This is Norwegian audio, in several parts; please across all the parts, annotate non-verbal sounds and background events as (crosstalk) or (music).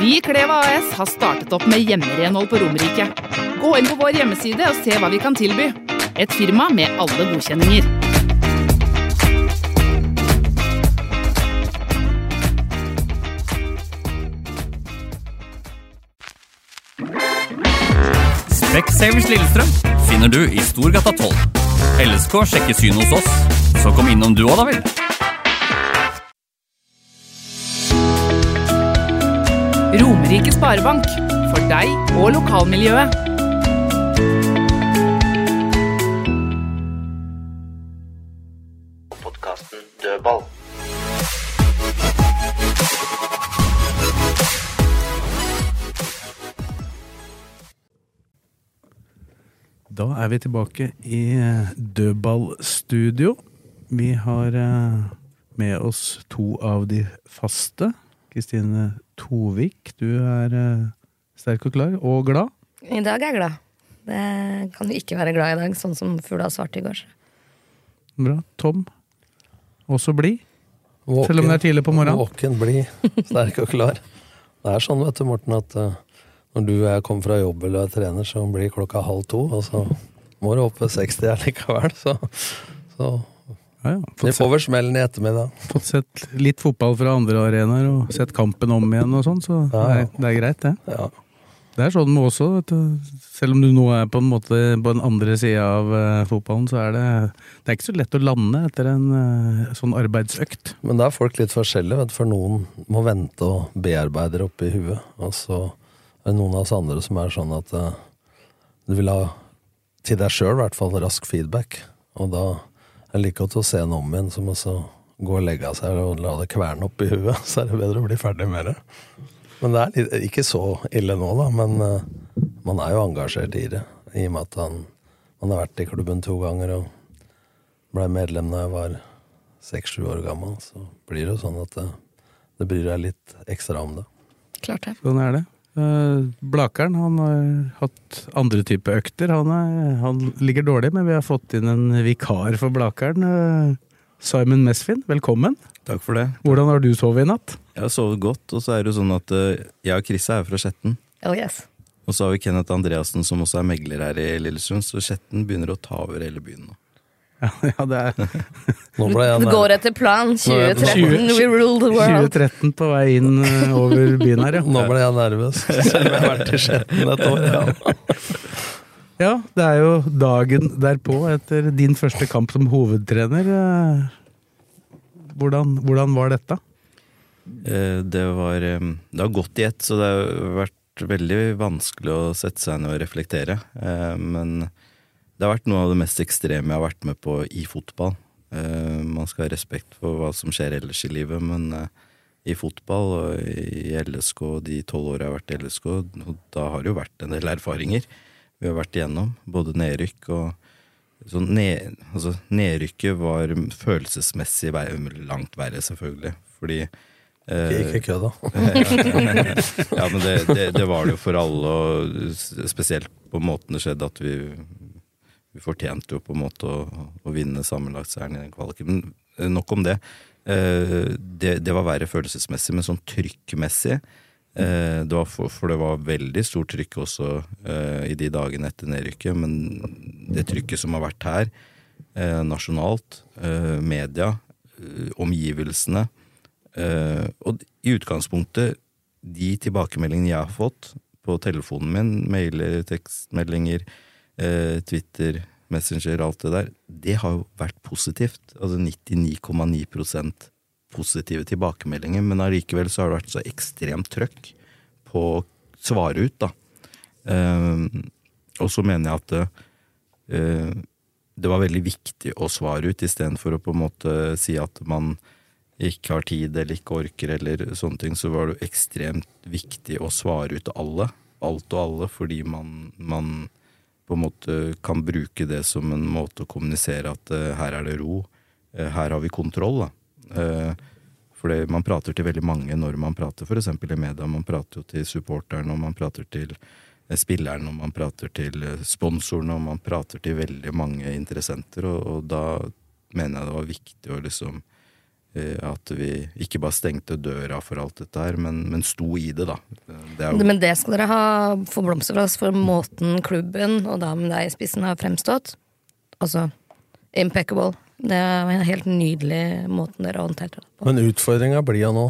Vi i Kleva AS har startet opp med hjemmerenhold på Romerike. Gå inn på vår hjemmeside og se hva vi kan tilby. Et firma med alle godkjenninger. Specsavers Lillestrøm finner du i Storgata 12. LSK sjekker syn hos oss, så kom innom du òg, da vel. Romerike Sparebank. For deg og lokalmiljøet. podkasten Dødball. Da er vi tilbake i eh, dødballstudio. Vi har eh, med oss to av de faste. Kristine Tovik, du er eh, sterk og klar og glad. I dag er jeg glad. Det kan jo ikke være glad i dag, sånn som fugla svarte i går. Bra. Tom, også blid. Selv om det er tidlig på morgenen. Våken, blid, sterk og klar. Det er sånn, vet du, Morten, at eh, når du og jeg kommer fra jobb eller er trener, så blir klokka halv to, og så må du opp ved 60 her likevel. Så, så Ja, ja. vi får vel smellen i ettermiddag. fått sett litt fotball fra andre arenaer og sett kampen om igjen og sånn, så det Ja, er, det er greit, det. Ja. Det er sånn med også. Selv om du nå er på en måte på den andre sida av uh, fotballen, så er det Det er ikke så lett å lande etter en uh, sånn arbeidsøkt. Men da er folk litt forskjellige, vet du, for noen må vente og bearbeide det oppi huet. Og så er det noen av oss andre som er sånn at uh, du vil ha, til deg sjøl i hvert fall, rask feedback. Og da er liker godt å se en om igjen som å så gå og legge seg og la det kverne opp i huet. (laughs) Så er det bedre å bli ferdig med det. Men det er litt, ikke så ille nå, da. Men uh, man er jo engasjert i det. I og med at han, man har vært i klubben to ganger og blei medlem da jeg var seks-sju år gammel. Så blir det jo sånn at det, det bryr deg litt ekstra om det. Klart det. Sånn er det. Eh, Blakeren han har hatt andre type økter. Han, er, han ligger dårlig, men vi har fått inn en vikar for Blakeren. Eh, Simon Mesfin, velkommen. Takk for det. Hvordan har du sovet i natt? Jeg har sovet godt, og så er det jo sånn at eh, jeg og Chris er fra Skjetten. Oh yes. Og så har vi Kenneth Andreassen som også er megler her i Lillesund, så Skjetten begynner å ta over hele byen nå. Ja, (laughs) ja det er Nå (laughs) ble jeg Det går etter plan. 2013, we rule the world. 2013 på vei inn eh, over byen her, ja. Nå ble jeg nervøs, selv om jeg har vært i Skjetten et år. Ja. (laughs) Ja, det er jo dagen derpå etter din første kamp som hovedtrener. Eh, Hvordan, hvordan var dette? Eh, Det var Det har gått i ett, så det har vært veldig vanskelig å sette seg ned og reflektere. Men det har vært noe av det mest ekstreme jeg har vært med på i fotball. Uh, Man skal ha respekt for hva som skjer ellers i livet, men uh, i fotball og i LSK, de tolv åra jeg har vært i LSK, da har det jo vært en del erfaringer vi har vært igjennom. Både nedrykk og så ned, altså, Nedrykket var følelsesmessig langt verre, selvfølgelig. Fordi eh, Ikke kødd, da. (laughs) ja, men det, det, det var det jo for alle, og spesielt på måten det skjedde, at vi, vi fortjente jo på en måte å, å vinne sammenlagtseieren i den kvaliken. Men eh, nok om det. Eh, det. Det var verre følelsesmessig, men sånn trykkmessig eh, det for, for det var veldig stort trykk også i de dagene etter nedrykket, men det trykket som har vært her, nasjonalt, media, omgivelsene Og i utgangspunktet, de tilbakemeldingene jeg har fått på telefonen min, mailer, tekstmeldinger, Twitter, Messenger, alt det der, det har jo vært positivt. Altså 99,9% positive tilbakemeldinger, men allikevel så har det vært så ekstremt trøkk på å svare ut, da. Eh, og så mener jeg at eh, det var veldig viktig å svare ut, istedenfor å på en måte si at man ikke har tid eller ikke orker eller sånne ting, så var det ekstremt viktig å svare ut alle. Alt og alle, fordi man, man på en måte kan bruke det som en måte å kommunisere at uh, her er det ro, uh, her har vi kontroll. da. Uh, for man prater til veldig mange når man prater, f.eks. i media. Man prater jo til supporteren, og man prater til spilleren, og man prater til sponsorene, og man prater til veldig mange interessenter, og, og da mener jeg det var viktig å liksom at vi ikke bare stengte døra for alt dette her, men, men sto i det, da. Det jo... Men det skal dere ha for blomster for oss, for måten klubben, og da med deg i spissen, har fremstått. Altså impeccable. Det er en helt nydelig måten dere har håndtert det på. Men utfordringa blir jo nå,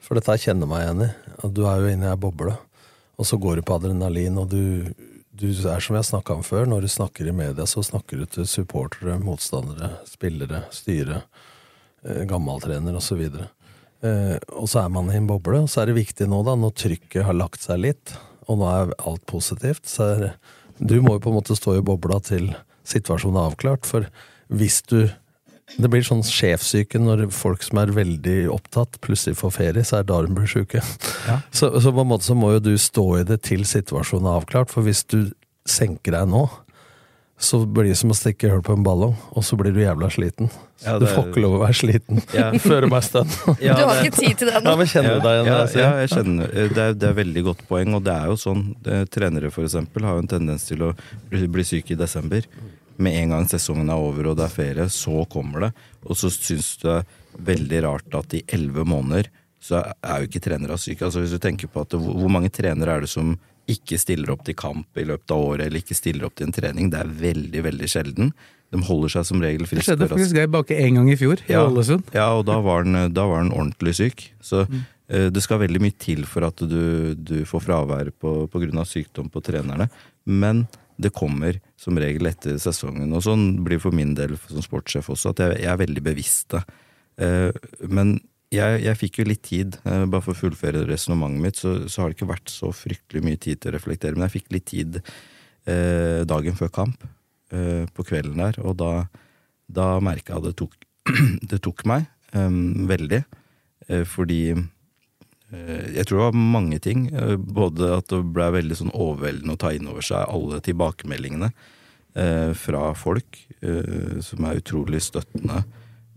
for dette kjenner meg igjen i, at du er jo inne i ei boble, og så går du på adrenalin, og du, du er som jeg snakka om før, når du snakker i media, så snakker du til supportere, motstandere, spillere, styre Eh, gammaltrener osv. Eh, og så er man i en boble, og så er det viktig nå, da, når trykket har lagt seg litt, og nå er alt positivt, så er Du må jo på en måte stå i bobla til situasjonen er avklart, for hvis du det blir sånn sjefssyke når folk som er veldig opptatt, plutselig får ferie, så er det da de blir sjuke. Ja. (laughs) Så, så, på en måte så må jo du stå i det til situasjonen er avklart, for hvis du senker deg nå, så blir det som å stikke hull på en ballong, og så blir du jævla sliten. Ja, det... Du får ikke lov å være sliten ja. (laughs) før meg stønn. Ja, du har ikke tid til det nå. Ja, men kjenner du deg igjen? Ja, ja, jeg kjenner det er, det er veldig godt poeng, og det er jo sånn det, Trenere for eksempel har jo en tendens til å bli, bli syke i desember. Med en gang sesongen er over og det er ferie, så kommer det. Og så syns du det er veldig rart at i elleve måneder så er jo ikke trenere syke. Altså Hvis du tenker på at Hvor mange trenere er det som ikke stiller opp til kamp i løpet av året, eller ikke stiller opp til en trening. Det er veldig, veldig sjelden. De holder seg som regel friske. Det skjedde faktisk Geir Bakke én gang i fjor, i Ålesund. Ja, og da var han, da var han ordentlig syk. Så mm. uh, det skal veldig mye til for at du, du får fravær på, på grunn av sykdom på trenerne. Men det kommer som regel etter sesongen. Og sånn blir for min del som sportssjef også, at jeg, jeg er veldig bevisst det. Uh, men jeg, jeg, fikk jo litt tid, eh, bare for å fullføre resonnementet mitt, så, så, har det ikke vært så fryktelig mye tid til å reflektere. Men jeg fikk litt tid eh, dagen før kamp, eh, på kvelden der, og da, da merka jeg at det tok, (clears throat) det tok meg eh, veldig. Eh, fordi eh, jeg tror det var mange ting. både at det ble veldig sånn overveldende å ta inn over seg alle tilbakemeldingene fra folk, som er utrolig støttende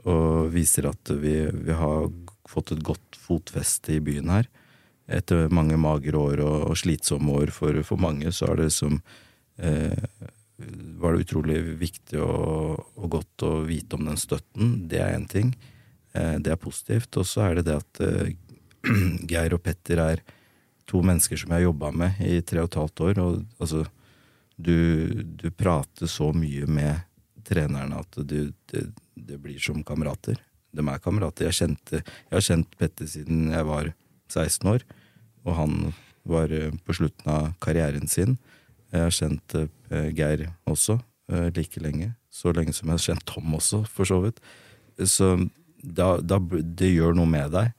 og viser at vi, vi har fått et godt fotfeste i byen her. Etter mange magre år og, og slitsomme år for, for, mange, så er det som eh, var det utrolig viktig og, og, godt å vite om den støtten. Det er én ting. Eh, det er positivt. Og så er det det at eh, (clears throat) Geir og Petter er to mennesker som jeg har jobba med i tre og et halvt år. Og altså, du, du prater så mye med trenerne at du, det, det blir som kamerater de er kamerater. Jeg, kjente, jeg har kjent Petter siden jeg var 16 år, og han var eh, på slutten av karrieren sin. Jeg har kjent uh, Geir også uh, like lenge. Så lenge som jeg har kjent Tom også, for så vidt. Så da, da, det gjør noe med deg.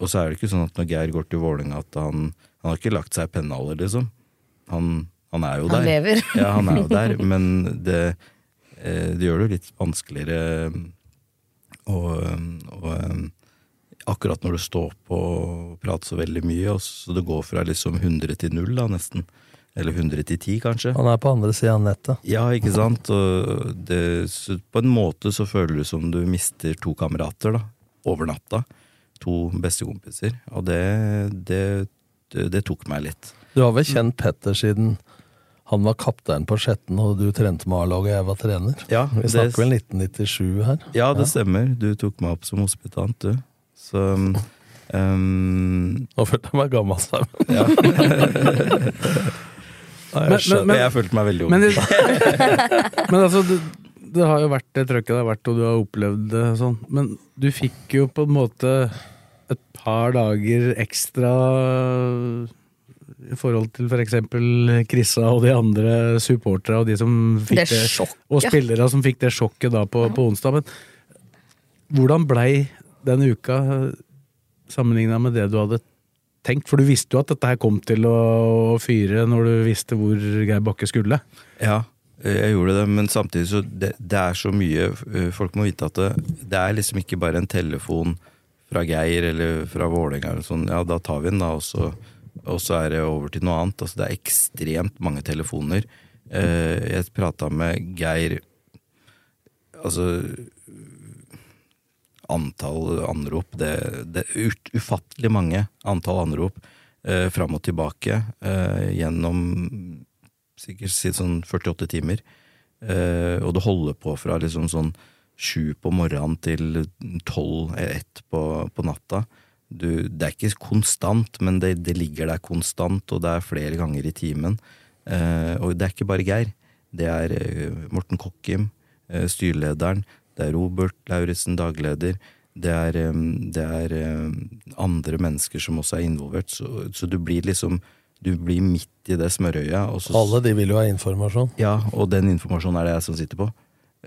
Og så er det ikke sånn at når Geir går til Vålerenga, at han, han har ikke lagt seg i pennaler, liksom. Han, han, er jo han der. Han lever. ja, han er jo der, (laughs) men det, det gjør det litt vanskeligere å og, akkurat når du står på og prater så veldig mye, og så det går fra liksom 100 til 0, da, nesten. Eller 100 til 10, kanskje. Han er på andre sida av nettet. Ja, ikke sant. Og det, på en måte så føler du som du mister to kamerater, da. Over natta. To bestekompiser. Og det, det, det, det tok meg litt. Du har vel kjent Petter siden han var kaptein på Skjetten, og du trente med A-laget, og jeg var trener. Ja, Vi snakker vel 1997 her? Ja, det ja. stemmer. Du tok meg opp som hospitant, du. Så um, Nå følte jeg meg gammel, Sam. Ja. (laughs) Jeg, men, men, jeg følte meg veldig ung. Men, (laughs) men altså, det, det, har jo vært det trøkket det har vært, og du har opplevd det sånn. Men du fikk jo på en måte et par dager ekstra i forhold til f.eks. For Krissa og de andre supporterne og de som fikk det, det og spillere som fikk det sjokket da på, på onsdag. Men hvordan blei den uka sammenligna med det du hadde tenkt? For du visste jo at dette her kom til å fyre når du visste hvor Geir Bakke skulle. Ja, jeg gjorde det, men samtidig så det, det er så mye eh, Folk må vite at det, det er liksom ikke bare en telefon fra Geir eller fra Vålerenga eller sånn. Ja, da tar vi den, da, og så, og så er det over til noe annet. Altså, det er ekstremt mange telefoner. Eh, jeg prata med Geir Altså Antall anrop Det, det er ufattelig mange antall anrop eh, fram og tilbake eh, gjennom sikkert si sånn 48 timer. Eh, og det holder på fra liksom sånn sju på morgenen til tolv, ett på, på natta. Du, det er ikke konstant, men det, det, ligger der konstant, og det er flere ganger i timen. Eh, og det er ikke bare Geir. Det er eh, Morten Kokkim, eh, styrelederen. Det er Robert Lauritzen, dagleder. Det er, eh, det er eh, andre mennesker som også er involvert. Så, så, du blir liksom Du blir midt i det smørøyet. Alle de vil jo ha informasjon. Ja, og den informasjonen er det jeg som sitter på.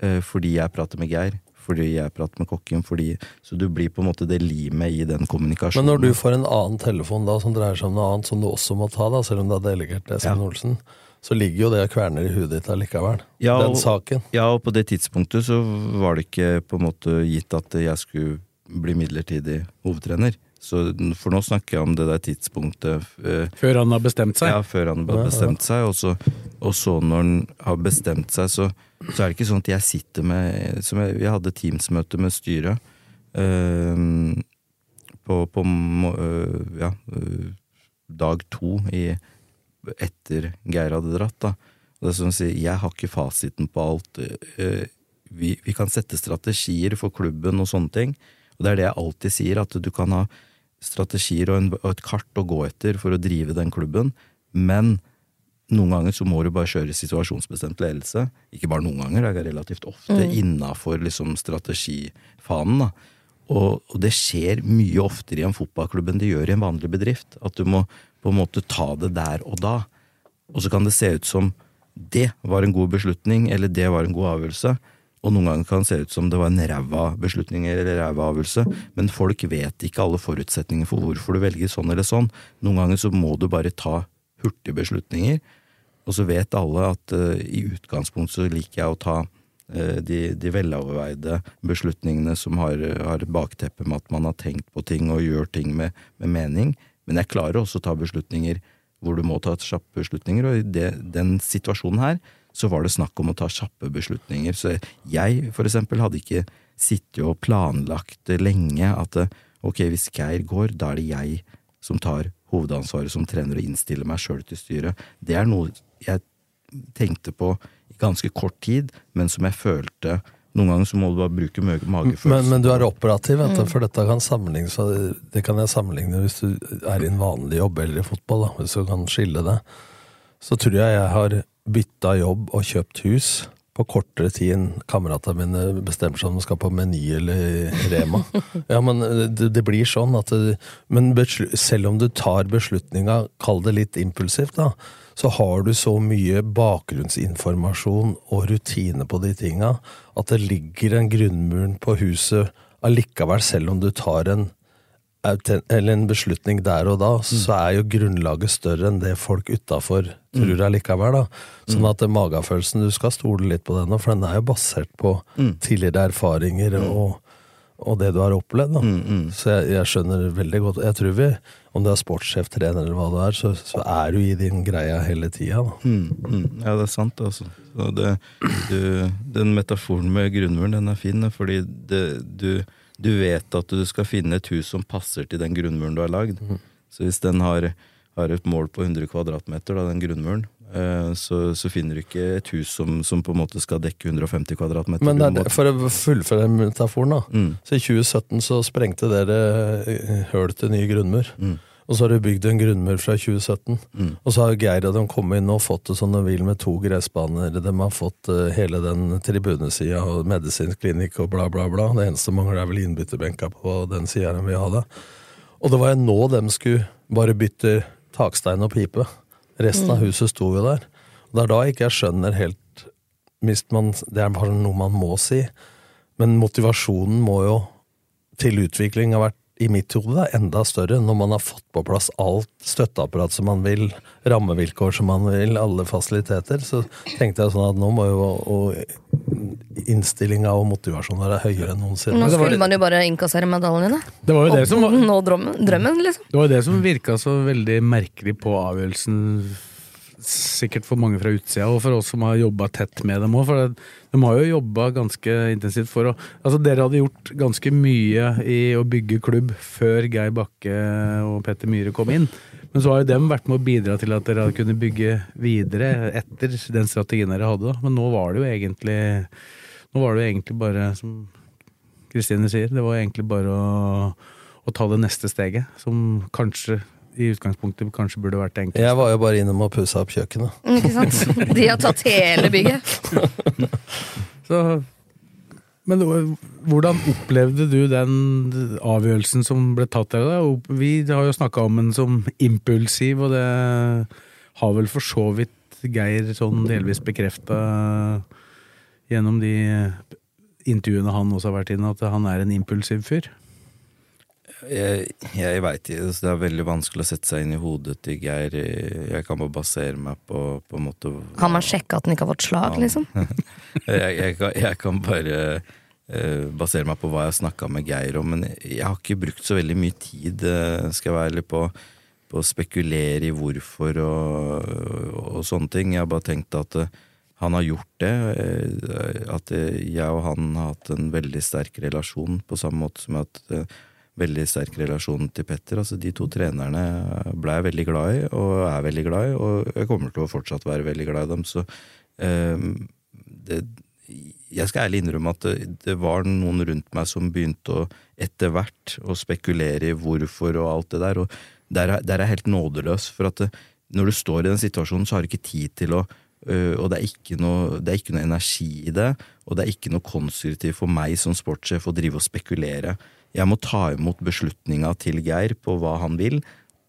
Eh, fordi jeg prater med Geir. Fordi jeg prater med kokken. Fordi, så du blir på en måte det limet i den kommunikasjonen. Men når du får en annen telefon da som dreier seg om noe annet, som du også må ta, da, selv om det er delegert til Espen ja. Olsen, så ligger jo det og kverner i huet ditt allikevel. Ja, den saken. Ja, og på det tidspunktet så var det ikke på en måte gitt at jeg skulle bli midlertidig hovedtrener. Så, for nå snakker jeg om det der tidspunktet uh, Før han har bestemt seg? Ja, før han har bestemt seg. Og så, og så, når han har bestemt seg, så, så, er det ikke sånn at jeg sitter med som jeg, Vi hadde Teams-møte med styret uh, på, på uh, ja, dag to i, etter Geir hadde dratt. da. Og det er som å si, Jeg har ikke fasiten på alt. Vi, vi kan sette strategier for klubben og sånne ting. Og det er det jeg alltid sier, at du kan ha strategier og, en, og, et kart å gå etter for å drive den klubben, men noen ganger så må du bare kjøre situasjonsbestemt ledelse. Ikke bare noen ganger, det er relativt ofte mm. innafor liksom strategifanen. da. Og, og, det skjer mye oftere i en fotballklubb enn det gjør i en vanlig bedrift. At du må på en måte ta det der og da. Og så kan det se ut som det var en god beslutning, eller det var en god avgjørelse. Og noen ganger kan det se ut som det var en ræva beslutning eller ræva avgjørelse, men folk vet ikke alle forutsetninger for hvorfor du velger sånn eller sånn. Noen ganger så må du bare ta hurtige beslutninger, og så vet alle at uh, i utgangspunktet så liker jeg å ta uh, de, de, veloverveide beslutningene som har, har bakteppe med at man har tenkt på ting og gjør ting med, med mening, men jeg klarer også å ta beslutninger hvor du må ta kjappe beslutninger, og i det, den situasjonen her så var det snakk om å ta kjappe beslutninger. Så jeg, for eksempel, hadde ikke sittet og planlagt lenge at ok, hvis Geir går, da er det jeg som tar hovedansvaret som trener og innstiller meg sjøl til styret. Det er noe jeg tenkte på i ganske kort tid, men som jeg følte noen ganger så må du bare bruke magefølelsen. Men, men, du er operativ, vet du, mm. for dette kan sammenlignes Det kan jeg sammenligne hvis du er i en vanlig jobb eller i fotball, da, hvis du kan skille det. Så tror jeg jeg har bytta jobb og kjøpt hus på kortere tid enn kameratene mine bestemmer seg om de skal på Meny eller Rema. (laughs) Ja, men det, det blir sånn at det, Men selv om du tar beslutninga, kall det litt impulsivt, da, så har du så mye bakgrunnsinformasjon og rutine på de tinga at det ligger en grunnmuren på huset allikevel, selv om du tar en eller en beslutning der og da, mm. så er jo grunnlaget større enn det folk utafor tror mm. jeg likevel. da. Sånn mm. at magefølelsen, du skal stole litt på den, for den er jo basert på tidligere erfaringer og, og, det du har opplevd. da. Så jeg, jeg, skjønner veldig godt Jeg tror vi, om du er sportssjef, trener eller hva du er, så, så er du i din greia hele tida. Ja, det er sant, altså. Det, du, den metaforen med grunnmuren, den er fin, fordi det, du du vet at du skal finne et hus som passer til den grunnmuren du har lagd. Mm. Så hvis den har, har, et mål på 100 kvadratmeter, da, den grunnmuren, eh, så, så, finner du ikke et hus som, som, på en måte skal dekke 150 kvadratmeter. Men det, for å fullføre metaforen, da. Mm. Så i 2017 så sprengte dere eh, høl til ny grunnmur. Mm. Og så har du bygd en grunnmur fra 2017. Mm. Og så har Geir og de kommet inn og fått det som de vil med to gressbaner. De har fått uh, hele den tribunesida og medisinsk klinikk og bla, bla, bla. Det eneste mangler er vel innbytterbenka på den sida de vil ha det. Og det var jo nå de skulle bare bytte takstein og pipe. Resten mm. av huset sto jo der. Og det er da ikke jeg skjønner helt man, Det er bare noe man må si. Men motivasjonen må jo til utvikling ha vært i mitt hode enda større når man har fått på plass alt støtteapparat som man vil, rammevilkår som man vil, alle fasiliteter. Så tenkte jeg sånn at nå må jo og innstillinga og motivasjonen være høyere enn noensinne. Nå skulle man jo bare innkassere medaljene. Det var jo det som var- drømmen, liksom. Det var jo det som virka så veldig merkelig på avgjørelsen, sikkert for mange fra utsida, og for oss som har jobba tett med dem òg. For de har jo jobba ganske intensivt for å Altså, dere hadde gjort ganske mye i å bygge klubb før Geir Bakke og Petter Myhre kom inn. Men så har jo dem vært med å bidra til at dere hadde kunnet bygge videre etter den strategien dere hadde. da. Men nå var det jo egentlig Nå var det jo egentlig bare, som Kristine sier, det var egentlig bare å, å ta det neste steget, som kanskje i utgangspunktet kanskje burde vært enkelt. Jeg var jo bare innom og pussa opp kjøkkenet. (laughs) Ikke sant? De har tatt hele bygget. (laughs) Så, men hvordan opplevde du den avgjørelsen som ble tatt der? da? Vi har jo snakka om den som impulsiv, og det har vel for så vidt Geir sånn delvis bekrefta gjennom de intervjuene han også har vært inne, at han er en impulsiv fyr. Jeg, jeg veit ikke, det er veldig vanskelig å sette seg inn i hodet til Geir. Jeg kan bare basere meg på, på en måte Har man sjekka at den ikke har fått slag, liksom? (laughs) jeg, jeg, kan, jeg kan bare uh, basere meg på hva jeg har snakka med Geir om, men jeg har ikke brukt så veldig mye tid, eh, skal jeg være ærlig på, på å spekulere i hvorfor og, og sånne ting. Jeg har bare tenkt at uh, han har gjort det. Uh, At jeg og han har hatt en veldig sterk relasjon, på samme måte som at veldig sterk relasjon til Petter. Altså De to trenerne ble jeg veldig glad i, og er veldig glad i, og jeg kommer til å fortsatt være veldig glad i dem. Så eh, det, jeg skal ærlig innrømme at det, det, var noen rundt meg som begynte å etter hvert å spekulere i hvorfor og alt det der, og der, er- der er jeg helt nådeløs. For at det, når du står i den situasjonen, så har du ikke tid til å øh, og det er, noe, det er ikke noe energi i det, og det er ikke noe konstruktivt for meg som sportssjef å drive og spekulere. Jeg må ta imot beslutninga til Geir på hva han vil,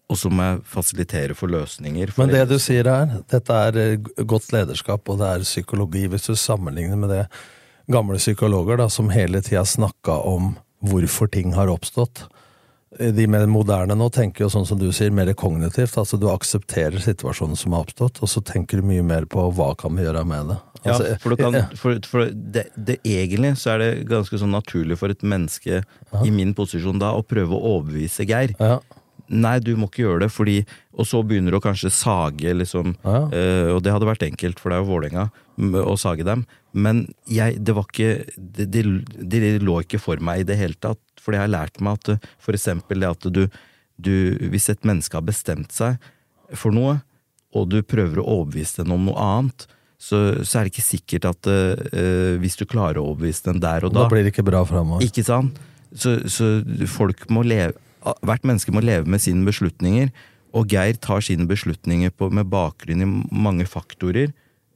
og så må jeg fasilitere for løsninger. For Men det du sier her, dette er eh, godt lederskap, og det er psykologi. Hvis du sammenligner med det gamle psykologer da, som hele tida snakka om hvorfor ting har oppstått. De mer moderne nå tenker jo sånn som du sier, mer kognitivt. Altså du aksepterer situasjonen som har oppstått, og så tenker du mye mer på hva kan vi gjøre med det. Altså, ja, for, du kan, for, for det, det egentlig så er det ganske sånn naturlig for et menneske i min posisjon da å prøve å overbevise Geir. Nei, du må ikke gjøre det, fordi Og så begynner du å kanskje sage, liksom. eh, og det hadde vært enkelt, for det er jo Vålerenga, å sage dem. Men jeg, det var ikke det, det, det lå ikke for meg i det hele tatt. For det har lært meg at eh, for eksempel det at du, du Hvis et menneske har bestemt seg for noe, og du prøver å overbevise den om noe annet, så, så er det ikke sikkert at uh, hvis du klarer å overbevise den der og da Da blir det ikke bra framover. Ikke sant? Så, så folk må leve Hvert menneske må leve med sine beslutninger, og Geir tar sine beslutninger på, med bakgrunn i mange faktorer.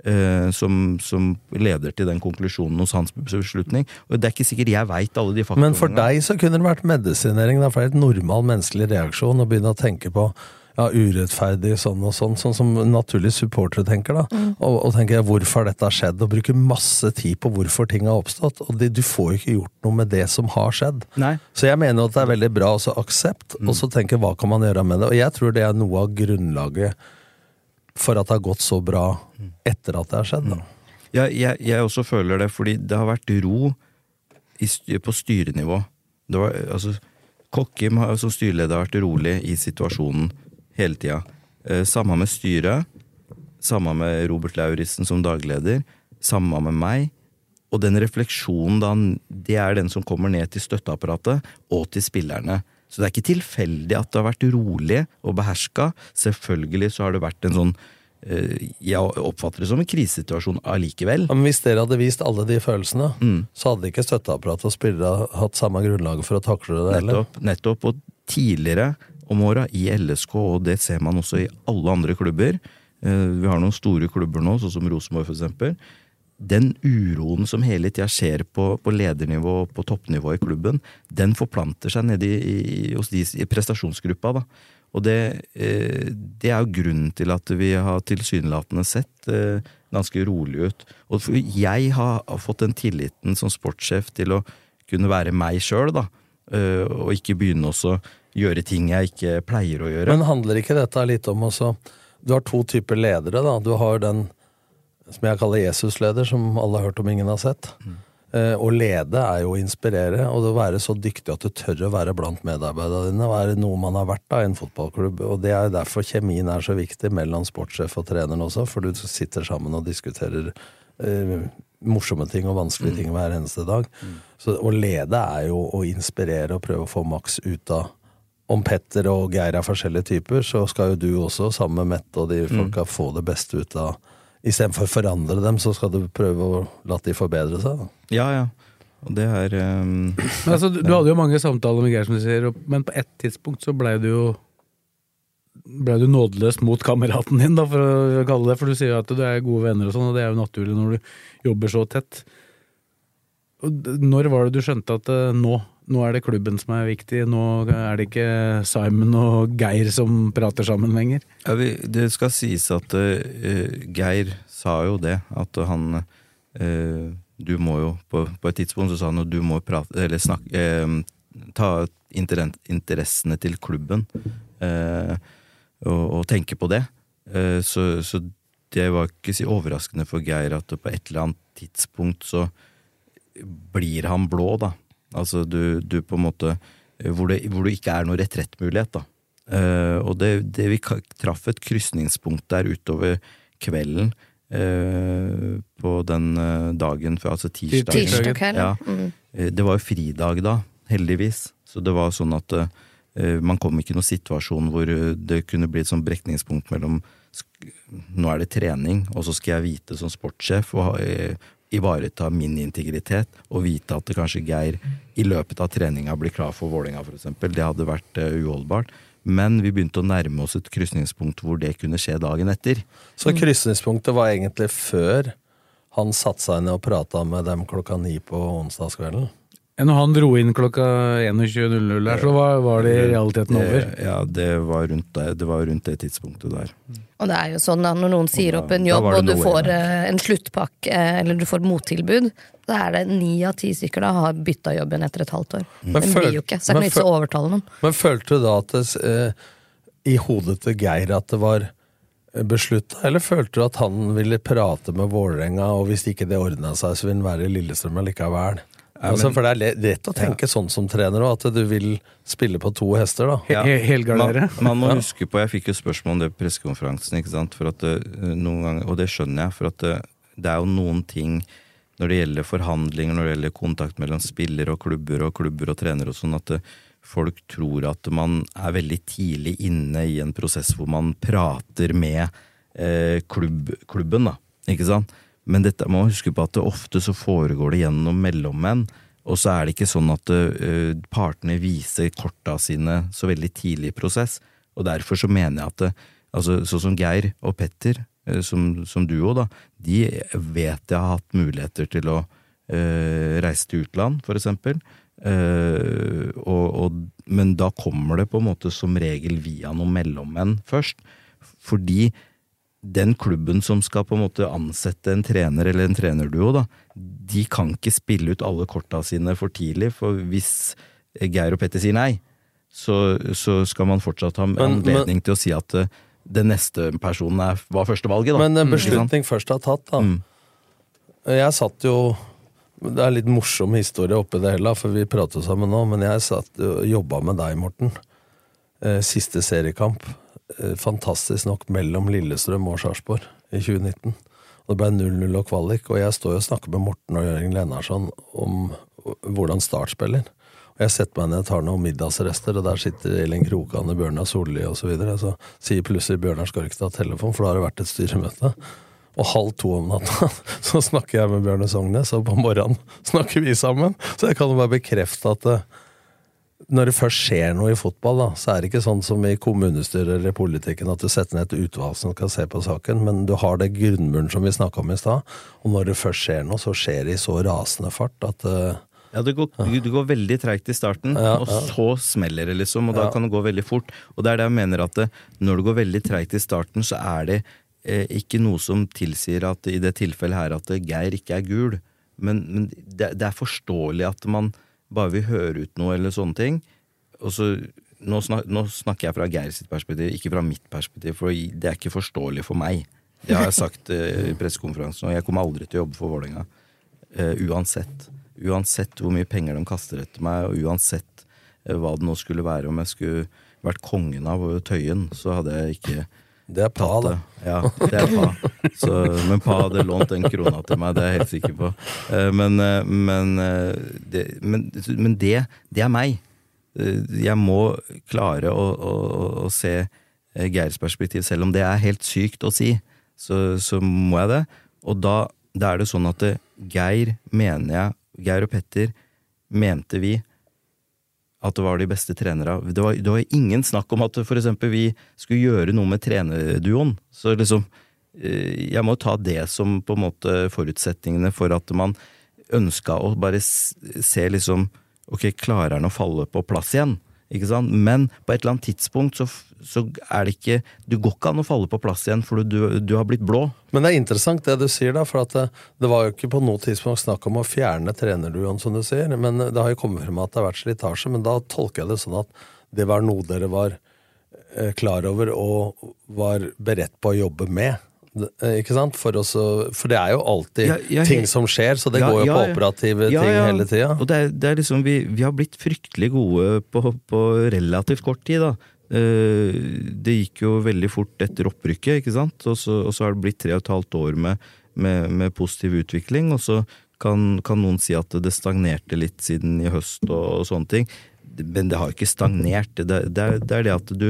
Eh, som, som leder til den konklusjonen hos hans beslutning. Og det er ikke sikkert jeg veit alle de faktorene. Men for deg så kunne det vært medisinering, det er et normal menneskelig reaksjon å begynne å tenke på ja, urettferdig sånn og sånn, sånn som naturlig supportere tenker. da. Mm. Og, og tenker jeg, hvorfor dette har skjedd, og bruker masse tid på hvorfor ting har oppstått. Og de, du får jo ikke gjort noe med det som har skjedd. Nei. Så jeg mener at det er veldig bra å aksept, Mm. og så tenke hva kan man gjøre med det. Og jeg tror det er noe av grunnlaget for at det har gått så bra etter at det har skjedd. da. Ja, jeg, jeg også føler det, fordi det har vært ro styr- på styrenivå. Det var, altså, Kokkim har som styreleder vært rolig i situasjonen hele tida. Eh, samme med styret, samme med Robert Lauritzen som dagleder, samme med meg. Og den refleksjonen, da, det er den som kommer ned til støtteapparatet og til spillerne. Så det er ikke tilfeldig at det har vært rolig og beherska. Selvfølgelig så har det vært en sånn eh, Jeg oppfatter det som en krisesituasjon allikevel. Ja, Men hvis dere hadde vist alle de følelsene, Mm. så hadde ikke støtteapparatet og spillere hatt samme grunnlag for å takle det. Nettopp, nettopp. Og tidligere om åra i LSK, og det ser man også i alle andre klubber eh, Vi har noen store klubber nå, sånn som Rosenborg eksempel. Den uroen som hele tida skjer på, på ledernivå på toppnivå i klubben, den forplanter seg nedi i, hos de i prestasjonsgruppa. da. Og det, eh, det er jo grunnen til at vi har tilsynelatende sett eh, ganske rolig ut. Og jeg har fått den tilliten som sportssjef til å kunne være meg sjøl, da. eh, og ikke begynne å gjøre ting jeg ikke pleier å gjøre. Men handler ikke dette litt om også Du har to typer ledere, da. Du har den som jeg kaller Jesus-leder, som alle har hørt om ingen har sett. Eh, å lede er jo å inspirere, og det å være så dyktig at du tør å være blant medarbeiderne dine, være noe man har vært da i en fotballklubb. Og det er derfor kjemien er så viktig mellom sportssjef og treneren også, for du sitter sammen og diskuterer eh, morsomme ting og vanskelige ting hver eneste dag. Så å lede er jo å inspirere og prøve å få maks ut av om Petter og Geir er forskjellige typer, så skal jo du også, sammen med Mette og de folka, få det beste ut av Istedenfor å forandre dem, så skal du prøve å la de forbedre seg. Da. Ja, ja. Og det er um, Men altså, du, du hadde jo mange samtaler med Geir, som du sier, og- men på ett tidspunkt så blei du jo ble du nådeløs mot kameraten din, da, for å kalle det. For du sier jo at du er gode venner og sånn, og det er jo naturlig når du jobber så tett. Og Når var det du skjønte at uh, nå, nå er det klubben som er viktig, nå er det ikke Simon og Geir som prater sammen lenger? Ja, vi, det skal sies at uh, Geir sa jo det, at han uh, Du må jo på, på et tidspunkt så sa han at du må prate Eller snakke uh, Ta interessene til klubben og, og tenke på det. Så, så det var ikke så overraskende for Geir at på et eller annet tidspunkt så blir han blå, da. Altså du, du på en måte Hvor det, hvor det ikke er noe retrettmulighet, da. Uh, og det, det vi traff et krysningspunkt der utover kvelden uh, på den eh, dagen før, altså tirsdag. Tirsdag kveld, ja. Mm. Det var jo fridag da, heldigvis. Så det var sånn at uh, man kom ikke i noen situasjon hvor det kunne bli et sånn brekningspunkt mellom nå er det trening, og så skal jeg vite som sportssjef og ivareta min integritet og vite at det kanskje Geir i løpet av treninga blir klar for Vålerenga, eksempel. Det hadde vært eh, uholdbart. Men vi begynte å nærme oss et krysningspunkt hvor det kunne skje dagen etter. Så krysningspunktet var egentlig før han satte seg ned og prata med dem klokka ni på onsdagskvelden. Når han dro inn klokka 21.00 der, så var, var det i realiteten over. Ja, det var rundt det, det, var rundt det tidspunktet der. Og det er jo sånn da, når noen sier da- opp en jobb, og du noe får igjen. eh, en sluttpakke, eh, eller du får mottilbud, da er det ni av ti stykker da har bytta jobb igjen etter et halvt år. Men Den blir jo ikke, så det men ikke å overtale noen. Men følte du da at det, eh, i hodet til Geir at det var beslutta, eller følte du at han ville prate med Vålerenga, og hvis ikke det ordna seg, så ville han være i Lillestrøm allikevel? Ja, altså, men- for det er lett å tenke sånn som trener òg, at du vil spille på to hester, da. Ja. Man, man må huske på, Jeg fikk jo spørsmål om det på pressekonferansen, ikke sant? For at, eh, noen ganger, og det skjønner jeg. For at det, det er jo noen ting når det gjelder forhandlinger, når det gjelder kontakt mellom spillere og klubber og klubber og trenere og sånn, at eh, folk tror at man er veldig tidlig inne i en prosess hvor man prater med eh, klubb, klubben, da. Ikke sant? Men dette må man huske på at det ofte så foregår det gjennom mellommenn. Og så er det ikke sånn at uh, partene viser korta sine så veldig tidlig i prosess. Og derfor så mener jeg at det, altså, sånn som Geir og Petter, uh, som, som duo, da, de vet jeg har hatt muligheter til å uh, reise til utland, for eksempel. Eh, og, og, men da kommer det på en måte som regel via noen mellommenn først. Fordi den klubben som skal på en måte ansette en trener eller en trenerduo, da, de kan ikke spille ut alle korta sine for tidlig. For hvis Geir og Petter sier nei, så, så skal man fortsatt ha Men- anledning til å si at eh, den neste personen er, var førstevalget. Da. Men en Mm, beslutning først er tatt, da. Jeg satt jo Det er litt morsom historie oppi det hele, for vi prater sammen nå, men jeg satt og jobba med deg, Morten. Eh, Siste seriekamp, eh, fantastisk nok, mellom Lillestrøm og Sarpsborg i 2019. Og det ble 0-0 og kvalik, og jeg står jo og snakker med Morten og Jørgen Lennarsson om hvordan Start spiller. Og jeg setter meg ned og tar noen middagsrester, og der sitter Elin Krokan, Bjørnar Solli osv. Så, så sier plutselig Bjørnar skal ikke ta telefon, for da har det vært et styremøte. Og halv to om natta (laughs) så snakker jeg med Bjørne Sognes, og på morgenen snakker vi sammen. Så jeg kan jo bare bekrefte at eh, når det først skjer noe i fotball, da, så er det ikke sånn som i kommunestyret eller politikken at du setter ned et utvalg som skal se på saken, men du har det grunnmuren som vi snakka om i stad. Og når det først skjer noe, så skjer det i så rasende fart at eh, Ja, det går, det går veldig treigt i starten, Ja, og ja. så smeller det, liksom. Og da Ja. kan det gå veldig fort. Og det er det jeg mener at det, når det går veldig treigt i starten, så er det eh, ikke noe som tilsier at i det tilfellet her at Geir ikke er gul. Men, men det, det er forståelig at man bare vi hører ut noe eller sånne ting. Og så, nå, snak, nå snakker jeg fra Geir sitt perspektiv, ikke fra mitt perspektiv, for det er ikke forståelig for meg. Det har jeg sagt eh, i pressekonferansen, og jeg kommer aldri til å jobbe for Vålerenga. Eh, uansett. Uansett hvor mye penger de kaster etter meg, og uansett eh, hva det nå skulle være, om jeg skulle vært kongen av Tøyen, så hadde jeg ikke Det er pa, det, da. Ja, det er pa. Så, men pa hadde lånt den krona til meg, det er jeg helt sikker på. Eh, Men, eh, men, eh, det, men, men det, det er meg. Jeg må klare å, å, å- se Geirs perspektiv, selv om det er helt sykt å si. Så, så må jeg det. Og da, da er det sånn at Geir mener jeg Geir og Petter mente vi at det var de beste trenere. Det var, det var ingen snakk om at for eksempel vi skulle gjøre noe med trenerduoen. Så liksom eh, Jeg må ta det som på en måte forutsetningene for at man ønska å bare se liksom Ok, klarer han å falle på plass igjen? Men på et eller annet tidspunkt så, så er det ikke Du går ikke an å falle på plass igjen, for du, du har blitt blå. Men det er interessant det du sier, da. For det, det var jo ikke på noe tidspunkt snakk om å fjerne trenerduoen, som du sier. Men det har jo kommet frem at det har vært slitasje. Men da tolker jeg det sånn at det var noe dere var eh, klar over og var beredt på å jobbe med. Eh, Ikke sant? For, også, for det er jo alltid Ja, ja, ting som skjer, så det Ja, går jo på operative ting hele tida. Og det er, det er liksom, vi, vi har blitt fryktelig gode på, på relativt kort tid, da. Eh, Det gikk jo veldig fort etter opprykket, ikke sant? Og så, og så har det blitt tre og et halvt år med, med, med positiv utvikling, og så kan, kan noen si at det stagnerte litt siden i høst og, og sånne ting. Men det har jo ikke stagnert. Det, det, er, det er det at du,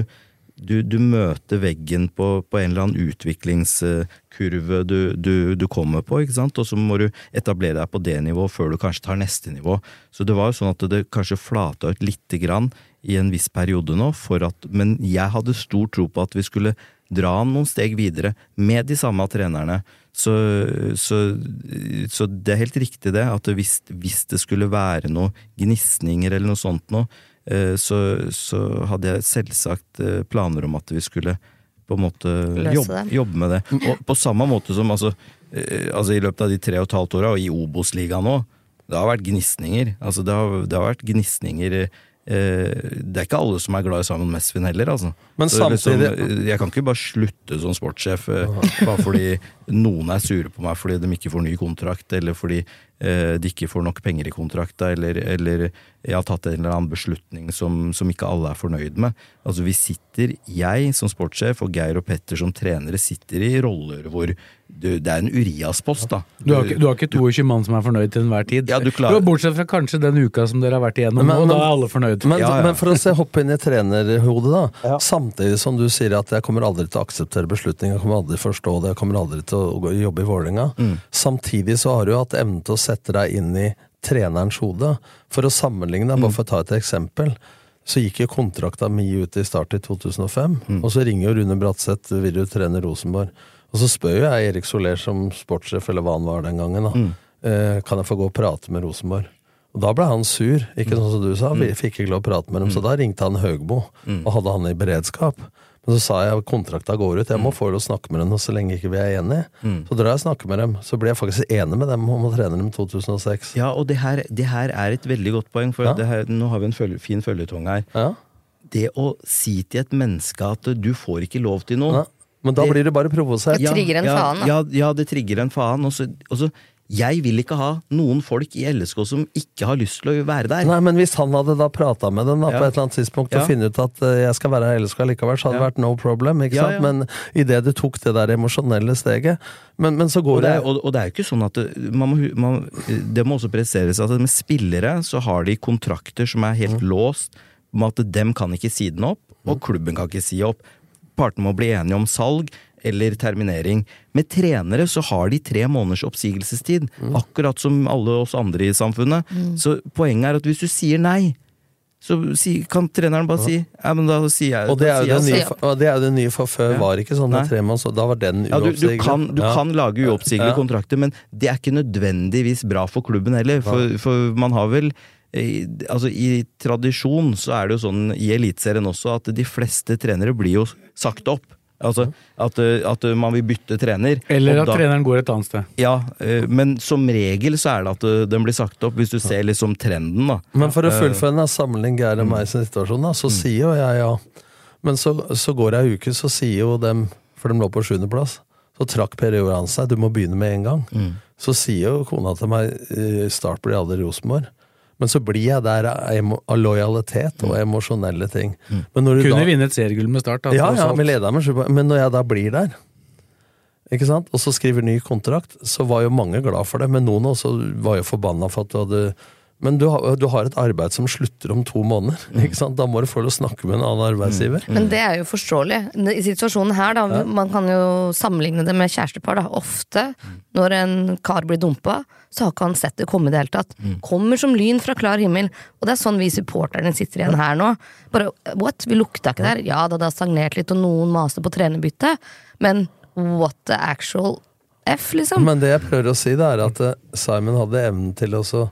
du, du møter veggen på, på en eller annen utviklingskurve du, du, du kommer på, og så må du etablere deg på det nivået før du kanskje tar neste nivå. Så det var jo sånn at det kanskje flata ut lite grann i en viss periode nå, at, men jeg hadde stor tro på at vi skulle dra han noen steg videre med de samme trenerne. Så, så, så det er helt riktig det, at hvis, hvis det skulle være noen gnisninger eller noe sånt nå, eh, så, så hadde jeg selvsagt eh, planer om at vi skulle på en måte jobbe, jobbe med det. Og på samme måte som altså, eh, altså i løpet av de tre og et halvt åra, og i Obos-ligaen nå, det har vært gnisninger. Altså det har, det har vært gnisninger eh, Det er ikke alle som er glad i Simon Mesvin heller, altså. Men samtidig- liksom, jeg kan ikke bare slutte som sportssjef eh, bare fordi noen er sure på meg fordi de ikke får ny kontrakt, eller fordi eh, de ikke får nok penger i kontrakta, eller, eller jeg har tatt en eller annen beslutning som, som ikke alle er fornøyd med. Altså vi sitter, jeg som sportssjef og Geir og Petter som trenere, sitter i roller hvor du, det er en Urias-post, da. Du har, ikke, du har ikke 22 mann som er fornøyd til enhver tid? Ja, du klarer- Bortsett fra kanskje den uka som dere har vært igjennom Men- nå, men- da er alle fornøyd. Men, Ja, ja. men for å se, hoppe inn i trenerhodet, da. Samtidig som du sier at jeg kommer aldri til å akseptere beslutninger, jeg kommer aldri til å forstå det, jeg kommer aldri til å jobbe i Vålerenga. Samtidig så har du hatt evnen til å sette deg inn i trenerens hode. For å sammenligne, bare for å ta et eksempel, så gikk jo kontrakta mi ut i start i 2005, og så ringer jo Rune Bratseth, vil du trene Rosenborg? Og så spør jo jeg Erik Soler som sportssjef, eller hva han var den gangen, da. Eh, kan jeg få gå og prate med Rosenborg? Og da ble han sur, ikke sånn som du sa, vi fikk ikke lov å prate med dem, så da ringte han Høgbo og hadde han i beredskap. Men så sa jeg kontrakta går ut, jeg må få lov å snakke med dem så lenge ikke vi er enige. Så drar jeg og snakker med dem, så blir jeg faktisk enig med dem om å trene dem i 2006. Ja, og det her, det her er et veldig godt poeng, for Ja. det her, nå har vi en følge, fin følgetong her. Ja. Det å si til et menneske at du får ikke lov til noe Ja. Men da Det- blir det bare provosert. Det trigger en ja, faen, da. Ja, ja, det trigger en faen. Og så, og så, jeg vil ikke ha noen folk i LSK som ikke har lyst til å være der. Nei, men hvis han hadde da prata med dem da, Ja. på et eller annet tidspunkt Ja. og funnet ut at uh, jeg skal være her LSK likevel, så hadde det Ja. vært no problem. ikke sant? Men idet du tok det der emosjonelle steget Men, men så går Og det, er, og, og det er jo ikke sånn at det, man må, man, det må også presiseres at med spillere så har de kontrakter som er helt låst, med at dem kan ikke si den opp, og klubben kan ikke si opp. Partene må bli enige om salg eller terminering. Med trenere så har de tre måneders oppsigelsestid, akkurat som alle oss andre i samfunnet. Så poenget er at hvis du sier nei, så si, kan treneren bare si ja, men da sier jeg Og det er jo det nye, det er det nye for før Ja. var ikke sånn Nei. med tre så da var den Ja, du, du, kan, du Ja. kan lage uoppsigelige Ja. kontrakter, men det er ikke nødvendigvis bra for klubben heller. For, for man har vel Altså, i tradisjon så er det jo sånn i Eliteserien også at de fleste trenere blir jo sagt opp. Altså at, eh, at man vil bytte trener. Eller at da- treneren går et annet sted. Ja, eh, men som regel så er det at eh, den blir sagt opp, hvis du ser liksom trenden, da. Men for å Eh, fullføre en sammenligning Geir og meg sin situasjon, da, så sier jo jeg ja. Men så, så går det ei uke, så sier jo dem, for de lå på sjuendeplass, så trakk Per Johan seg, du må begynne med en gang. Så sier jo kona til meg eh, start blir aldri Rosenborg. Men så blir jeg der av lojalitet og emosjonelle ting. Men når du Kunne da, vinne et seriegull med Start. da, ja, ja, vi leda med. Men når jeg da blir der, ikke sant? og så skriver ny kontrakt, så var jo mange glad for det, men noen også var jo forbanna for at du hadde Men du har, du har et arbeid som slutter om to måneder. ikke sant? Da må du få lov å snakke med en annen arbeidsgiver. Men det er jo forståelig. I situasjonen her, da, Ja. man kan jo sammenligne det med kjærestepar. Da. Ofte når en kar blir dumpa, så har ikke han sett det komme i det hele tatt. Kommer som lyn fra klar himmel. Og det er sånn vi supporterne sitter igjen her nå. Bare what? Vi lukta ikke der. Ja da, det har stagnert litt, og noen maser på trenerbytte, men what the actual F, liksom? Men det jeg prøver å si, det er at eh, Simon hadde evnen til å så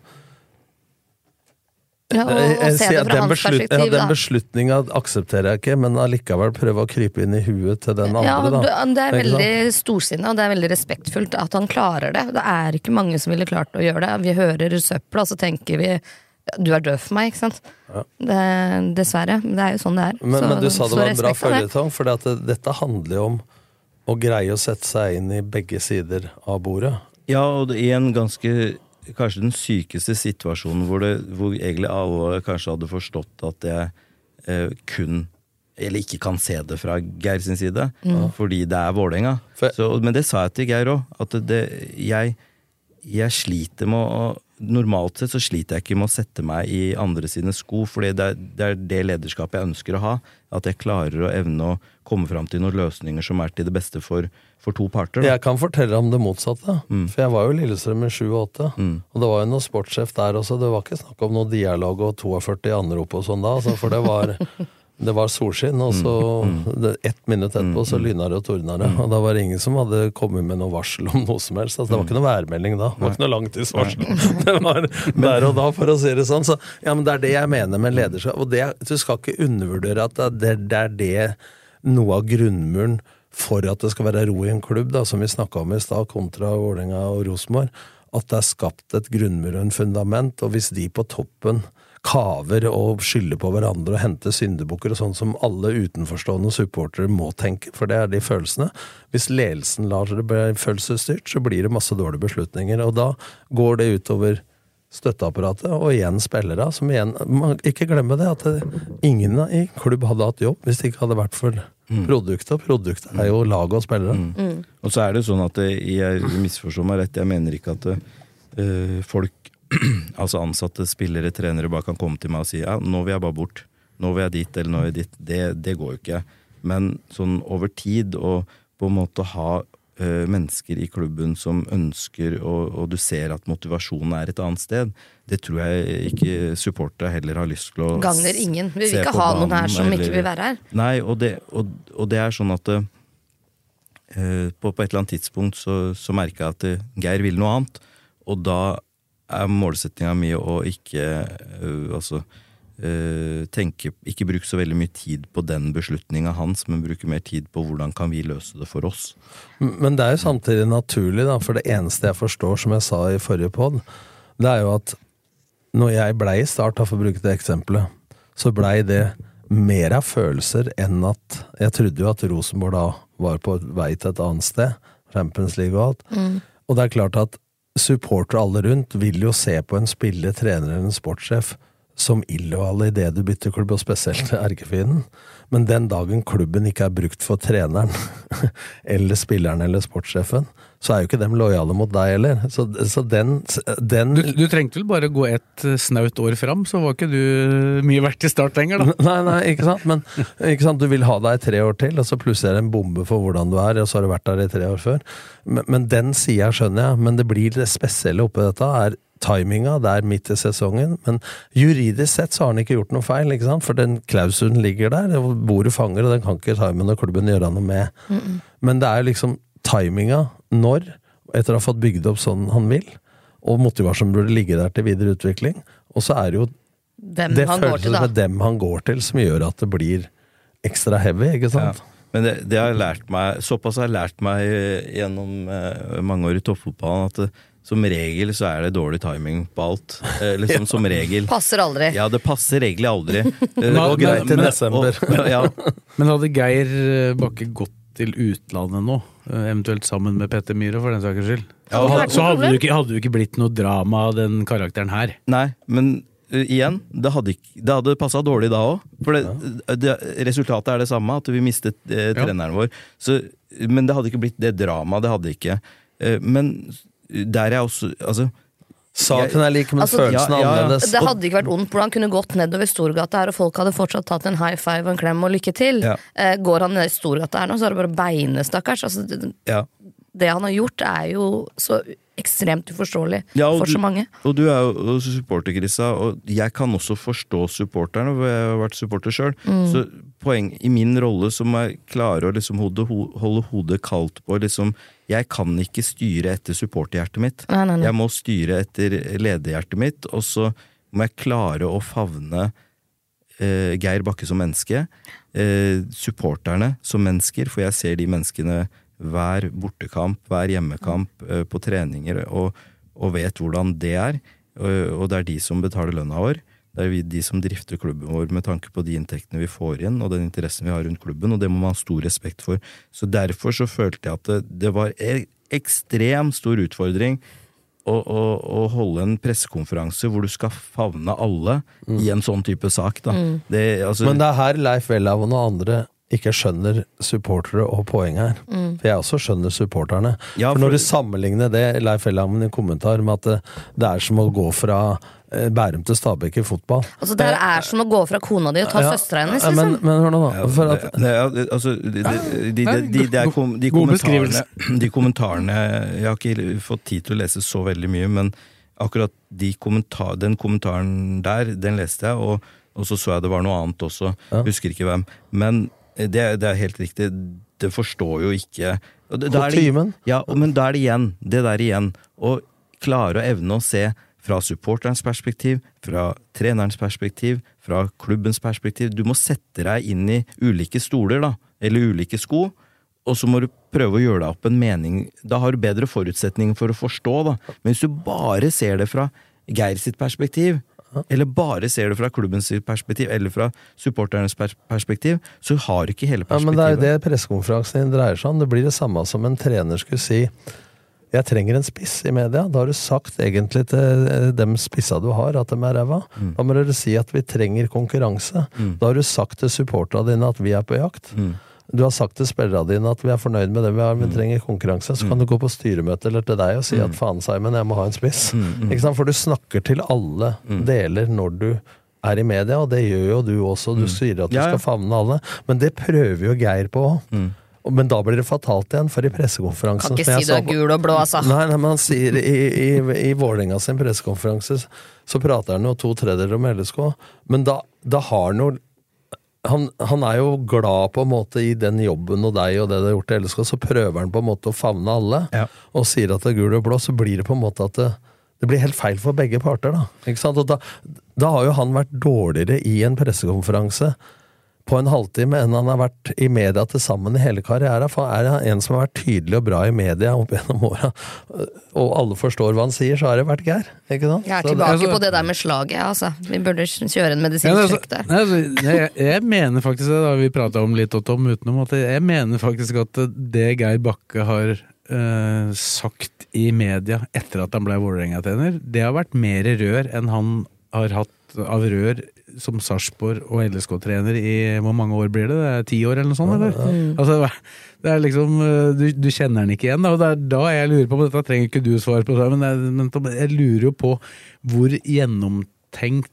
Ja, og, Jeg- og jeg se det fra den hans beslut- perspektiv, ja, Den da. beslutninga aksepterer jeg ikke, men allikevel prøve å krype inn i huet til den andre. Ja, da. det er veldig storsinna, og det er veldig respektfullt at han klarer det. Det er ikke mange som ville klart å gjøre det. Vi hører søpla, og så tenker vi du er død for meg, ikke sant. Det, dessverre. Men det er jo sånn det er. Men, Så- men du sa det var en bra føljetong, for det, dette handler jo om å greie å sette seg inn i begge sider av bordet. Ja, og i en ganske Kanskje den sykeste situasjonen hvor, det, hvor egentlig alle kanskje hadde forstått at jeg eh, kun Eller ikke kan se det fra Geir sin side, Mm. fordi det er Vålerenga. Så- Men det sa jeg til Geir òg, at det, jeg, jeg sliter med å Normalt sett så sliter jeg ikke med å sette meg i andre sine sko, for det, er- det er det lederskapet jeg ønsker å ha. At jeg klarer å evne å komme fram til noen løsninger som er til det beste for, for to parter. Da. Jeg kan fortelle om det motsatte. Mm. For jeg var jo Lillestrøm i 7 og 8. Og det var jo noen sportssjef der også. Det var ikke snakk om noe dialog og 42 anrop og sånn da. Altså, for det var, (laughs) det var solskinn, og så Mm. ett minutt etterpå så lyna det og tordna det. Og da var det ingen som hadde kommet med noe varsel om noe som helst. Altså, det var ikke noe værmelding da. Det var ikke noe langtidsvarsel. (laughs) Det var der og da, for å si det sånn. Så, ja, men det er det jeg mener med lederskap. Og det, du skal ikke undervurdere at det, det er det noe av grunnmuren for at det skal være ro i en klubb, da, som vi snakka om i stad, kontra Vålerenga og Rosenborg. At det er skapt et grunnmur og en fundament, og hvis de på toppen kaver og skylder på hverandre og henter syndebukker og sånn som alle utenforstående supportere må tenke, for det er de følelsene. Hvis ledelsen lar det bli følelsesstyrt, så blir det masse dårlige beslutninger, og da går det utover støtteapparatet, og igjen spillere, som igjen Ikke glemme det, at ingen i klubb hadde hatt jobb hvis det ikke hadde vært for produktet, og produktet er jo laget og spillere. Og så er det sånn at jeg misforstår meg rett, jeg mener ikke at eh, folk, (clears throat) altså ansatte, spillere, trenere, bare kan komme til meg og si ja, nå vil jeg bare bort. Nå vil jeg dit, eller nå vil jeg dit. Det, det går jo ikke. Men sånn over tid, og på en måte ha mennesker i klubben som ønsker, og, og du ser at motivasjonen er et annet sted, det tror jeg ikke supportere heller har lyst til å Gagner ingen. Vi vil ikke ha ha noen her som som ikke vil være her. Nei, og det, og, og det er sånn at uh, på, på et eller annet tidspunkt så, så merka jeg at uh, Geir vil noe annet. Og da er målsettinga mi å ikke uh, altså eh, tenke Ikke bruke så veldig mye tid på den beslutninga hans, men bruke mer tid på hvordan kan vi løse det for oss. Men det er jo samtidig naturlig, da, for det eneste jeg forstår, som jeg sa i forrige pod, det er jo at når jeg blei i Start, for å bruke det eksempelet, så blei det mer av følelser enn at Jeg trodde jo at Rosenborg da var på vei til et annet sted, Champions League og alt. Mm. Og det er klart at supportere alle rundt vil jo se på en spiller, trener eller en sportssjef som illojale idet du bytter klubb, og spesielt (laughs) erkefienden. Men den dagen klubben ikke er brukt for treneren, (laughs) eller spilleren eller sportssjefen, så er jo ikke dem lojale mot deg heller. Så, så den, den Du, du trengte vel bare gå et eh, snaut år fram, så var ikke du mye verdt i start lenger, da. (laughs) Nei, nei, ikke sant? Men ikke sant? du vil ha deg tre år til, og så plutselig er det en bombe for hvordan du er, og så har du vært der i tre år før. Men, men den sida skjønner jeg, men det blir det spesielle oppi dette, er timinga. Det er midt i sesongen, men juridisk sett så har han ikke gjort noe feil, ikke sant? for den klausulen ligger der, og bordet fanger, og den kan ikke timen og klubben gjøre noe med. Mm-mm. Men det er liksom timinga, når, etter å ha fått bygd opp sånn han vil, og motivasjonen burde ligge der til videre utvikling, og så er det jo Hvem det han følelsen med dem han går til, som gjør at det blir ekstra heavy, ikke sant? Men det, det har jeg lært meg Såpass har jeg lært meg eh, gjennom eh, mange år i toppfotballen at det, som regel så er det dårlig timing på alt. Eh, liksom som regel. Passer aldri. Ja, det passer egentlig aldri. (laughs) Det går og greit til desember. (laughs) Og, ja. Men hadde Geir eh, Bakke gått til utlandet nå, eh, eventuelt sammen med Petter Myhre for den saks skyld, Ja, så, så hadde det ikke, hadde ikke blitt noe drama av den karakteren her. Nei, men uh, igjen, det hadde, det hadde passa dårlig da òg. For det, det, resultatet er det samme, at vi mistet eh, treneren vår. Så, men det hadde ikke blitt det dramaet. Det hadde ikke. Uh, men der er også Altså Saken er lik, men Altså, følelsen er annerledes. Det hadde ikke vært ondt hvordan kunne gått nedover Storgata her, og folk hadde fortsatt tatt en high five og en klem og lykke til. Ja. Eh, går han ned i Storgata her nå, så er det bare beinet, stakkars. Altså, det, Ja. det han har gjort, er jo så ekstremt uforståelig Ja, for så mange. Og du er jo supporter, Krista, og jeg kan også forstå supporterne, for jeg har vært supporter sjøl. Mm. Så poeng i min rolle som er klare å liksom holde, ho- holde hodet kaldt på liksom Jeg kan ikke styre etter supporterhjertet mitt. Nei, nei, nei. Jeg må styre etter lederhjertet mitt, og så må jeg klare å favne eh, Geir Bakke som menneske. Eh, supporterne som mennesker, for jeg ser de menneskene hver bortekamp, hver hjemmekamp, eh, på treninger, og, og vet hvordan det er. Og, og det er de som betaler lønna vår. Det er vi, de som drifter klubben vår med tanke på de inntektene vi får inn, og den interessen vi har rundt klubben, og det må man ha stor respekt for. Så derfor så følte jeg at det, det var en ekstremt stor utfordring å, å, å holde en pressekonferanse hvor du skal favne alle i en sånn type sak. Da. Mm. Det, altså, Men det er her Leif Welhaven og andre ikke skjønner supportere og poenget her. Mm. For jeg også skjønner supporterne. Ja, for når du sammenligner det, Leif Welhaven i kommentar, med at det, det er som å gå fra eh, Bærum til Stabæk i fotball. Altså, det er som å gå fra kona di og ta Ja, søstera hennes, liksom. Men, men hør nå, da. For at, det- det- ja, altså, de, de, de, de, de, de, de, God kommentarene, de kommentarene Jeg har ikke fått tid til å lese så veldig mye, men akkurat de kommentar, den kommentaren der, den leste jeg, og, og så så jeg det var noe annet også. Husker ikke hvem. Men det, det er helt riktig. Det forstår jo ikke det- Kutymen. Ja, men da er det igjen, det der igjen, å klare å evne å se fra supporterens perspektiv, fra trenerens perspektiv, fra klubbens perspektiv. Du må sette deg inn i ulike stoler, da, eller ulike sko, og så må du prøve å gjøre deg opp en mening. Da har du bedre forutsetninger for å forstå, da. Men hvis du bare ser det fra Geir sitt perspektiv, eller bare ser det fra klubbens perspektiv, eller fra supporternes perspektiv, så har du ikke hele perspektivet. ja, men det er jo det pressekonferansen din dreier seg om. Det blir det samme som en trener skulle si jeg trenger en spiss i media. Da har du sagt egentlig til eh, dem spissa du har, at de er ræva. Mm. Da må dere si at vi trenger konkurranse. Da har du sagt til supporterne dine at vi er på jakt. Mm. Du har sagt til spillerne dine at vi er fornøyd med det vi har, vi trenger konkurranse. Så kan du gå på styremøte eller til deg og si at faen, Simon, jeg må ha en spiss. Ikke sant? For du snakker til alle deler når du er i media, og det gjør jo du også. Du sier at du Ja, ja. skal favne alle. Men det prøver jo Geir på òg. Men da blir det fatalt igjen, for i pressekonferansen Kan ikke si du er gul og blå, altså. Nei, nei, men han sier i, i, i Vålerenga sin pressekonferanse så prater han jo to tredjedeler om LSK, men da, da har han jo han, han er jo glad på en måte i den jobben og deg og det du har gjort i LSK, så prøver han på en måte å favne alle, Ja. og sier at det er gul og blå, så blir det på en måte at det, det blir helt feil for begge parter, da. Da, da har jo han vært dårligere i en pressekonferanse på en halvtime enn han har vært i media til sammen i hele karrieren. For er det en som har vært tydelig og bra i media opp gjennom åra, og alle forstår hva han sier, så har det vært Geir. Ikke sant? Jeg er tilbake altså- på det der med slaget, altså. Vi burde kjøre en medisinsk sjekk der. altså, jeg, jeg mener faktisk det, har vi prata om litt Tom utenom, at jeg mener faktisk at det Geir Bakke har øh, sagt i media etter at han ble Vålerenga-trener, det har vært mer rør enn han har hatt av rør som Sarpsborg og LSK-trener i hvor mange år blir det? Det er Ti år eller noe sånt? Eller? Altså, (laughs) det er liksom, eh, du, du kjenner den ikke igjen, da, og det er da jeg lurer på men Dette trenger ikke du svar på, men, jeg, men jeg lurer jo på hvor gjennomtenkt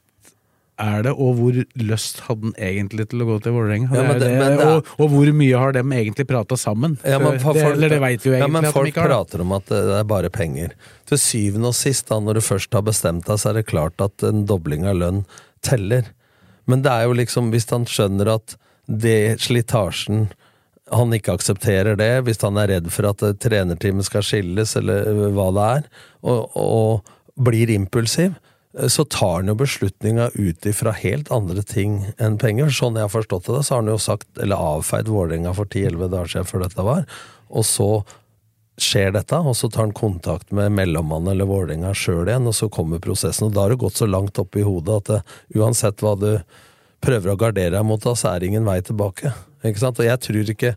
er det, og hvor lyst hadde han egentlig til å gå til Vålerenga? Ja, og, og hvor mye har dem egentlig prata sammen? Ja, men for det, folk- eller det veit vi jo ja, men at de prater om at det er bare penger. Til syvende og sist, da, når du først har bestemt deg, så er det klart at en dobling av lønn teller. Men det er jo liksom, hvis han skjønner at det slitasjen han ikke aksepterer det, hvis han er redd for at eh, trenerteamet skal skilles, eller eh, hva det er, og, og blir impulsiv, eh, så tar han jo beslutninga ut ifra helt andre ting enn penger. Sånn jeg har forstått det, så har han jo sagt, eller avfeid Vålerenga for 10-11 dager siden før dette var, og så skjer dette, og så tar han kontakt med mellommannen eller Vålerenga sjøl igjen, og så kommer prosessen. Og da har det gått så langt opp i hodet at det, uansett hva du prøver å gardere deg mot, da, så er det ingen vei tilbake. Ikke sant? Og jeg tror ikke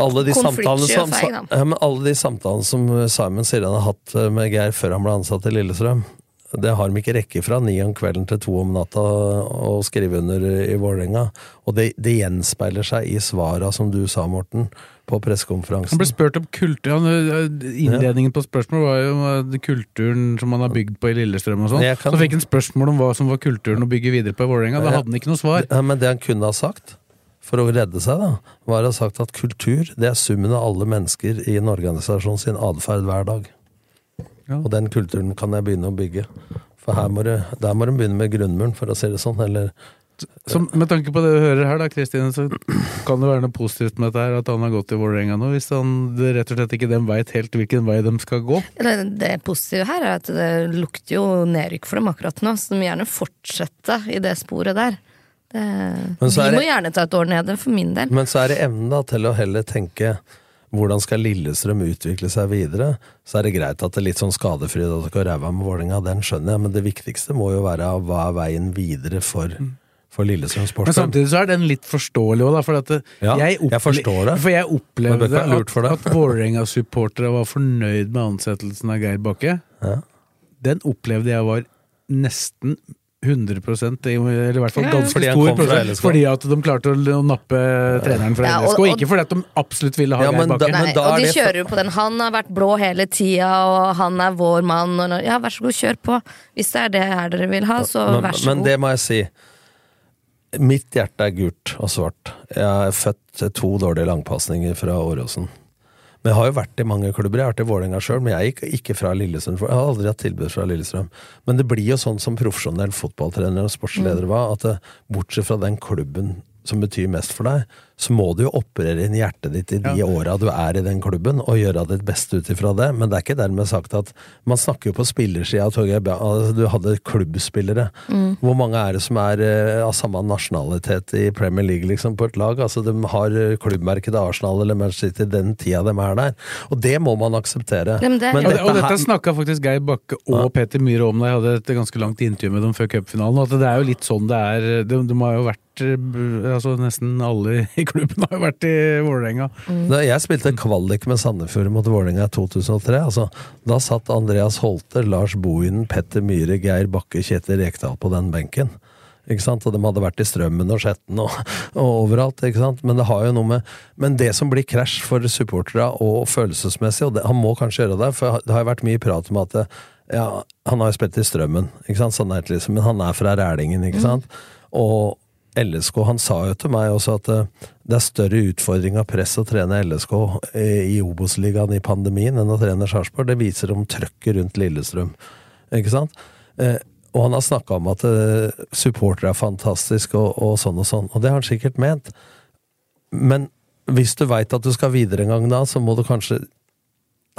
alle de, samtalene som, ja, alle de samtalene som Simon sier han har hatt med Geir før han ble ansatt i Lillestrøm, det har de ikke rekke fra ni om kvelden til to om natta å skrive under i Vålerenga. Og det, det gjenspeiler seg i svara, som du sa, Morten, på pressekonferansen. Han ble spurt om kultur Innledningen på spørsmålet var jo eh, kulturen som man har bygd på i Lillestrøm og sånn. Kan- Så fikk han spørsmål om hva som var kulturen å bygge videre på i Vålerenga. Da hadde han ikke noe svar. Ja, men det han kunne ha sagt, for å redde seg, da, var å ha sagt at kultur, det er summen av alle mennesker i en organisasjon sin atferd hver dag. Og den kulturen kan jeg begynne å bygge. For her må du, der må du begynne med grunnmuren, for å si det sånn. Eller Så med tanke på det du hører her, da, Kristine, så kan det være noe positivt med dette her, at han har gått i Vålerenga nå, hvis han det rett og slett ikke dem veit helt hvilken vei de skal gå. Det, Det positive her er at det lukter jo nedrykk for dem akkurat nå, så de må gjerne fortsette i det sporet der. Det, Men så de må gjerne ta et år nede, for min del. Men så er det evnen da, til å heller tenke hvordan skal Lillestrøm utvikle seg videre? Så er det greit at det er litt sånn skadefri at dere ræva med Vålerenga, den skjønner jeg, men det viktigste må jo være hva er veien videre for, for Lillestrøm Men Sportsklubb. samtidig så er den litt forståelig òg, da. For at det, Ja, jeg, jeg forstår det. For jeg opplevde at, at Vålerenga-supportere var fornøyd med ansettelsen av Geir Bakke. Ja. Den opplevde jeg var nesten 100 i- eller i hvert fall ganske Fordi stor prosent, fordi at de klarte å, nappe treneren fra Ja, og- LSK. og- ikke fordi at de absolutt ville ha Ja, Geir men da- Bakke. Nei, og de kjører jo på den 'han har vært blå hele tida', og 'han er vår mann', og ja, vær så god, kjør på. Hvis det er det her dere vil ha, så men, vær så men god. det må jeg si. Mitt hjerte er gult og svart. Jeg er født til to dårlige langpasninger fra Åråsen. Men jeg har jo vært i mange klubber. Jeg har vært i Vålerenga sjøl, men jeg gikk ikke fra Lillestrøm. Jeg har aldri hatt tilbud fra Lillestrøm. Men det blir jo sånn som profesjonell fotballtrener og sportsleder var, at bortsett fra den klubben som betyr mest for deg, så må du jo operere inn hjertet ditt i de Ja. åra du er i den klubben, og gjøre ditt beste ut ifra det. Men det er ikke dermed sagt at Man snakker jo på spillersida, altså, Du hadde klubbspillere. Hvor mange er det som er eh, av samme nasjonalitet i Premier League liksom, på et lag? Altså, De har eh, klubbmerket Arsenal eller Manchester City den tida de er der. Og det må man akseptere. Men det- og, det, og her- dette snakka faktisk Geir Bakke og Peter Myhre om da jeg hadde et ganske langt intervju med dem før cupfinalen. At det er jo litt sånn det er. De, de har jo vært eh, altså Nesten alle i klubben har jo vært i Vålerenga. Da jeg spilte kvalik med Sandefjord mot Vålerenga i 2003, altså, da satt Andreas Holte, Lars Bohinen, Petter Myhre, Geir Bakke, Kjetil Rekdal på den benken. Ikke sant? Og de hadde vært i Strømmen og Skjetten og, og overalt. ikke sant? Men det har jo noe med Men det som blir krasj for supporterne og følelsesmessig, og det, han må kanskje gjøre det, for det har jo vært mye prat om at ja, han har jo spilt i Strømmen, ikke sant? Sånn er det liksom, men han er fra Rælingen, ikke sant? Og LSK, han sa jo til meg også at eh, det er større utfordring av press å trene LSK eh, i Obos-ligaen i pandemien enn å trene Sarpsborg. Det viser om trøkket rundt Lillestrøm. Ikke sant? Eh, og han har snakka om at supportere er fantastisk og, og sånn og sånn, og det har han sikkert ment. Men hvis du veit at du skal videre en gang da, så må du kanskje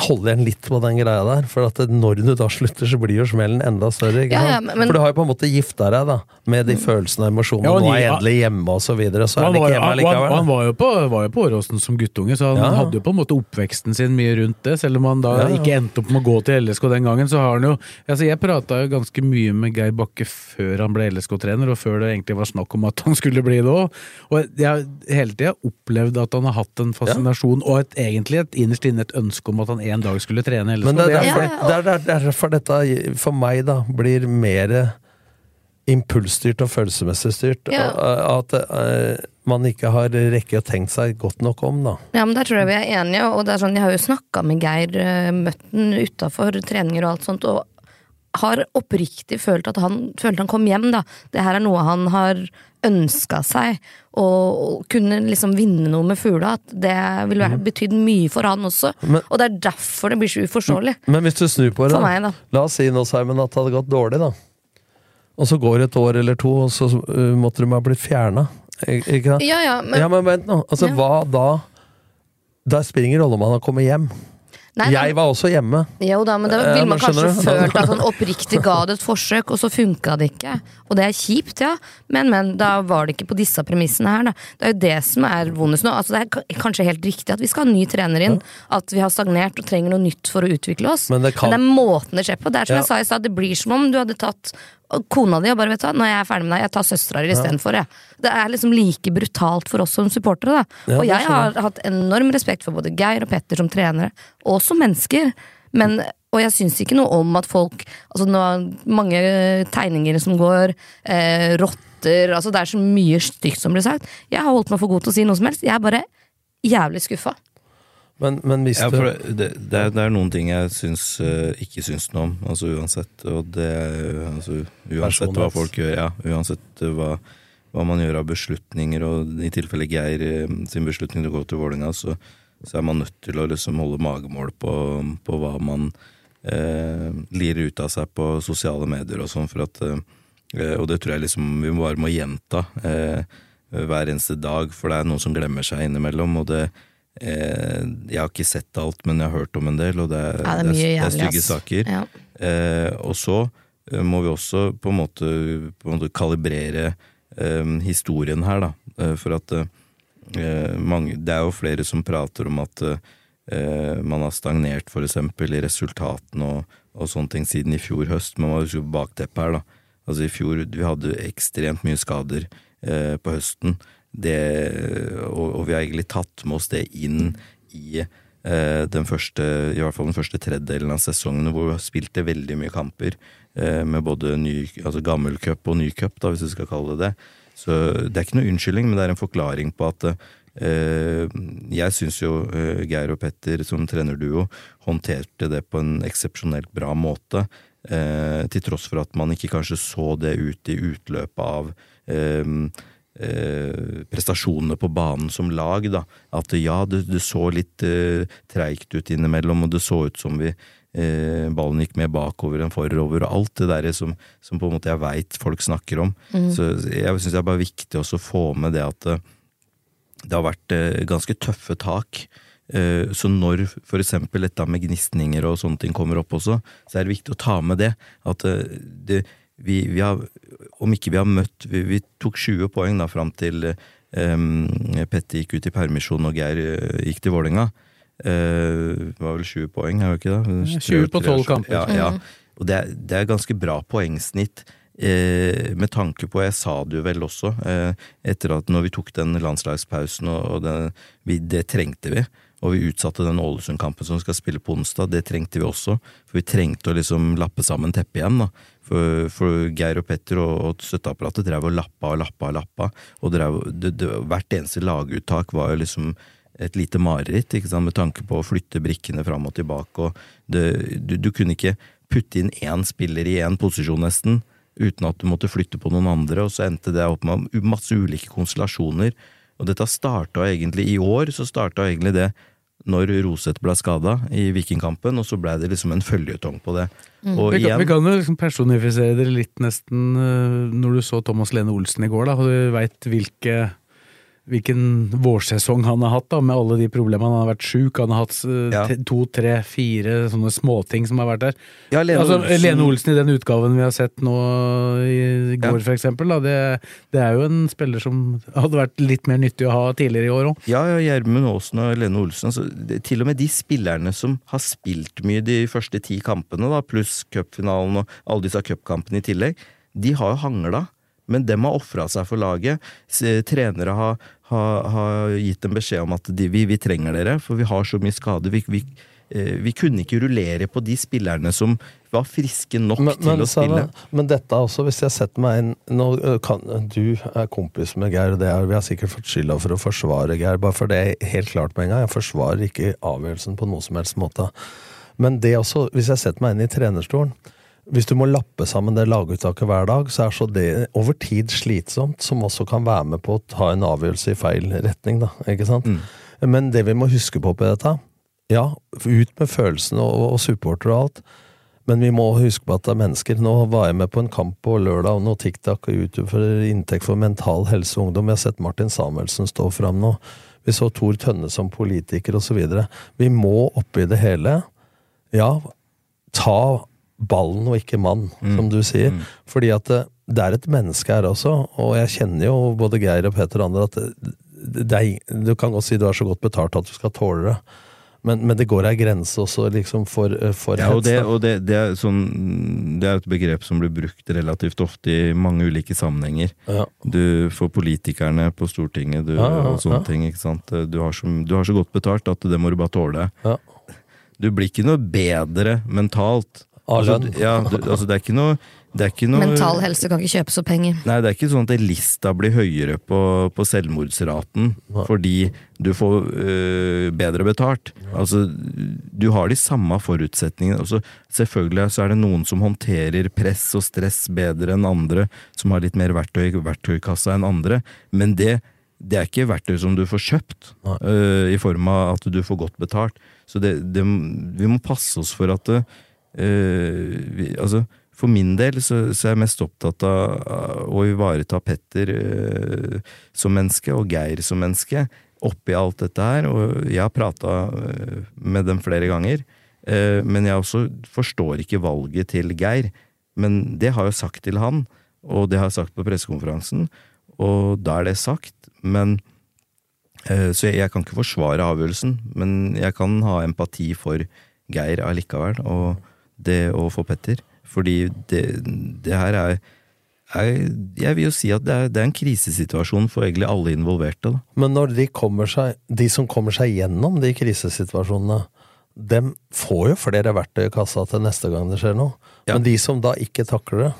holde igjen litt på den greia der. For at når du da slutter, så blir jo smellen enda større. Ikke Ja, ja, men-. For du har jo på en måte gifta deg da, med de følelsene og emosjonene. Ja, og nå er jeg endelig hjemme, og så videre. Så er han, var, ikke hjemme han, han, likevel. han var jo på, var jo på Åråsen som guttunge, så han hadde jo på en måte oppveksten sin mye rundt det. Selv om han da Ja, ja. ikke endte opp med å gå til LSK den gangen, så har han jo altså Jeg prata jo ganske mye med Geir Bakke før han ble LSK-trener, og før det egentlig var snakk om at han skulle bli det òg. Og jeg har hele tida opplevd at han har hatt en fascinasjon, og et, egentlig et, innerst inne et ønske om at han en dag skulle trene eller Men det er Det er- derfor, Ja, ja, det er derfor dette for meg da blir mer impulsstyrt og følelsesmessig styrt. Ja. At uh, man ikke har rekke å tenkt seg godt nok om, da. Ja, men Der tror jeg vi er enige. og det er sånn, Jeg har jo snakka med Geir, Møtten møtt han utafor treninger og alt sånt, og har oppriktig følt at han følte han kom hjem. da. Det her er noe han har ønska seg, og, kunne liksom vinne noe med fugla. At det ville mm. betydd mye for han også. Mm. Men- og det er derfor det blir så uforståelig. Men hvis du snur på det, For meg, da. La oss si nå, Simon, at det hadde gått dårlig, da. Og så går det et år eller to, og så uh, måtte de ha blitt fjerna. Ja, ja, men, ja, men vent nå. Altså, Ja. hva da? Da spiller ingen rolle om han har kommet hjem. Nei. Jeg var også hjemme. Jo da, men da Eh, ville man kanskje følt at han (laughs) oppriktig ga det et forsøk, og så funka det ikke. Og det er kjipt, ja, men, men da var det ikke på disse premissene her, da. Det er jo det som er vondest nå. Altså, det er kanskje helt riktig at vi skal ha en ny trener inn, at vi har stagnert og trenger noe nytt for å utvikle oss. Men det kan- men det er måten det skjer på. Det er som Ja. jeg sa i stad, det blir som om du hadde tatt kona di og bare vet du hva, når jeg er ferdig med deg, jeg tar søstera di istedenfor. Ja. Det er liksom like brutalt for oss som supportere. Ja, og jeg har hatt enorm respekt for både Geir og Petter som trenere, og som mennesker. Men, og jeg syns ikke noe om at folk Altså nå er mange tegninger som går, eh, rotter altså Det er så mye stygt som blir sagt. Jeg har holdt meg for god til å si noe som helst. Jeg er bare jævlig skuffa. Men, men hvis Ja, for det, det, det, er, det er noen ting jeg syns, eh, ikke syns noe om, altså uansett. Og det altså, Uansett hva folk gjør, ja. Uansett hva, hva man gjør av beslutninger, og i tilfelle Geir eh, sin beslutning til å gå til Vålerenga, så, så er man nødt til å liksom holde magemål på, på hva man eh, lirer ut av seg på sosiale medier og sånn, for at eh, Og det tror jeg liksom vi bare må gjenta eh, hver eneste dag, for det er noen som glemmer seg innimellom, og det Eh, jeg har ikke sett alt, men jeg har hørt om en del, og det er, Ja, det er det er stygge saker. Ja. Eh, og så eh, må vi også på en måte, på en måte kalibrere eh, historien her, da. Eh, for at eh, mange, Det er jo flere som prater om at eh, man har stagnert for eksempel i resultatene og, og sånne ting siden i fjor høst, men man må huske på bakteppet her, da. Altså i fjor vi hadde ekstremt mye skader på høsten. Det, og, og vi har egentlig tatt med oss det inn i eh, den første, i hvert fall den første tredjedelen av sesongen, hvor vi har spilt det veldig mye kamper eh, med både ny, altså gammel cup og ny cup, da, hvis vi skal kalle det det. Så det er ikke noe unnskyldning, men det er en forklaring på at eh, jeg syns jo eh, Geir og Petter som trenerduo håndterte det på en eksepsjonelt bra måte. Eh, til tross for at man ikke kanskje så det ut i utløpet av eh, prestasjonene på banen som lag, da. At ja, det, det så litt eh, treigt ut innimellom, og det så ut som vi eh, ballen gikk mer bakover enn forover, og alt det der som, som på en måte jeg veit folk snakker om. Så jeg syns det er bare viktig også å få med det at eh, det har vært eh, ganske tøffe tak. Eh, Så når for eksempel dette med gnisninger og sånne ting kommer opp også, så er det viktig å ta med det. At eh, det, vi, vi har, om ikke vi har møtt Vi, vi tok 20 poeng da fram til um, Petter gikk ut i permisjon og Geir uh, gikk til Vålerenga. Eh, det var vel 20 poeng, er det ikke det? Ja, 20 på 12 kamper. Ja, ja. Og det er, det er ganske bra poengsnitt. Eh, med tanke på, jeg sa det jo vel også, eh, etter at når vi tok den landslagspausen, og, og det, vi, det trengte vi, og vi utsatte den Ålesund-kampen som skal spille på onsdag, det trengte vi også, for vi trengte å liksom lappe sammen teppet igjen. da. For, for Geir og Petter og, og støtteapparatet drev og lappa og lappa og lappa, og drev, det, det, hvert eneste laguttak var jo liksom et lite mareritt, med tanke på å flytte brikkene fram og tilbake. og det, du, du kunne ikke putte inn én spiller i én posisjon, nesten, uten at du måtte flytte på noen andre, og så endte det opp med masse ulike konstellasjoner. Og dette starta egentlig i år, så starta egentlig det når Roseth ble skada i Vikingkampen, og så ble det liksom en føljetong på det. Og Vi kan, vi kan jo liksom personifisere dere litt nesten eh, når du så Thomas Lene Olsen i går, da, og du veit hvilke Hvilken vårsesong han har hatt, da, med alle de problemene. Han har vært sjuk, han har hatt eh, Ja. to, tre, fire sånne småting som har vært der. Ja, Lene altså, Olsen- Lene Olsen i den utgaven vi har sett nå i går, for eksempel, da, det, det er jo en spiller som hadde vært litt mer nyttig å ha tidligere i år òg. Ja, ja, Gjermund Aasen og Lene Olsen. Altså, det, til og med de spillerne som har spilt mye de første ti kampene, da, pluss cupfinalen og alle disse cupkampene i tillegg, de har jo hangla. Men dem har ofra seg for laget. Trenere har, har, har gitt dem beskjed om at de, vi, vi trenger dere, for vi har så mye skade. Vi, vi, eh, vi kunne ikke rullere på de spillerne som var friske nok Men, til men, å spille. Men dette også, hvis jeg setter meg inn nå, kan, Du er kompis med Geir, og det er, vi har sikkert fått skylda for å forsvare Geir. Bare for det er helt klart med en gang. Jeg forsvarer ikke avgjørelsen på noen som helst måte. Men det også, hvis jeg setter meg inn i trenerstolen Hvis du må lappe sammen det laguttaket hver dag, så er så det over tid slitsomt, som også kan være med på å ta en avgjørelse i feil retning, da. Ikke sant? Men det vi må huske på på dette Ja, ut med følelsene og, og supportere og alt. Men vi må huske på at det er mennesker. Nå var jeg med på en kamp på lørdag om noe TikTok og YouTube for inntekt for mental helse og ungdom. Jeg har sett Martin Samuelsen stå fram nå Vi så Tor Tønne som politiker osv. Vi må oppi det hele, ja, ta ballen og ikke mann, som du sier. Fordi at det, det er et menneske her også, og jeg kjenner jo både Geir og Peter og andre at det, det er, du kan godt si du er så godt betalt at du skal tåle det. Men, men det går ei grense også liksom for, for Ja, og det, og det, det, er sånn, det er et begrep som blir brukt relativt ofte i mange ulike sammenhenger. Ja. Du får politikerne på Stortinget du, Ja, og sånne ting. ikke sant? Du har, så, du har så godt betalt at det må du bare tåle. Ja. Du blir ikke noe bedre mentalt. Av Altså, ja, altså, det er ikke noe, det er ikke noe Mental helse kan ikke kjøpes for penger. Nei, det er ikke sånn at lista blir høyere på, på selvmordsraten fordi du får øh, bedre betalt. Altså, du har de samme forutsetningene. Altså, selvfølgelig så er det noen som håndterer press og stress bedre enn andre, som har litt mer verktøy i verktøykassa enn andre, men det, det er ikke verktøy som du får kjøpt øh, i form av at du får godt betalt. Så det, det, vi må passe oss for at øh, vi, altså, for min del så, så er jeg mest opptatt av å ivareta Petter øh, som menneske og Geir som menneske oppi alt dette her. Og jeg har prata med dem flere ganger, øh, men jeg også forstår ikke valget til Geir. Men det har jeg sagt til han, og det har jeg sagt på pressekonferansen, og da er det sagt. Men øh, Så jeg, jeg kan ikke forsvare avgjørelsen, men jeg kan ha empati for Geir allikevel, og det å få Petter. Fordi det, det her er, er Jeg vil jo si at det er, det er en krisesituasjon for egentlig alle involverte. Da. Men når de kommer seg, de som kommer seg gjennom de krisesituasjonene, dem får jo flere verktøy i kassa til neste gang det skjer noe. Men de som da ikke takler det,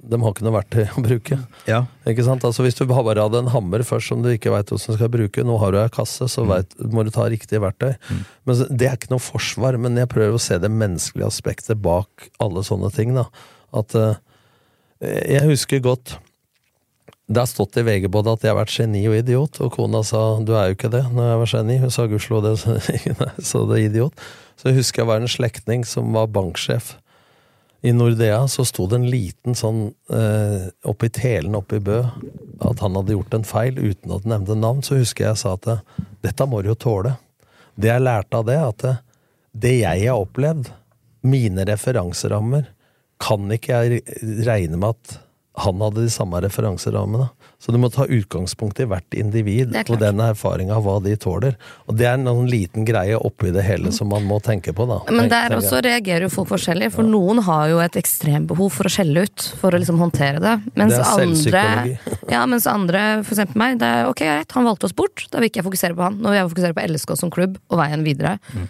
de har ikke noe verktøy å (laughs) bruke. Ja. Ikke sant? Altså Hvis du bare hadde en hammer først som du ikke veit hvordan du skal bruke, nå har du ei kasse, så vet, må du ta riktig verktøy. Men Det er ikke noe forsvar, men jeg prøver å se det menneskelige aspektet bak alle sånne ting. da At uh, Jeg husker godt det har stått i VG både at jeg har vært geni og idiot, og kona sa du er jo ikke det når jeg var geni. Hun sa gudskjelov det, så (laughs) så det idiot. Så jeg husker jeg var en slektning som var banksjef. I Nordea så sto det en liten sånn eh, oppi telen oppe i Bø at han hadde gjort en feil uten at han nevnte navn. Så husker jeg sa at dette må du jo tåle. Det jeg lærte av det, at det jeg har opplevd, mine referanserammer, kan ikke jeg regne med at han hadde de samme referanserammene. Så du må ta utgangspunkt i hvert individ og den erfaringa hva de tåler. Og det er en sånn liten greie oppi det hele som man må tenke på, da. Men der også reagerer jo folk forskjellig, for noen har jo et ekstrembehov for å skjelle ut, for å liksom håndtere det. Mens Det er andre, selvpsykologi. (laughs) ja, mens andre, for eksempel meg, det er ok, greit, han valgte oss bort, da vil ikke jeg fokusere på han. Nå vil jeg fokusere på LSK som klubb, og veien videre. Um,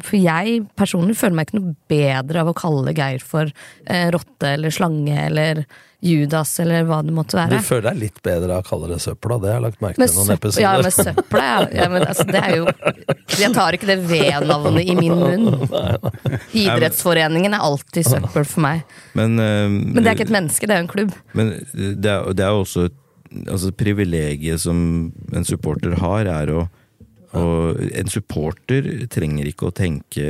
for jeg personlig føler meg ikke noe bedre av å kalle Geir for eh, rotte eller slange eller Judas eller hva det måtte være. Du føler deg litt bedre av å kalle det søpla, det har jeg lagt merke til noen episoder. ja, med søpla, ja. ja men, altså, det er jo Jeg tar ikke det V-navnet i min munn. (laughs) Idrettsforeningen er alltid søppel for meg. Men, uh, Men det er ikke et menneske, det er jo en klubb. Men det er, det er jo også et altså privilegiet som en supporter har, er å og en supporter trenger ikke å tenke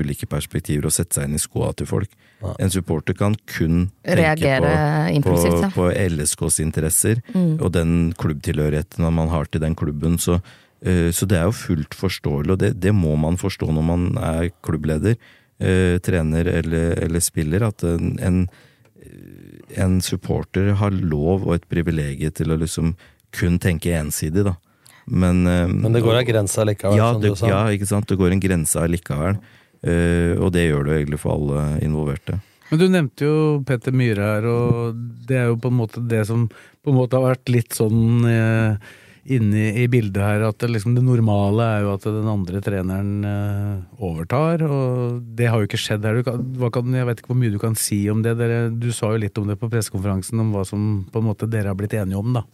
ulike perspektiver og sette seg inn i skoa til folk. En supporter kan kun tenke Reagere på, impulsivt, ja. på, på LSKs interesser Mm. og den klubbtilhørigheten man har til den klubben. Så, eh, så det er jo fullt forståelig, og det, det må man forstå når man er klubbleder, eh, trener eller, eller spiller, at en, en, en supporter har lov og et privilegium til å liksom kun tenke ensidig, da. Men, eh, Men det går ei grense likevel, ja, som det, du sa. Ja, ikke sant. Det går en grense allikevel. Eh, og det gjør det egentlig for alle involverte. Men du nevnte jo Petter Myhre her, og det er jo på en måte det som på en måte har vært litt sånn eh, inne i bildet her, at det, liksom det normale er jo at den andre treneren eh, overtar, og det har jo ikke skjedd her. Du kan, hva kan, jeg vet ikke hvor mye du kan si om det. Dere, du sa jo litt om det på pressekonferansen, om hva som på en måte dere har blitt enige om, da.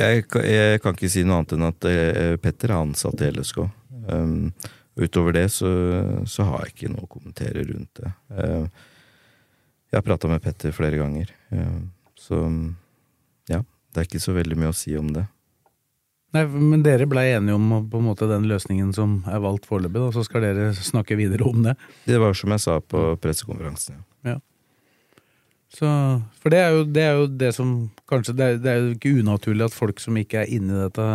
Jeg, jeg kan ikke si noe annet enn at eh, Petter er ansatt i LSK. Um, utover det så, så har jeg ikke noe å kommentere rundt det. Um, jeg har prata med Petter flere ganger, um, så ja. Det er ikke så veldig mye å si om det. Nei, Men dere blei enige om på en måte den løsningen som er valgt foreløpig, og så skal dere snakke videre om det. Det var som jeg sa på pressekonferansen. Ja. Ja. Så, for det er, jo, det er jo det som kanskje det er, det er jo ikke unaturlig at folk som ikke er inni dette,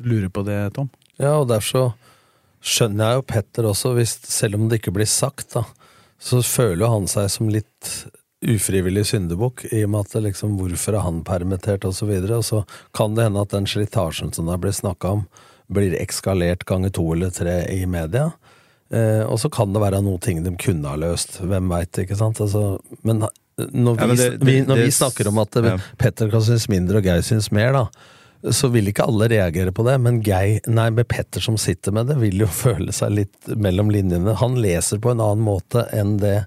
lurer på det, Tom? Ja, og derfor så skjønner jeg jo Petter også, hvis, selv om det ikke blir sagt, da, så føler jo han seg som litt ufrivillig syndebukk, i og med at liksom, hvorfor er han permittert, og så og så kan det hende at den slitasjen som det blir snakka om, blir ekskalert ganger to eller tre i media. Eh, og så kan det være noe ting de kunne ha løst, hvem veit, ikke sant. Altså, men når, vi, Ja, men det- vi, det- når vi snakker om at ja. Petter kan synes mindre og Geir synes mer, da, så vil ikke alle reagere på det, men Geir, nei, med Petter som sitter med det, vil jo (laughs) føle seg litt mellom linjene. Han leser på en annen måte enn det,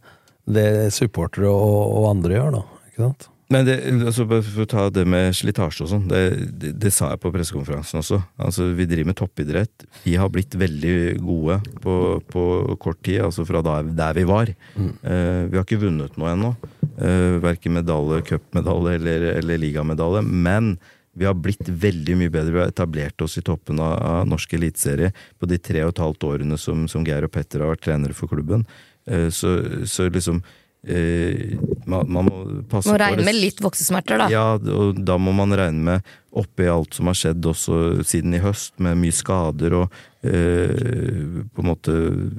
det supportere og, og andre gjør, da. Ikke sant? Men det, altså, for å ta det med slitasje og sånn, det, det, det sa jeg på pressekonferansen også. Altså, vi driver med toppidrett. Vi har blitt veldig gode på, på kort tid, altså fra da, der vi var. Eh, vi har ikke vunnet noe ennå. Uh, verken medalje, cupmedalje eller, eller ligamedalje. Men vi har blitt veldig mye bedre. Vi har etablert oss i toppen av, av norsk eliteserie på de tre og et halvt årene som, som Geir og Petter har vært trenere for klubben. Eh, så, så liksom eh, man, man må passe Må regne med litt voksesmerter, da. ja, og da må man regne med, oppi alt som har skjedd også siden i høst, med mye skader og eh, på en måte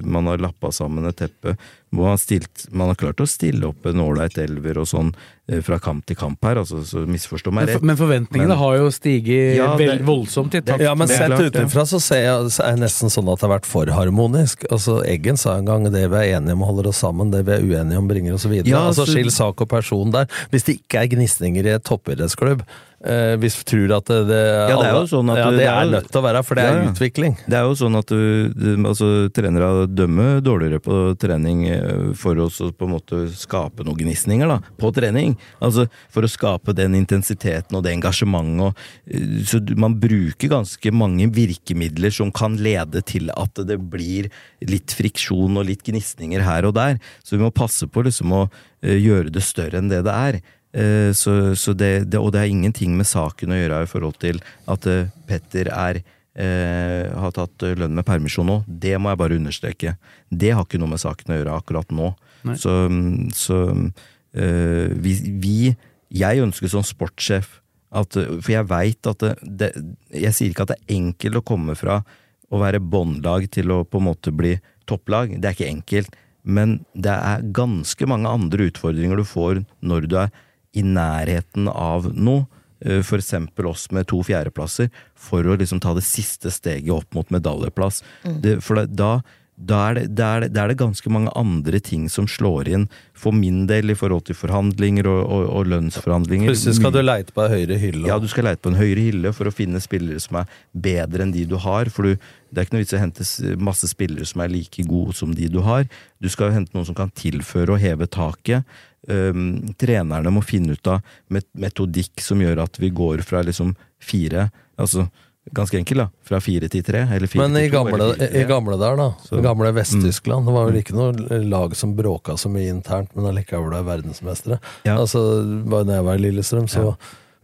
Man har lappa sammen et teppe. Man har, stilt, man har klart å stille opp en ålreit elver og sånn eh, fra kamp til kamp her, altså, så misforstå meg Men, for, men forventningene Men- har jo stiget Ja, det- vel voldsomt i takt Ja, men sett utenfra så ser jeg, så er det nesten sånn at det har vært for harmonisk. Altså, Eggen sa en gang det vi er enige om holder oss sammen, det vi er uenige om bringer oss videre. Ja, altså Skill sak og person der. Hvis det ikke er gnisninger i et toppidrettsklubb, eh, hvis vi tror at det, det, Ja, det er jo sånn at ja, det det er nødt til å være, for det er Ja, utvikling. Det er jo sånn at du, du, altså, trenere dømmer dårligere på trening eh, for å på en måte skape noen gnisninger da, på trening. Altså For å skape den intensiteten og det engasjementet. Og, eh, så man bruker ganske mange virkemidler som kan lede til at det blir litt friksjon og litt gnisninger her og der. Så vi må passe på liksom å gjøre det større enn det det er. Eh, Så, så det, det, og det har ingenting med saken å gjøre i forhold til at eh, Petter er eh, har tatt eh, lønn med permisjon nå. Det må jeg bare understreke. Det har ikke noe med saken å gjøre akkurat nå. Nei. Så, så eh, vi, vi Jeg ønsker som sportssjef at For jeg veit at det, det Jeg sier ikke at det er enkelt å komme fra å være båndlag til å på en måte bli topplag. Det er ikke enkelt. Men det er ganske mange andre utfordringer du får når du er i nærheten av noe. Eh, For eksempel oss med to fjerdeplasser, for å liksom ta det siste steget opp mot medaljeplass. Mm. Det, for da, da, er det, da, er det, da er det ganske mange andre ting som slår inn, for min del, i forhold til forhandlinger og, og, og lønnsforhandlinger. Plutselig skal du leite på ei høyere hylle. Ja, du skal leite på en høyere hylle for å finne spillere som er bedre enn de du har. For du, det er ikke noe vits i å hente masse spillere som er like gode som de du har. Du skal jo hente noen som kan tilføre og heve taket. Um, trenerne må finne ut av metodikk som gjør at vi går fra liksom fire Altså ganske enkelt, da. Fra fire til tre. Eller fire Men i til to, gamle, fire i gamle der, da. Så- gamle Vest-Tyskland. Det var Mm. vel ikke noe lag som bråka så mye internt, men allikevel er verdensmestere. Ja. Altså, bare når jeg var i Lillestrøm, så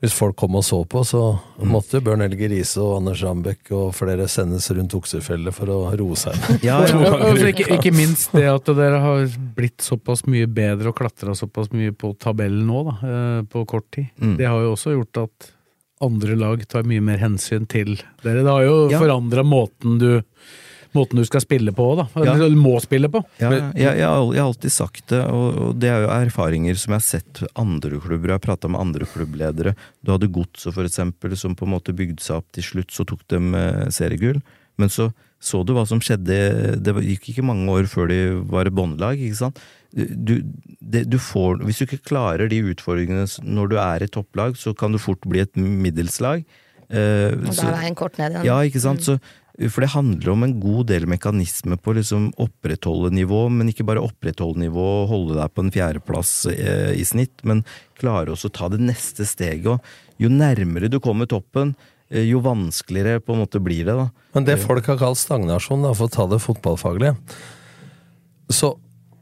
hvis folk kom og så på, så Mm. måtte jo Bjørn Helge Riise og Anders Rambekk og flere sendes rundt oksefellet for å roe seg ned. (laughs) Ja, ja. (laughs) Og ikke, ikke minst det at dere har blitt såpass mye bedre og klatra såpass mye på tabellen nå, da, eh, på kort tid. Mm. Det har jo også gjort at andre lag tar mye mer hensyn til dere. Det har jo Ja. forandra måten du Måten du skal spille på, da. Ja. Eller må spille på. Ja, jeg, jeg, jeg, har alltid sagt det, og, og det er jo erfaringer som jeg har sett andre klubber. Jeg har prata med andre klubbledere. Du hadde Godset, for eksempel, som på en måte bygde seg opp til slutt. Så tok de eh, seriegull. Men så så du hva som skjedde. Det gikk ikke mange år før de var et båndlag, ikke sant. Du, det, du får, hvis du ikke klarer de utfordringene når du er i topplag, så kan du fort bli et middelslag. Eh, Og da er veien kort ned igjen. ja, ikke sant? Så, for det handler om en god del mekanismer på å liksom opprettholde nivå, men ikke bare opprettholde nivå og holde deg på en fjerdeplass eh, i snitt, men klare også å ta det neste steget. Og jo nærmere du kommer toppen, eh, jo vanskeligere på en måte blir det. da. Men det folk har kalt stagnasjon, da, for å ta det fotballfaglige Så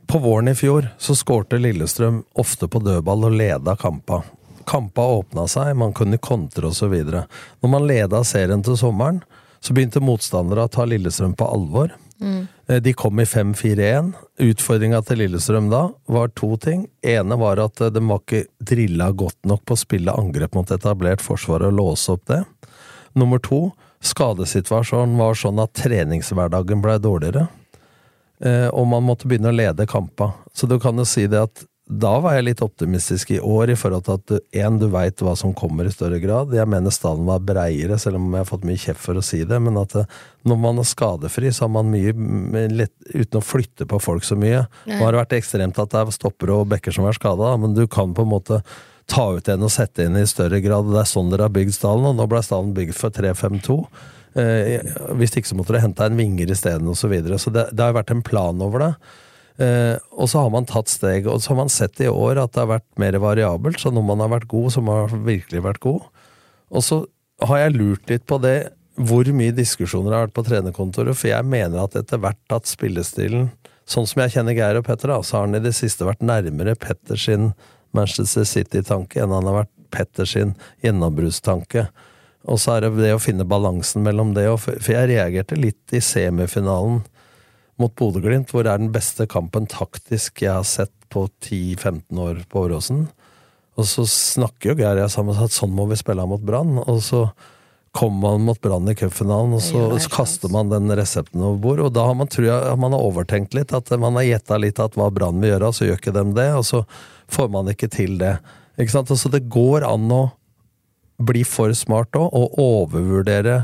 på våren i fjor så skårte Lillestrøm ofte på dødball og leda kampa. Kampa åpna seg, man kunne kontre osv. Når man leda serien til sommeren, så begynte motstandere å ta Lillestrøm på alvor. Mm. De kom i 5-4-1. Utfordringa til Lillestrøm da var to ting. ene var at eh, de var ikke drilla godt nok på å spille angrep mot etablert forsvar og låse opp det. Nummer to skadesituasjonen var sånn at treningshverdagen ble dårligere. Eh, og man måtte begynne å lede kampa. Så du kan jo si det at da var jeg litt optimistisk i år i forhold til at du, en, du veit hva som kommer i større grad. Jeg mener stallen var breiere, selv om jeg har fått mye kjeft for å si det. Men at det, når man er skadefri, så har man mye lett, uten å flytte på folk så mye. Nå har det vært ekstremt at det er stoppere og bekker som er skada, men du kan på en måte ta ut en og sette inn i større grad. Det er sånn dere har bygd stallen, og nå ble stallen bygd for 3-5-2. Eh, hvis ikke så måtte dere hente en vinger isteden, osv. Så, videre. så det, det har vært en plan over det. Eh, og så har man tatt steg, og så har man sett i år at det har vært mer variabelt. Så når man har vært god, så har man virkelig vært god. Og så har jeg lurt litt på det, hvor mye diskusjoner har vært på trenerkontoret, for jeg mener at etter hvert at spillestilen Sånn som jeg kjenner Geir og Petter, så har han i det siste vært nærmere Petter sin Manchester City-tanke enn han har vært Petter sin gjennombruddstanke. Og så er det det å finne balansen mellom det og For jeg reagerte litt i semifinalen mot Bodø-Glimt, hvor det er den beste kampen taktisk jeg har sett på 10-15 år på Åråsen. Og så snakker jo Geir og jeg sammen at sånn må vi spille mot Brann. Og så kommer man mot Brann i cupfinalen, og så, så kaster man den resepten over bord. Og da har man, tror jeg man har overtenkt litt, at man har gjetta litt at hva Brann vil gjøre, og så gjør ikke dem det, og så får man ikke til det. Ikke sant? Altså, det går an å bli for smart òg, og overvurdere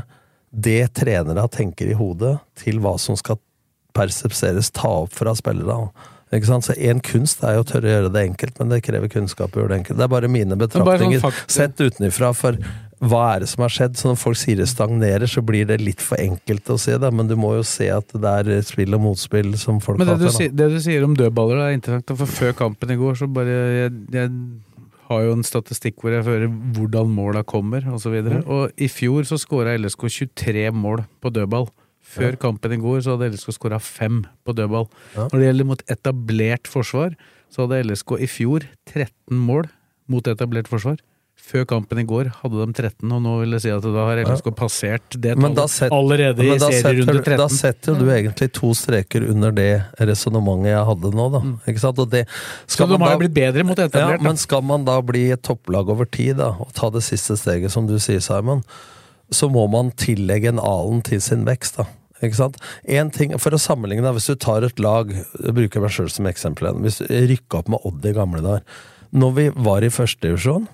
det trenere tenker i hodet, til hva som skal persepseres, ta opp fra spillere. Ikke sant? Så Én kunst er jo å tørre å gjøre det enkelt, men det krever kunnskap å gjøre det enkelt. Det er bare mine bare sånn sett utenfra. For hva er det som har skjedd? Så når folk sier det stagnerer, så blir det litt for enkelt å se det. Men du må jo se at det er spill og motspill som folk Men det hater. Du, sier- det du sier om dødballer er interessant, for før kampen i går så bare Jeg, jeg har jo en statistikk hvor jeg fører hvordan måla kommer, osv. Og, så videre. og i fjor så skåra LSK 23 mål på dødball. Før kampen i går så hadde LSK skåra fem på dødball. Ja. Når det gjelder mot etablert forsvar, så hadde LSK i fjor 13 mål mot etablert forsvar. Før kampen i går hadde de 13, og nå vil jeg si at da har LSK passert det tallet allerede i serierunde setter, 13. da setter du egentlig to streker under det resonnementet jeg hadde nå, da. Ikke sant? Og det, Mm. Så de man har jo blitt bedre mot etablert, Ja, men skal man da bli et topplag over tid, da, og ta det siste steget, som du sier, Simon, så må man tillegge en alen til sin vekst, da. Ikke sant? En ting, For å sammenligne, da, hvis du tar et lag Jeg bruker meg sjøl som eksempel igjen. Hvis du rykka opp med Odd i gamle dager. Når vi var i førstedivisjon,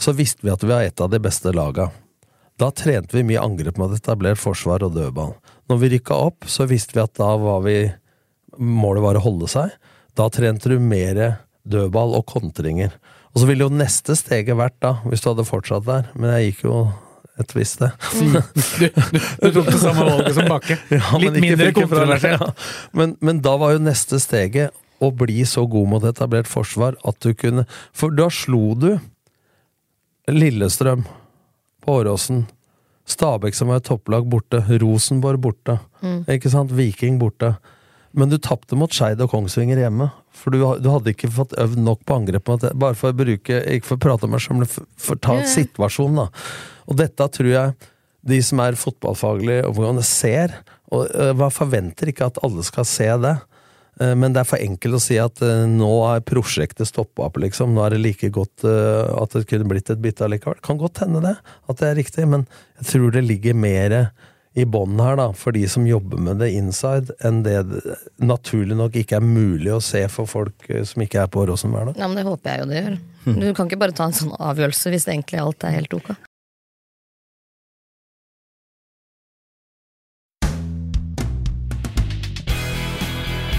så visste vi at vi var et av de beste laga. Da trente vi mye angrep med etablert forsvar og dødball. Når vi rykka opp, så visste vi at da var vi Målet var å holde seg. Da trente du mer dødball og kontringer. Og så ville jo neste steget vært da, hvis du hadde fortsatt der, men jeg gikk jo et visst sted. (laughs) Du, du, du tok det samme valget som Bakke. (laughs) Ja, Litt mindre kontroversielt. Ja. Men, men da var jo neste steget å bli så god mot etablert forsvar at du kunne For da slo du Lillestrøm på Åråsen. Stabæk som var et topplag borte. Rosenborg borte. Mm. Ikke sant? Viking borte. Men du tapte mot Skeid og Kongsvinger hjemme. For du, du hadde ikke fått øvd nok på angrep. Bare for å bruke Ikke for å prate om meg sjøl, men for, for ta ja. situasjonen, da. Og dette tror jeg de som er fotballfaglige overgående, ser. Og hva forventer ikke at alle skal se det. Eh, Men det er for enkelt å si at øh, nå er prosjektet stoppa opp, liksom. Nå er det like godt at det kunne blitt et bytte allikevel. Kan godt hende det, at det er riktig, men jeg tror det ligger mer i bånn her, da, for de som jobber med det inside, enn det naturlig nok ikke er mulig å se for folk øh, som ikke er på Åråsen hver dag. Ja, men det håper jeg jo det gjør. Du kan ikke bare ta en sånn avgjørelse hvis egentlig alt er helt ok.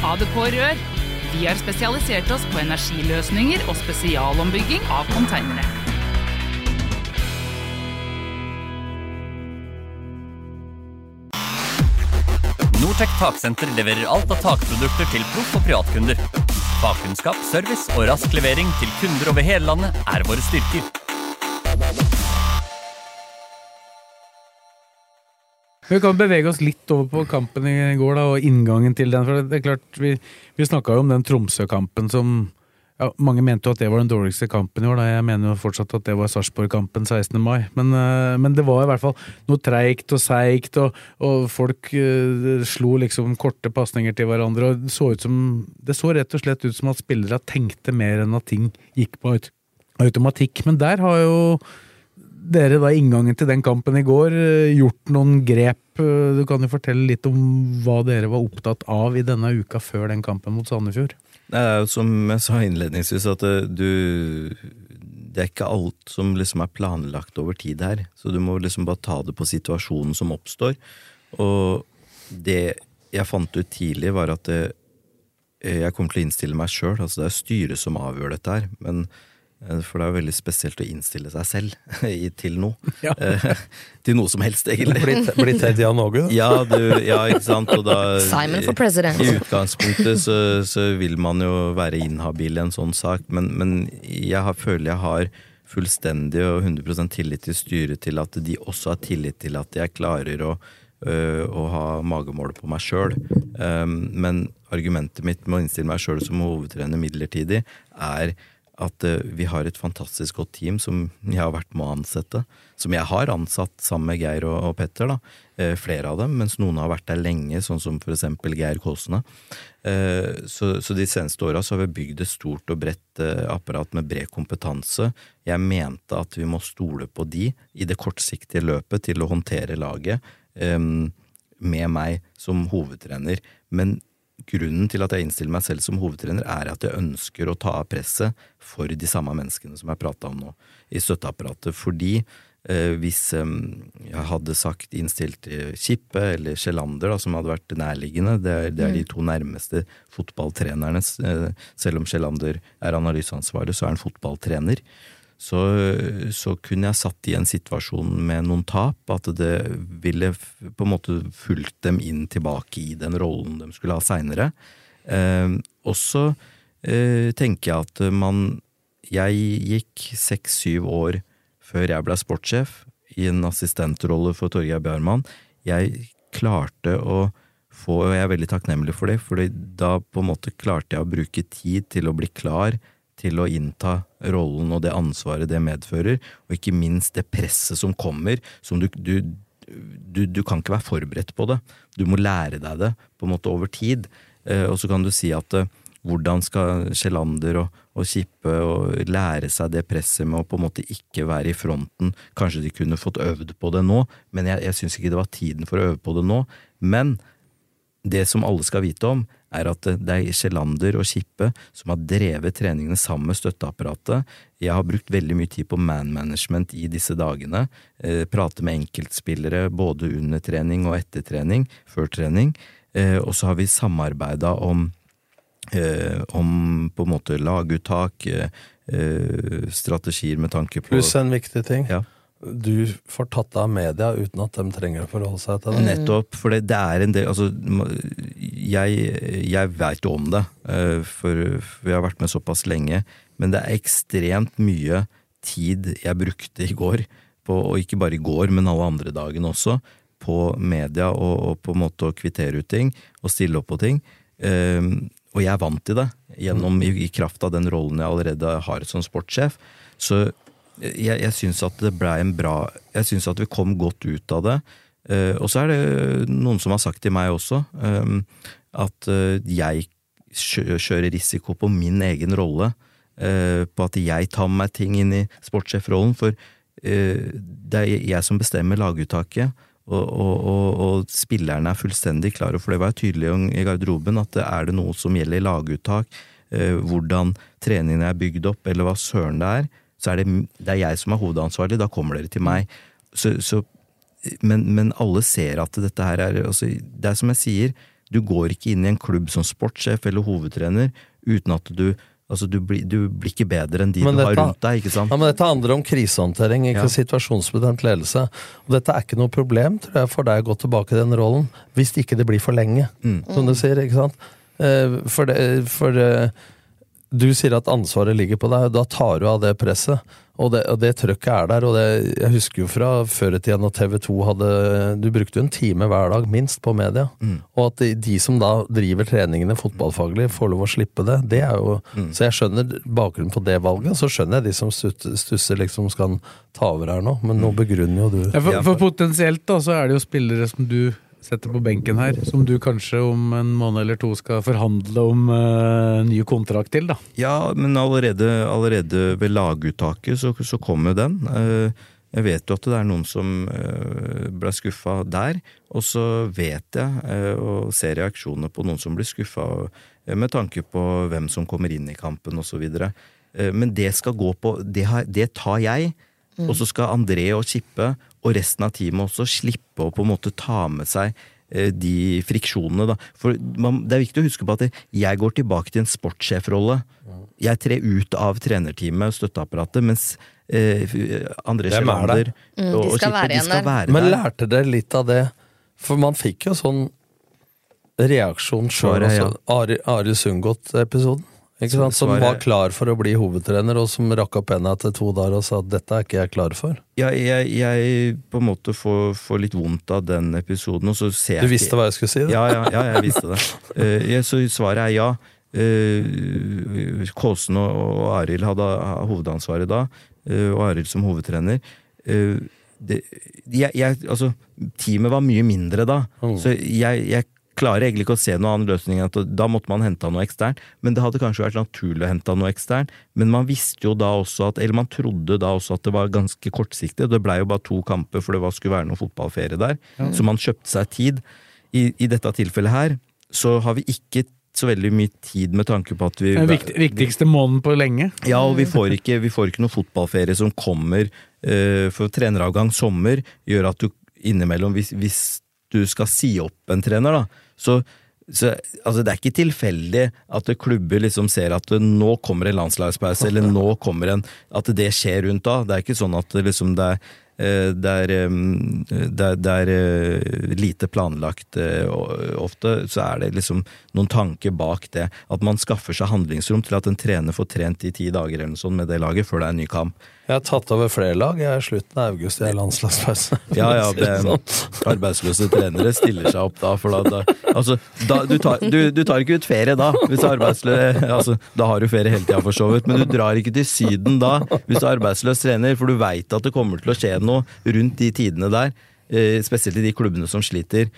ADK Rør. Vi har spesialisert oss på energiløsninger og spesialombygging av konteinere. Nortec Taksenter leverer alt av takprodukter til proff- og privatkunder. Fagkunnskap, service og rask levering til kunder over hele landet er våre styrker. Vi kan bevege oss litt over på kampen i går da, og inngangen til den. for det er klart, Vi, vi snakka jo om den Tromsø-kampen som ja, Mange mente jo at det var den dårligste kampen i år. da, Jeg mener jo fortsatt at det var Sarpsborg-kampen 16. mai. Men, eh, men det var i hvert fall noe treigt og seigt, og, og folk uh, slo liksom korte pasninger til hverandre. og så, som, det så rett og slett ut som at spillere tenkte mer enn at ting gikk på automatikk. Men der har jo dere da inngangen til den kampen i går eh, gjort noen grep? Du kan jo fortelle litt om hva dere var opptatt av i denne uka før den kampen mot Sandefjord. Det er jo som jeg sa innledningsvis, at du Det er ikke alt som liksom er planlagt over tid her. Så du må liksom bare ta det på situasjonen som oppstår. Og det jeg fant ut tidlig, var at det, jeg kommer til å innstille meg sjøl. Altså det er styret som avgjør dette her. Men eh, for det er jo veldig spesielt å innstille seg selv (laughs) i- til noe. (laughs) Ja. Eh, til noe som helst, egentlig. Blitt- blitt Ted Jan Åge, da? (laughs) Ja, du, ja, ikke sant. Og da, Simon for president. I utgangspunktet så, så vil man jo være inhabil i en sånn sak, men, men jeg har, føler jeg har fullstendig og 100 tillit til styret til at de også har tillit til at jeg klarer å, øh, å ha magemålet på meg sjøl. men argumentet mitt med å innstille meg sjøl som hovedtrener midlertidig, er at øh, vi har et fantastisk godt team som jeg har vært med å ansette. Som jeg har ansatt sammen med Geir og, Petter, da. Eh, flere av dem, mens noen har vært der lenge, sånn som for eksempel Geir Kåsene. Eh, så, så de seneste åra har vi bygd et stort og bredt eh, apparat med bred kompetanse. Jeg mente at vi må stole på de i det kortsiktige løpet til å håndtere laget eh, med meg som hovedtrener. Men grunnen til at jeg innstiller meg selv som hovedtrener, er at jeg ønsker å ta av presset for de samme menneskene som jeg prata om nå, i støtteapparatet. Fordi eh, hvis eh, jeg hadde sagt innstilt Kippe eller Sjelander, da, som hadde vært nærliggende, det er, det er de to nærmeste fotballtrenerne, eh, selv om Sjelander er analyseansvarlig, så er han fotballtrener. Så, så kunne jeg satt i en situasjon med noen tap, at det ville på en måte fulgt dem inn tilbake i den rollen de skulle ha seinere. Eh, og så eh, tenker jeg at man Jeg gikk seks-syv år før jeg ble sportssjef, i en assistentrolle for Torgeir Bjarmann. Jeg klarte å få, og jeg er veldig takknemlig for det, for da på en måte klarte jeg å bruke tid til å bli klar til å innta rollen og det ansvaret det medfører, og ikke minst det presset som kommer, som du, du, du, du kan ikke være forberedt på det. Du må lære deg det på en måte over tid. Eh, og så kan du si at eh, hvordan skal Sjelander og, og Kippe og lære seg det presset med å på en måte ikke være i fronten? Kanskje de kunne fått øvd på det nå, men jeg, jeg syns ikke det var tiden for å øve på det nå. Men det som alle skal vite om, er at det er Sjelander og Kippe som har drevet treningene sammen med støtteapparatet. Jeg har brukt veldig mye tid på man management i disse dagene. Eh, prate med enkeltspillere både under trening og etter trening, før trening. Eh, og så har vi samarbeida om Eh, om på en måte laguttak, strategier med tanke på Pluss en viktig ting. Ja. Du får tatt av media uten at de trenger å forholde seg til det. Nettopp, for det, det er en del Altså, jeg, jeg veit jo om det, eh, for, for jeg har vært med såpass lenge, men det er ekstremt mye tid jeg brukte i går, på, og ikke bare i går, men alle andre dagene også, på media og, og på en måte å kvittere ut ting og stille opp på ting. Eh, og jeg er vant til det, gjennom i, i kraft av den rollen jeg allerede har som sportssjef. Så jeg, jeg syns at det blei en bra Jeg syns at vi kom godt ut av det. Uh, og så er det noen som har sagt til meg også um, at uh, jeg kjører risiko på min egen rolle. Uh, på at jeg tar med meg ting inn i sportssjefrollen. For det er jeg som bestemmer laguttaket. Og, og, og, og spillerne er fullstendig klare, for det var tydelig i garderoben at er det noe som gjelder laguttak, hvordan treningene er bygd opp, eller hva søren det er, så er det, det er jeg som er hovedansvarlig, da kommer dere til meg. Så, så, men, men alle ser at dette her er altså, Det er som jeg sier, du går ikke inn i en klubb som sportssjef eller hovedtrener uten at du Altså, du blir, du blir ikke bedre enn de Men du har rundt deg, ikke sant? Ja, men Dette handler om krisehåndtering, ikke Ja. situasjonsbestemt ledelse. Og dette er ikke noe problem tror jeg, for deg å gå tilbake i den rollen, hvis ikke det blir for lenge. Mm. Som du sier, ikke sant? Eh, For, det, for eh, du sier at ansvaret ligger på deg, da tar du av det presset. Og det, og det trøkket er der. og det, Jeg husker jo fra før i tida når TV 2 hadde Du brukte jo en time hver dag, minst, på media. Mm. Og at de, de som da driver treningene fotballfaglig, får lov å slippe det, det er jo Mm. Så jeg skjønner bakgrunnen på det valget. Så skjønner jeg de som stusser liksom skal ta over her nå, men nå Mm. begrunner jo du Ja, for, for potensielt da, så er det jo spillere som du setter på benken her, som du kanskje om en måned eller to skal forhandle om uh, ny kontrakt til, da. Ja, men allerede, allerede ved laguttaket så, så kom den. Uh, Jeg vet jo at det er noen som uh, ble skuffa der, og så vet jeg og ser reaksjoner på noen som blir skuffa med tanke på hvem som kommer inn i kampen osv. Men det skal gå på Det, har, det tar jeg, Mm. og så skal André og Kippe og resten av teamet også slippe å på en måte ta med seg eh, de friksjonene, da. For man, det er viktig å huske på at jeg går tilbake til en sportssjefrolle. Jeg trer ut av trenerteamet og støtteapparatet, mens eh, André Sjelander er? Mm, og, Kippe, være de skal være der. Men lærte dere litt av det? For man fikk jo sånn reaksjon sjøl også. Ari, Ari Sundgodt-episoden. Ikke sant? Som var klar for å bli hovedtrener, og som rakk opp henda til to dager og sa at dette er ikke jeg klar for. Ja, jeg, jeg på en måte får, får litt vondt av den episoden, og så ser jeg Du visste hva jeg skulle si? Ja, ja, ja jeg visste det. (laughs) uh, ja, så svaret er ja. Uh, Kåsen og, og Arild hadde hovedansvaret da, uh, og Arild som hovedtrener. Uh, det, jeg, jeg, altså, teamet var mye mindre da, så jeg, jeg klarer egentlig ikke å se noen annen løsning enn at da måtte man hente noe eksternt. Men det hadde kanskje vært naturlig å hente noe eksternt. Men man visste jo da også at, eller man trodde da også at det var ganske kortsiktig. Det blei jo bare to kamper, for det var, skulle være noe fotballferie der. Ja. Så man kjøpte seg tid. I, I dette tilfellet her så har vi ikke så veldig mye tid med tanke på at vi Den viktig, viktigste måneden på lenge. ja, og vi får ikke, vi får ikke noen fotballferie som kommer uh, for treneravgang sommer, gjør at du innimellom, hvis, hvis du skal si opp en trener, da, så, så altså, det er ikke tilfeldig at klubber liksom ser at det, nå kommer en landslagspause, eller nå kommer en At det skjer rundt da. Det er ikke sånn at det liksom det er eh, det er, eh, det er, det er eh, lite planlagt ofte, så er det liksom noen tanker bak det. At man skaffer seg handlingsrom til at en trener får trent i ti dager eller noe sånt med det laget før det er en ny kamp. Jeg har tatt over flere lag. Jeg er slutten av august, jeg er landslagspause. (laughs) Ja, ja, arbeidsløse trenere stiller seg opp da, for da, da Altså, da, du, tar, du, du tar ikke ut ferie da, hvis du er arbeidsløs. Altså, da har du ferie hele tida, for så vidt, men du drar ikke til Syden da, hvis du er arbeidsløs trener, for du veit at det kommer til å skje noe rundt de tidene der. eh, Spesielt i de klubbene som sliter.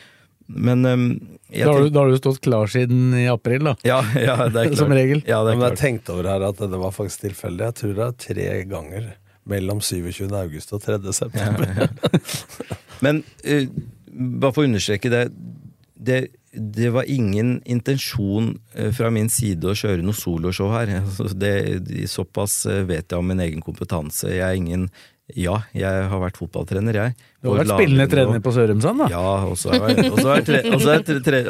Men um, jeg Da har, du, da har du stått klar siden i april, da. ja, (laughs) ja, det er (laughs) klart. Som regel. Ja, det er Men jeg tenkte over her at det var faktisk tilfeldig. Jeg tror det er tre ganger mellom 27. august og 3. september. (laughs) Men uh, bare for å understreke det, det det var ingen intensjon eh, fra min side å kjøre noe soloshow her. Altså, Det, såpass eh, vet jeg om min egen kompetanse. Jeg er ingen Ja, jeg har vært fotballtrener, jeg. Du har vært spillende trener på Sørumsand, da. Ja, og så er, er, er,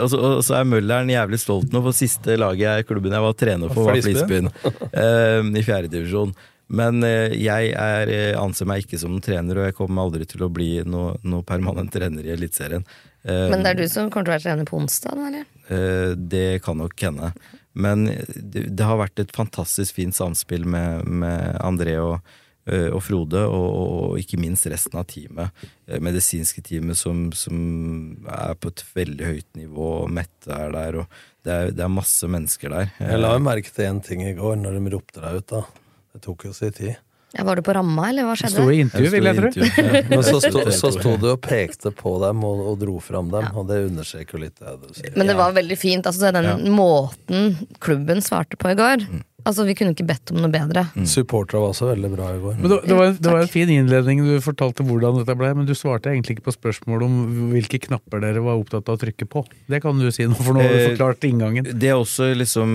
er Mølleren jævlig stolt nå, for siste laget i klubben jeg var trener for, var Flisbyen. Flisbyen. eh, I fjerdedivisjon. Men eh, jeg er, eh, anser meg ikke som trener, og jeg kommer aldri til å bli noe, noe permanent trener i Eliteserien. Eh, Men det er du som kommer til å være trener på onsdag, da, eller? Eh, Det kan nok hende. Men det, det har vært et fantastisk fint samspill med, med André og, og Frode, og, og ikke minst resten av teamet. Eh, Medisinske teamet som, som er på et veldig høyt nivå, og Mette er der, og det er, det er masse mennesker der. Jeg la jo merke til én ting i går, når de ropte deg ut. da Det tok jo sin tid. Ja, var du på ramma, eller hva skjedde? Sto i intervju, vil jeg tro. (laughs) Men så sto, så sto du og pekte på dem og, og dro fram dem, og det understreker jo litt det du sier. Men det var veldig fint. Altså, den Ja. måten klubben svarte på i går. Mm. Altså, Vi kunne ikke bedt om noe bedre. Supportere var også veldig bra i går. Men det, det, var, det var en fin innledning. Du fortalte hvordan dette ble, men du svarte egentlig ikke på spørsmålet om hvilke knapper dere var opptatt av å trykke på. Det kan du si nå, for nå har du Eh, forklart inngangen. Det er også liksom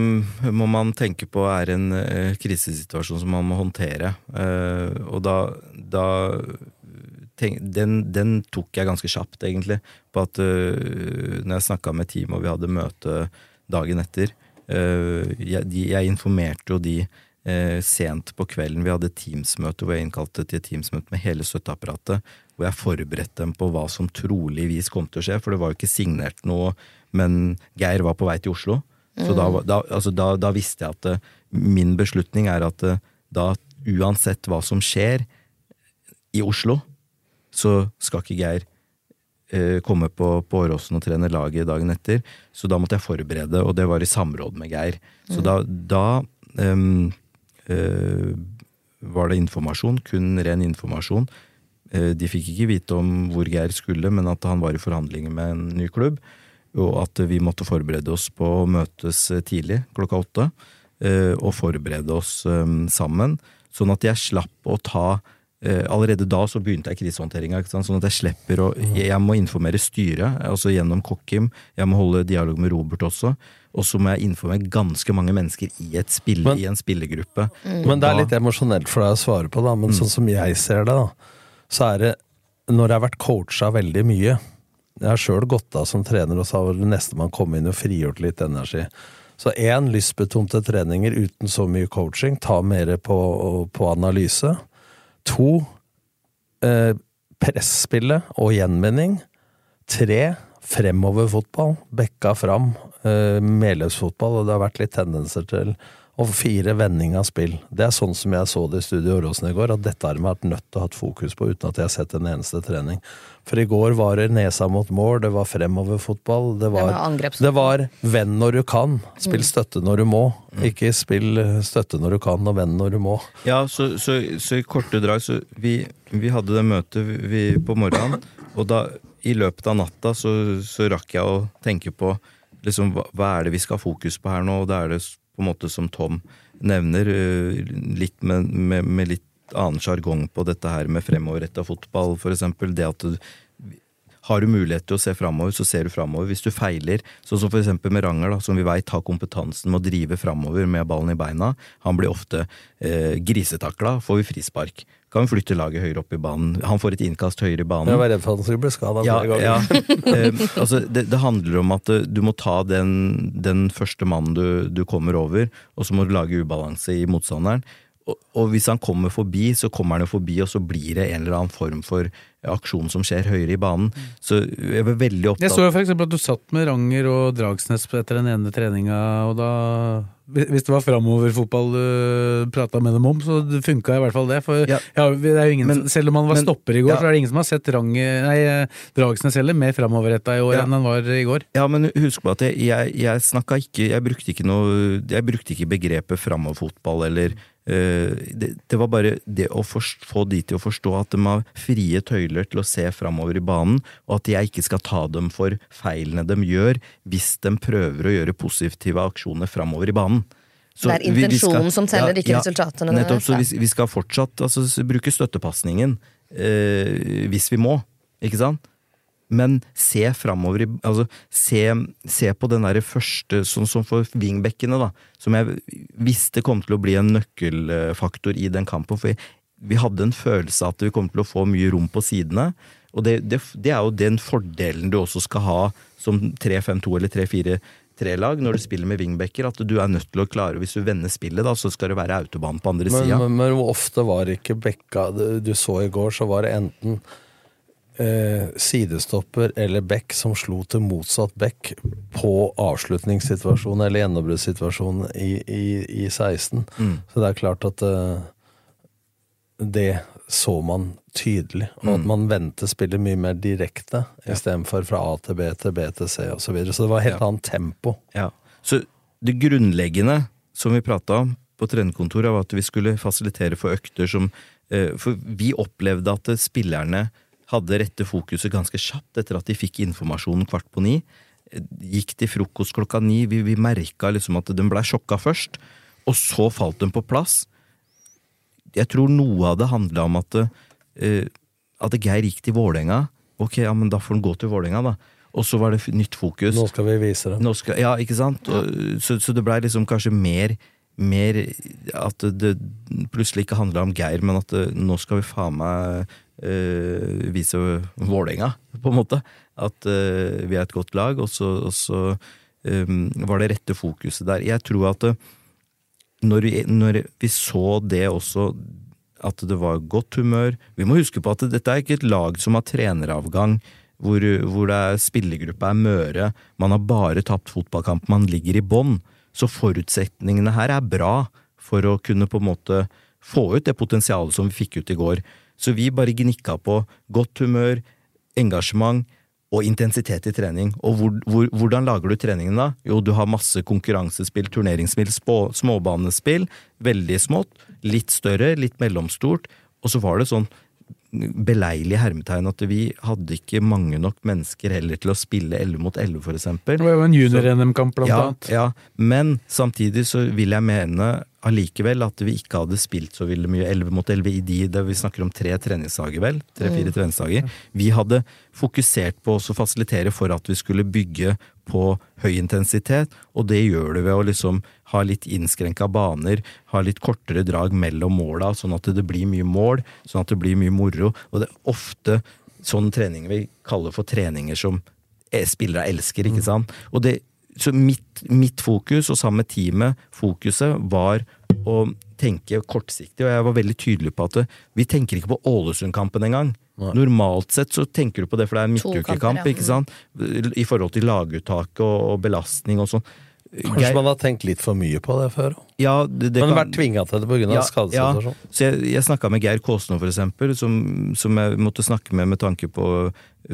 må man tenke på er en uh, krisesituasjon som man må håndtere. Uh, og da, da tenk, den, den tok jeg ganske kjapt, egentlig. På at uh, når jeg snakka med teamet og vi hadde møte dagen etter jeg, de, jeg informerte jo de eh, sent på kvelden. Vi hadde Teams-møte hvor jeg innkalte til et Teams-møte med hele støtteapparatet. Hvor jeg forberedte dem på hva som troligvis kom til å skje, for det var jo ikke signert noe. Men Geir var på vei til Oslo. Så Mm. da, da, altså da, da visste jeg at eh, min beslutning er at eh, da uansett hva som skjer i Oslo, så skal ikke Geir eh, komme på, på Åråsen og trene laget dagen etter. Så da måtte jeg forberede, og det var i samråd med Geir. Så Mm. da, da um, uh, var det informasjon, kun ren informasjon. Uh, de fikk ikke vite om hvor Geir skulle, men at han var i forhandlinger med en ny klubb. Og at vi måtte forberede oss på å møtes eh, tidlig, klokka åtte. Uh, Og forberede oss um, sammen. Sånn at jeg slapp å ta eh, allerede da så begynte jeg krisehåndteringa, sånn at jeg slipper å Jeg, jeg må informere styret, altså gjennom Kokkim. Jeg må holde dialog med Robert også. Og så må jeg informere ganske mange mennesker i, et spill, Men- i en spillegruppe. Men det er litt emosjonelt for deg å svare på, da. Men sånn som jeg ser det, da, så er det når jeg har vært coacha veldig mye Jeg har sjøl gått av som trener, og så har det nestemann kommet inn og frigjort litt energi. Så én, lystbetonte treninger uten så mye coaching, ta mer på, på analyse. To, eh, presspillet og gjenvinning. Tre, fremoverfotball. Bekka fram. Eh, medløpsfotball, og det har vært litt tendenser til og fire, vending av spill. Det er sånn som jeg så det i Studio Åråsen i går, at dette har de vært nødt til å ha fokus på uten at jeg har sett en eneste trening. For i går var det nesa mot mål, det var fremoverfotball, det var, var det var venn når du kan, spill Mm. støtte når du må. Ikke spill eh, støtte når du kan, og venn når du må. Ja, så, så, så i korte drag så vi, vi hadde det møtet vi, på morgenen, og da i løpet av natta så, så rakk jeg å tenke på liksom, hva, hva er det vi skal ha fokus på her nå, og da er det på en måte som Tom nevner, eh, litt med, med, med litt annen sjargong på dette her med fremoverretta fotball, eksempel. Det at du har du mulighet til å se framover, så ser du framover. Hvis du feiler, sånn som eksempel med Ranger, da, som vi veit har kompetansen med å drive framover med ballen i beina, han blir ofte eh, grisetakla, får vi frispark. Kan flytte laget høyere opp i banen. Han får et innkast høyere i banen. Jeg var redd for at han skulle bli skada Ja, ja. (laughs) Eh, altså, det, det handler om at eh, du må ta den, den første mannen du, du kommer over, og så må du lage ubalanse i motstanderen. Og, og hvis han kommer forbi, så kommer han jo forbi, og så blir det en eller annen form for aksjon som skjer høyere i banen. Så jeg var veldig opptatt Jeg så jo eksempel at du satt med Ranger og Dragsnes etter den ene treninga, og da Hvis det var framoverfotball du prata med dem om, så funka i hvert fall det. For Ja. ja, det er jo ingen, Men- selv om han var men- stopper i går, ja. så er det ingen som har sett Range, nei, Dragsnes heller mer framoverretta i år enn han var i går. Ja, men husk på at jeg, jeg, jeg snakka ikke Jeg brukte ikke noe Jeg brukte ikke begrepet framoverfotball eller eh, det, det var bare det å forst- få de til å forstå at de har frie tøyler til å se framover i banen, og at jeg ikke skal ta dem for feilene de gjør, hvis de prøver å gjøre positive aksjoner framover i banen. Så Det er vi- vi skal- intensjonen som teller, ikke resultatene Nettopp, så vi, vi skal fortsatt altså, bruke støttepasningen eh, hvis vi må, ikke sant? Men se framover i Altså, se, se på den derre første, sånn som for wingbackene, da, som jeg visste kom til å bli en nøkkelfaktor i den kampen. For vi, hadde en følelse av at vi kom til å få mye rom på sidene. Og det, det, det er jo den fordelen du også skal ha som 3-5-2 eller 3-4-3-lag når du spiller med wingbacker, at du er nødt til å klare Hvis du vender spillet, da, så skal det være autobahn på andre Men, sida. men, men hvor ofte var ikke Bekka Du så i går, så var det enten eh, sidestopper eller back som slo til motsatt back på avslutningssituasjonen eller gjennombruddssituasjonen i, i, i 16. Mm. Så det er klart at eh, det så man tydelig. Og Mm. at man vendte spillet mye mer direkte, istedenfor fra A til B til B til C osv. Så, videre. så det var helt Ja. annet tempo. Ja. Så det grunnleggende som vi prata om på trenerkontoret, var at vi skulle fasilitere for økter som eh, For vi opplevde at spillerne hadde rette fokuset ganske kjapt etter at de fikk informasjonen kvart på ni. Eh, Gikk til frokost klokka ni. Vi, vi merka liksom at de blei sjokka først, og så falt de på plass. Jeg tror noe av det handla om at, uh, at Geir gikk til Vålerenga. Ok, ja, men da får han gå til Vålerenga, da. Og så var det nytt fokus. Nå skal vi vise det. Nå skal, ja, ikke sant? Og, så, så det blei liksom kanskje mer, mer At det, det plutselig ikke handla om Geir, men at det, nå skal vi faen meg eh, vise Vålerenga, på en måte. At eh, vi er et godt lag, og så, og så eh, var det rette fokuset der. Jeg tror at når, vi, når vi så det også, at det var godt humør Vi må huske på at dette er ikke et lag som har treneravgang, hvor, hvor det er spillergruppa er møre, man har bare tapt fotballkamp, man ligger i bånn. Så forutsetningene her er bra for å kunne på en måte få ut det potensialet som vi fikk ut i går. Så vi bare gnikka på godt humør, engasjement og intensitet i trening. Og hvor, hvor, hvordan lager du treningen da? Jo, du har masse konkurransespill, turneringsspill, spå, småbanespill. Veldig smått. Litt større, litt mellomstort. Og så var det sånn beleilig hermetegn at vi hadde ikke mange nok mennesker heller til å spille 11 mot 11, for eksempel. Det var jo en junior-NM-kamp, blant ja, annet. Ja, men samtidig så vil jeg mene allikevel at vi ikke hadde spilt så veldig mye 11 mot 11 i de der vi snakker om tre treningsdager, vel. Tre-fire Mm. treningsdager. Vi hadde fokusert på å fasilitere for at vi skulle bygge på høy intensitet, og det gjør du ved å liksom ha litt innskrenka baner, ha litt kortere drag mellom måla, sånn at det blir mye mål, sånn at det blir mye moro. Og det er ofte sånne treninger vi kaller for treninger som eh, spillere elsker, ikke sant. Og det, så mitt, mitt fokus, og sammen med teamet, fokuset var å tenke kortsiktig, og jeg var veldig tydelig på at vi tenker ikke på Ålesund-kampen engang. Normalt sett så tenker du på det, for det er midtukekamp, ja. ikke sant? I forhold til laguttaket og, og belastning og sånn. Kanskje man har tenkt litt for mye på det før? Ja, det, det Man har kan- vært tvinga til det pga. Ja, skadesituasjonen. Ja. Så jeg, jeg snakka med Geir Kåsno, for eksempel, som, som jeg måtte snakke med med tanke på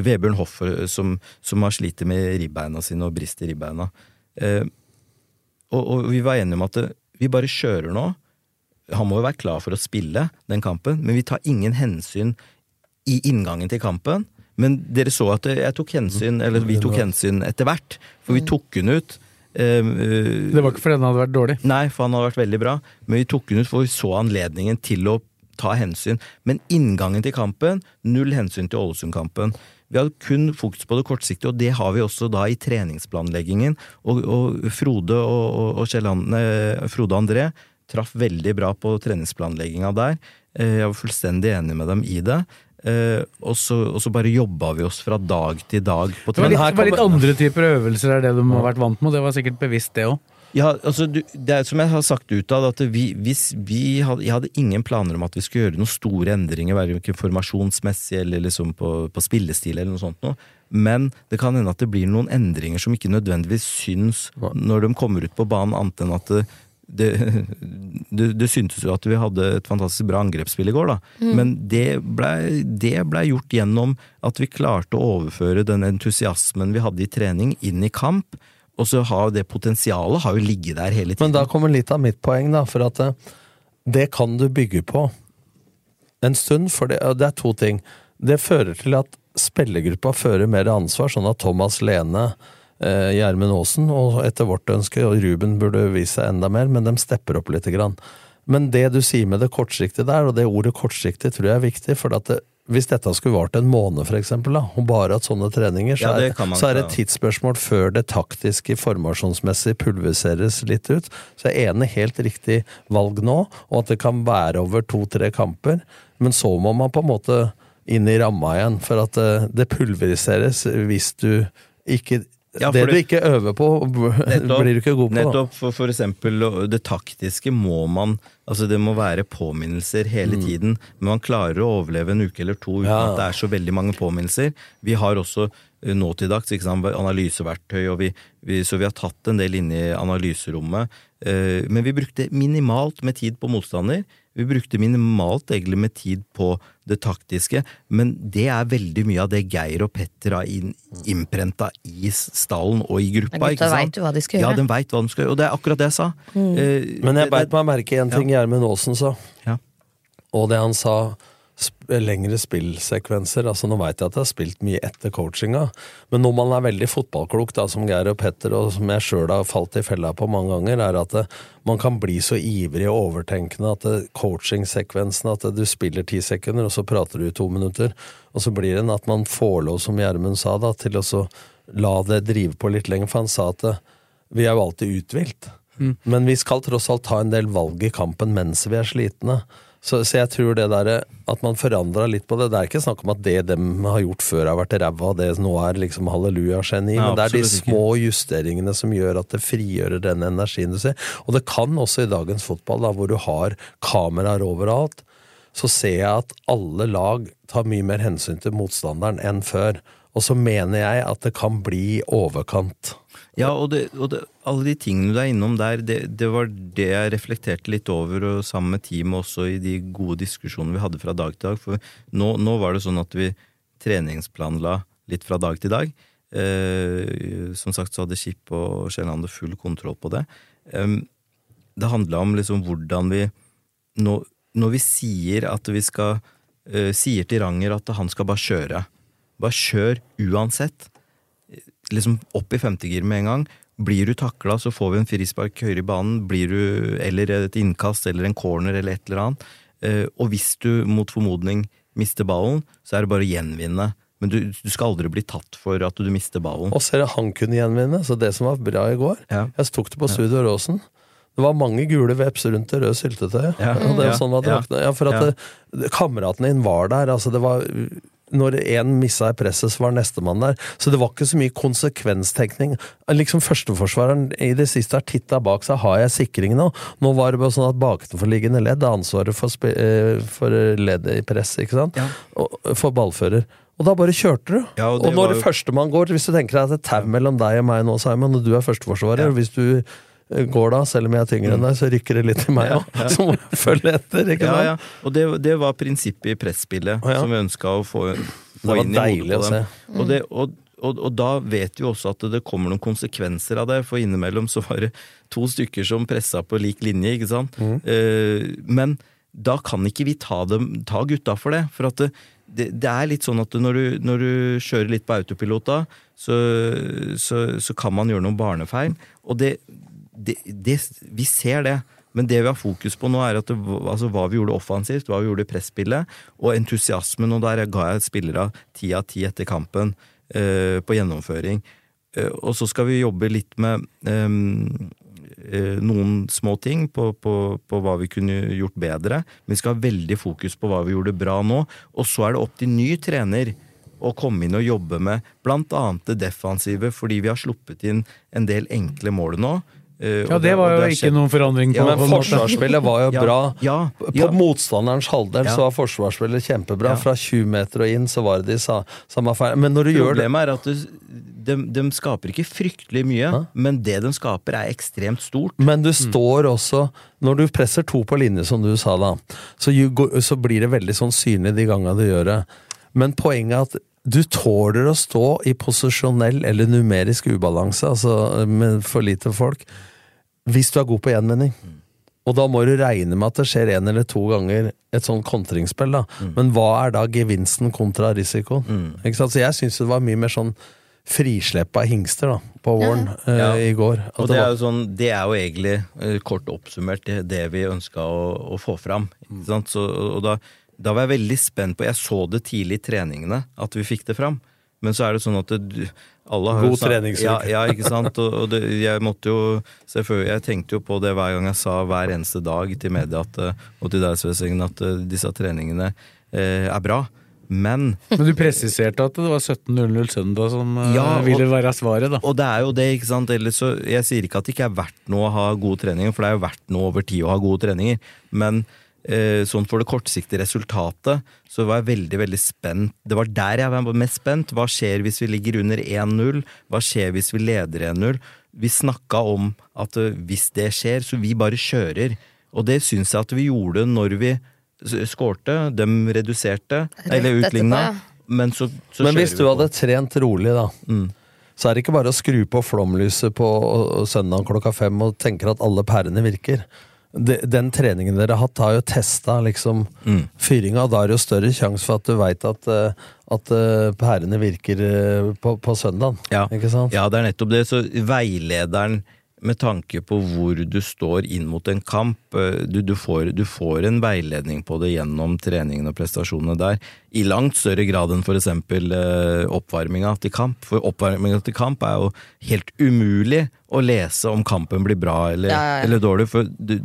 Vebjørn Hoff, som, som har slitt med ribbeina sine og brist i ribbeina. Eh, og, og vi var enige om at det, vi bare kjører nå. Han må jo være klar for å spille den kampen, men vi tar ingen hensyn i inngangen til kampen. Men dere så at jeg tok hensyn, eller vi tok hensyn etter hvert, for vi tok hun ut. Uh, Det var ikke fordi den hadde vært dårlig? Nei, for han hadde vært veldig bra. Men vi tok den ut for vi så anledningen til å ta hensyn. Men inngangen til kampen, null hensyn til Ålesund-kampen. Vi hadde kun fokus på det kortsiktige, og det har vi også da i treningsplanleggingen. Og, og Frode og, og, og Anne, Frode André traff veldig bra på treningsplanlegginga der. Eh, Jeg var fullstendig enig med dem i det. Uh, Og så, og så bare jobba vi oss fra dag til dag på Det var litt, det var litt andre typer øvelser er det de har vært vant med, og det var sikkert bevisst det òg. Ja, altså du, det er som jeg har sagt utad, at vi, hvis vi hadde, jeg hadde ingen planer om at vi skulle gjøre noen store endringer, verken formasjonsmessig eller liksom på, på spillestil eller noe sånt noe. Men det kan hende at det blir noen endringer som ikke nødvendigvis syns når de kommer ut på banen, annet enn at det, det, det, det syntes jo at vi hadde et fantastisk bra angrepsspill i går, da. Mm. Men det blei det ble gjort gjennom at vi klarte å overføre den entusiasmen vi hadde i trening, inn i kamp. Og så har det potensialet har jo ligget der hele tiden. Men da kommer litt av mitt poeng, da. For at eh, det kan du bygge på en stund. For det, det er to ting. Det fører til at spillergruppa fører mer ansvar, sånn at Thomas Lene, eh, Gjermund Aasen og etter vårt ønske, og Ruben burde vise seg enda mer, men de stepper opp lite grann. Men det du sier med det kortsiktige der, og det ordet kortsiktig tror jeg er viktig, for at det, hvis dette skulle vart en måned, for eksempel, da, og bare hatt sånne treninger, så, Ja, det er, så er det et tidsspørsmål før det taktiske formasjonsmessig pulveriseres litt ut. Så jeg er enig helt riktig valg nå, og at det kan være over to-tre kamper. Men så må man på en måte inn i ramma igjen, for at eh, det pulveriseres hvis du ikke Ja, Det du ikke øver på, (laughs) blir du ikke god på. Nettopp, for, for eksempel det taktiske må man Altså det må være påminnelser hele Mm. tiden, men man klarer å overleve en uke eller to uten Ja. at det er så veldig mange påminnelser. Vi har også eh, nå til dags analyseverktøy, og vi, vi, så vi har tatt en del inn i analyserommet. Eh, men vi brukte minimalt med tid på motstander. Vi brukte minimalt egentlig med tid på det taktiske, men det er veldig mye av det Geir og Petter har inn, innprenta i stallen og i gruppa. Men gutta veit jo hva de skal gjøre. Ja, de veit hva de skal gjøre, og det er akkurat det jeg sa. Mm. Eh, Men jeg beit meg merke i en ting Gjermund Aasen sa. Ja. Og det han sa sp lengre spillsekvenser. Altså Nå veit jeg at jeg har spilt mye etter coachinga, men når man er veldig fotballklok, da, som Geir og Petter, og som jeg sjøl har falt i fella på mange ganger, er at det, man kan bli så ivrig og overtenkende at coachingsekvensen At det, du spiller ti sekunder, og så prater du i to minutter. Og så blir det en at man får lov, som Gjermund sa, da, til å så la det drive på litt lenger. For han sa at det, vi er jo alltid uthvilt. Mm. Men vi skal tross alt ta en del valg i kampen mens vi er slitne. Så, så jeg tror det der at man forandra litt på det Det er ikke snakk om at det de har gjort før har vært ræva, det nå er liksom halleluja-geni, men det er de ikke. små justeringene som gjør at det frigjør den energien du ser. Og det kan også i dagens fotball, da, hvor du har kameraer overalt, så ser jeg at alle lag tar mye mer hensyn til motstanderen enn før. Og så mener jeg at det kan bli overkant. Ja, og, det, og det, alle de tingene du er innom der, det, det var det jeg reflekterte litt over, og sammen med teamet også i de gode diskusjonene vi hadde fra dag til dag. For nå, nå var det sånn at vi treningsplanla litt fra dag til dag. Eh, som sagt så hadde Skip og Kielland full kontroll på det. Eh, det handla om liksom hvordan vi nå, Når vi sier at vi skal eh, Sier til Ranger at han skal bare kjøre. Bare kjør uansett liksom opp i femtegir med en gang. blir du takla, så får vi en frispark høyere i banen, blir du, eller et innkast eller en corner eller et eller annet. Eh, og hvis du mot formodning mister ballen, så er det bare å gjenvinne. Men du, du skal aldri bli tatt for at du mister ballen. Og jeg han kunne gjenvinne, så det som var bra i går Jeg tok det på Studio Råsen. Det var mange gule veps rundt det røde syltetøyet. Ja. Og (laughs) det var Ja. sånn at det Ja. ja, for at Ja. det, kameraten din var der. Altså det var når én missa i presset, så var nestemann der. Så det var ikke så mye konsekvenstenkning. Liksom Førsteforsvareren i det siste har titta bak seg, har jeg sikring nå? Nå var det bare sånn at bakenforliggende ledd har ansvaret for, eh, for leddet i press, ikke sant? Og, for ballfører. Og da bare kjørte du. Ja, og og det når jo- førstemann går, hvis du tenker deg at det er et tau mellom deg og meg nå, Simon, og du er førsteforsvarer, ja. hvis du går da, selv om jeg er tyngre enn deg, så rykker det litt i meg òg. Ja, ja. (laughs) Så må jeg følge etter, ikke sant? ja. ja. Og det, det var prinsippet i presspillet ja. som vi ønska å få, få inn i hodet på dem. Og, det, og, og, og da vet vi også at det kommer noen konsekvenser av det, for innimellom så var det to stykker som pressa på lik linje, ikke sant. Mm. Eh, men da kan ikke vi ta, dem, ta gutta for det. For at det, det, det er litt sånn at når du, når du kjører litt på autopilot da, så, så, så kan man gjøre noen barnefeil. Og det, det, det Vi ser det. Men det vi har fokus på nå, er det, altså, hva vi gjorde offensivt, hva vi gjorde i presspillet, og entusiasmen. Og der ga jeg spillere ti av ti etter kampen uh, på gjennomføring. Uh, og så skal vi jobbe litt med um, uh, noen små ting på, på, på hva vi kunne gjort bedre. Men vi skal ha veldig fokus på hva vi gjorde bra nå. Og så er det opp til ny trener å komme inn og jobbe med annet det defensive, fordi vi har sluppet inn en del enkle mål nå. Eh, Ja, det var jo det ikke noen forandring på. Ja, Men på forsvarsspillet var jo (laughs) Ja, bra. ja, På motstanderens halvdel Ja. så var forsvarsspillet kjempebra. Ja. Fra 20 meter og inn så var det de sa, samme feil. Men når du gjør det Problemet er at du, de, de skaper ikke fryktelig mye, men det de skaper er ekstremt stort. Men du står også Når du presser to på linje, som du sa da, så, så blir det veldig sånn synlig de gangene du gjør det. Men poenget er at du tåler å stå i posisjonell eller numerisk ubalanse, altså med for lite folk, hvis du er god på gjenvinning. Og da må du regne med at det skjer én eller to ganger et sånn kontringsspill. da. Men hva er da gevinsten kontra risikoen? Ikke sant? Så jeg syns det var mye mer sånn frislepp av hingster da, på våren eh, Ja. i går. At Og det det er jo, sånn, det er jo egentlig, uh, kort oppsummert, det, det vi ønska å, å få fram. Ikke sant? Så, og da, da var jeg veldig spent på Jeg så det tidlig i treningene, at vi fikk det fram. Men så er det sånn at det, alle har God treningsuke. Ja, ja, ikke sant. Og, og det, jeg måtte jo selvfølgelig, Jeg tenkte jo på det hver gang jeg sa hver eneste dag til media at, eh, og til deg, Svesingen, at eh, disse treningene eh, er bra. Men Men du presiserte at det var 17.00 søndag som eh, Ja, og- ville være svaret, da. Og det er jo det, ikke sant. Ellers så, jeg sier ikke at det ikke er verdt noe å ha gode treninger, for det er jo verdt noe over tid å ha gode treninger. Men eh, sånn for det kortsiktige resultatet, så var jeg veldig, veldig spent. Det var der jeg var mest spent. Hva skjer hvis vi ligger under 1-0? Hva skjer hvis vi leder 1-0? Vi snakka om at eh, hvis det skjer, så vi bare kjører. Og det syns jeg at vi gjorde når vi skårte. Dem reduserte, eller utligna. Men så, så Men hvis du hadde trent rolig, da, så er det ikke bare å skru på flomlyset på søndag klokka fem og tenker at alle pærene virker. De, den treningen dere har hatt, har jo testa liksom fyringa, og da er det jo større sjanse for at du veit at, eh, at eh, pærene virker eh, på, på søndagen. Ja. Ja, det er nettopp det. Så veilederen med tanke på hvor du står inn mot en kamp, eh, du, du, får, du får en veiledning på det gjennom treningen og prestasjonene der, i langt større grad enn eksempel eh, oppvarminga til kamp. For oppvarminga til kamp er jo helt umulig å lese om kampen blir bra eller, Ja, ja, ja. eller dårlig, for du,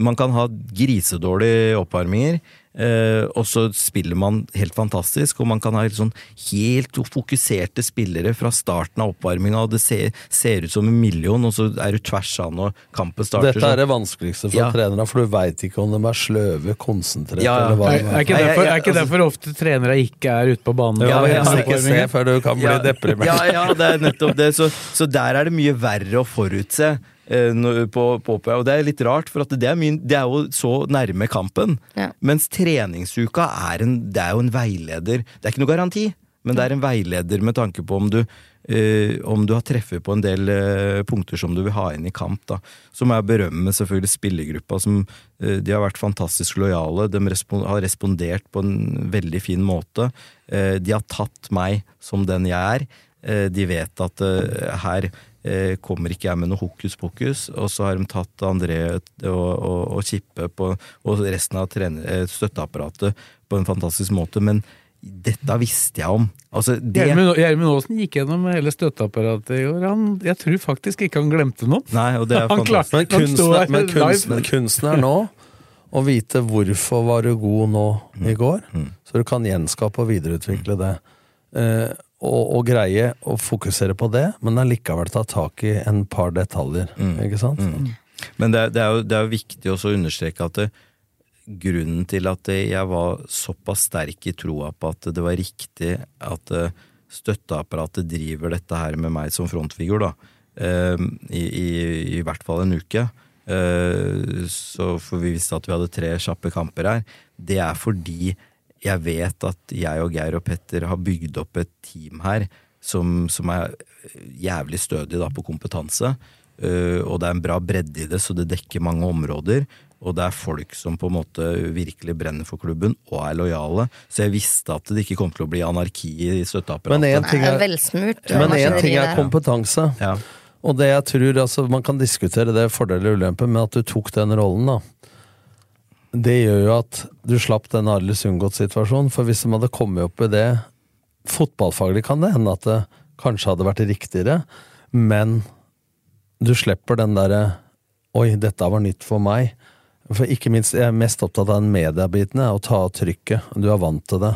man kan ha grisedårlige oppvarminger, og så spiller man helt fantastisk, og man kan ha helt, sånn, helt fokuserte spillere fra starten av oppvarminga, og det ser, ser ut som en million, og så er du tvers av når kampen starter. Dette er det vanskeligste for Ja. trenere, for du veit ikke om de er sløve, konsentrerte Ja, ja. eller hva Er, er ikke derfor, er ikke altså- derfor ofte trenere ikke er ute på banen? Ja, på helst ikke se før du kan bli Ja, deprimert. Ja, ja, det er nettopp det. Så, så der er det mye verre å forutse. Eh, På, på, på, og det er litt rart, for at det er, min, det er jo så nærme kampen. Ja. Mens treningsuka er, en, det er jo en veileder. Det er ikke noe garanti, men det er en veileder med tanke på om du, eh, om du har treffet på en del eh, punkter som du vil ha inn i kamp. Da. Så må jeg berømme selvfølgelig spillergruppa, som eh, de har vært fantastisk lojale. De respon har respondert på en veldig fin måte. Eh, de har tatt meg som den jeg er. Eh, de vet at her kommer ikke jeg med noe hokus pokus. Og så har de tatt André og, og, og Kippe på, og resten av trener, eh, støtteapparatet på en fantastisk måte. Men dette visste jeg om. Altså, det, Gjermund Aasen gikk gjennom hele støtteapparatet i år. Han, jeg tror faktisk ikke han glemte noe. Nei, og det er (laughs) Han klarte- Men han kunsten, står er- men, live. kunsten, men kunsten er nå å vite hvorfor var du god nå Mm. i går, så du kan gjenskape og videreutvikle det. Eh, og, greie å fokusere på det, men allikevel ta tak i en par detaljer. Mm. Ikke sant? Men det, er- det, er jo, det er jo viktig også å understreke at det, grunnen til at jeg var såpass sterk i troa på at det var riktig at eh, støtteapparatet driver dette her med meg som frontfigur, da, eh, i, i, i hvert fall en uke, eh, så for vi visste at vi hadde tre kjappe kamper her, det er fordi jeg vet at jeg og Geir og Petter har bygd opp et team her som, som er jævlig stødig da, på kompetanse. Uh, og det er en bra bredde i det, så det dekker mange områder. Og det er folk som på en måte virkelig brenner for klubben og er lojale. Så jeg visste at det ikke kom til å bli anarki i støtteapparatet. Men én ting er men en ting er kompetanse. Ja. Og det jeg tror, altså Man kan diskutere det fordeler og ulemper, men at du tok den rollen, da. Det gjør jo at du slapp den Arle Sundgodt-situasjonen. For hvis de hadde kommet opp i det Fotballfaglig kan det hende at det kanskje hadde vært riktigere, men du slipper den derre Oi, dette var nytt for meg. For ikke minst, Jeg er mest opptatt av den mediebiten, å ta av trykket. Du er vant til det.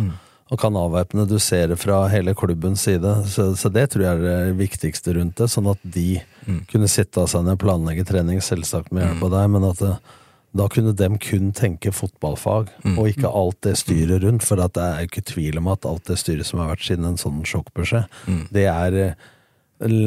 Og kan avvæpne. du ser det fra hele klubbens side. Så, så det tror jeg er det viktigste rundt det. Sånn at de kunne sitte av seg ned og planlegge trening, selvsagt med hjelp av deg, men at det, da kunne dem kun tenke fotballfag, og ikke alt det styret rundt. For at det er jo ikke tvil om at alt det styret som har vært siden en sånn sjokkbeskjed, det er eh,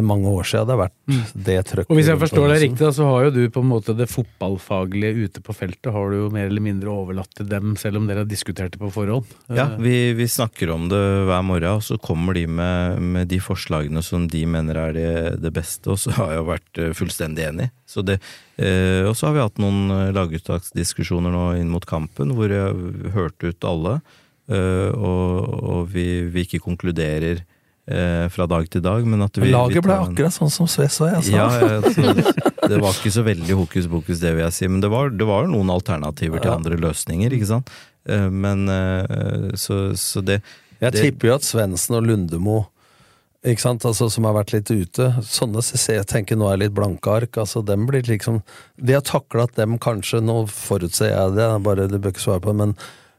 mange år siden det har vært det trøkket. Og hvis jeg forstår deg riktig, så har jo du på en måte det fotballfaglige ute på feltet har du jo mer eller mindre overlatt til dem, selv om dere har diskutert det på forhånd. Ja, Eh, vi, vi snakker om det hver morgen, og så kommer de med, med de forslagene som de mener er det, det beste, og så har jeg jo vært eh, fullstendig enig. Så det, eh, og så har vi hatt noen eh, laguttaksdiskusjoner nå inn mot kampen, hvor jeg hørte ut alle, eh, og, og vi, vi ikke konkluderer eh, fra dag til dag, men at vi Laget vi ble tar en- akkurat sånn som Sves og jeg sa. ja, altså, (laughs) det var ikke så veldig hokus pokus, det vil jeg si. Men det var, det var noen alternativer til andre løsninger, ikke sant. Eh, Men eh, så, så det Jeg det, tipper jo at Svendsen og Lundemo ikke sant, altså, som har vært litt ute Sånne ser jeg tenker nå er litt blanke ark. altså dem blir liksom De har takla at dem kanskje, nå forutser jeg det, bare du bør ikke svare på det, men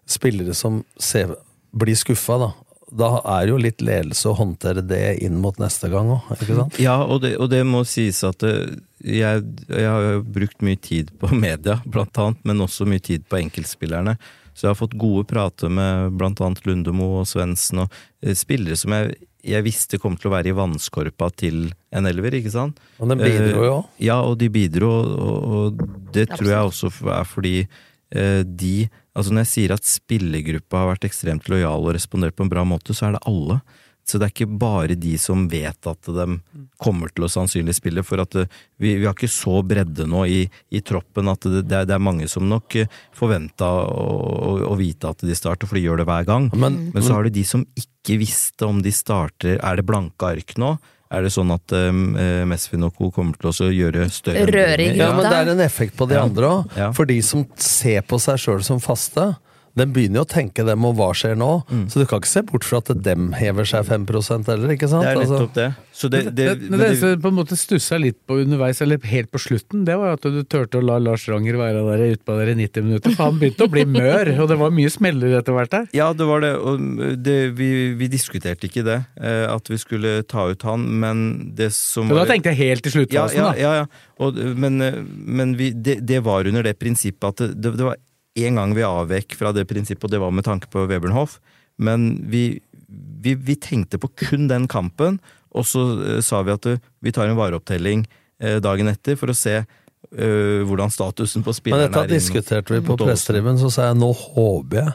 spillere som ser, blir skuffa, da. Da er jo litt ledelse å håndtere det inn mot neste gang òg, ikke sant? Ja, og det, og det må sies at det, jeg, jeg har jo brukt mye tid på (laughs) media, blant annet, men også mye tid på enkeltspillerne. Så jeg har fått gode prater med blant annet Lundemo og Svendsen, og eh, spillere som jeg, jeg visste kom til å være i vannskorpa til en elver, ikke sant? Og de bidro jo. Eh, Ja, og de bidro, og, og det tror jeg også er fordi eh, de Altså når jeg sier at spillergruppa har vært ekstremt lojal og respondert på en bra måte, så er det alle. Så det er ikke bare de som vet at de kommer til å sannsynlig spille, for at vi, vi har ikke så bredde nå i, i troppen at det, det, er, det er mange som nok forventa å, å, å vite at de starter, for de gjør det hver gang. Men, Men så har du de som ikke visste om de starter Er det blanke ark nå? Er det sånn at eh, Mesfin og co. kommer til å gjøre større Røre i? Ja, men det er en effekt på de Ja. andre òg. Ja. For de som ser på seg sjøl som faste, den begynner jo å tenke dem om hva skjer nå. Så du kan ikke se bort fra at dem hever seg 5 heller, ikke sant? Det er Altså- nettopp det. Så det, det, det, det, men det, jeg på en måte stussa litt på underveis, eller helt på slutten, det var at du turte å la Lars Ranger være der utpå der i 90 minutter. For han begynte å bli mør, og det var mye smeller etter hvert der. Ja, det var det. Og det, vi, vi diskuterte ikke det, eh, at vi skulle ta ut han, men det som Så da tenkte jeg helt til ja, sluttfasen, ja, da. ja, ja. Og, men eh, men vi, det, det var under det prinsippet at det, det, det var én gang vi avvek fra det prinsippet, og det var med tanke på Webernhoff, Men vi, vi, vi tenkte på kun den kampen, og så uh, sa vi at uh, vi tar en vareopptelling uh, dagen etter for å se hvordan statusen på Men spillerne dette er. inn mot- diskuterte vi på pressetribunen, så sa jeg nå håper jeg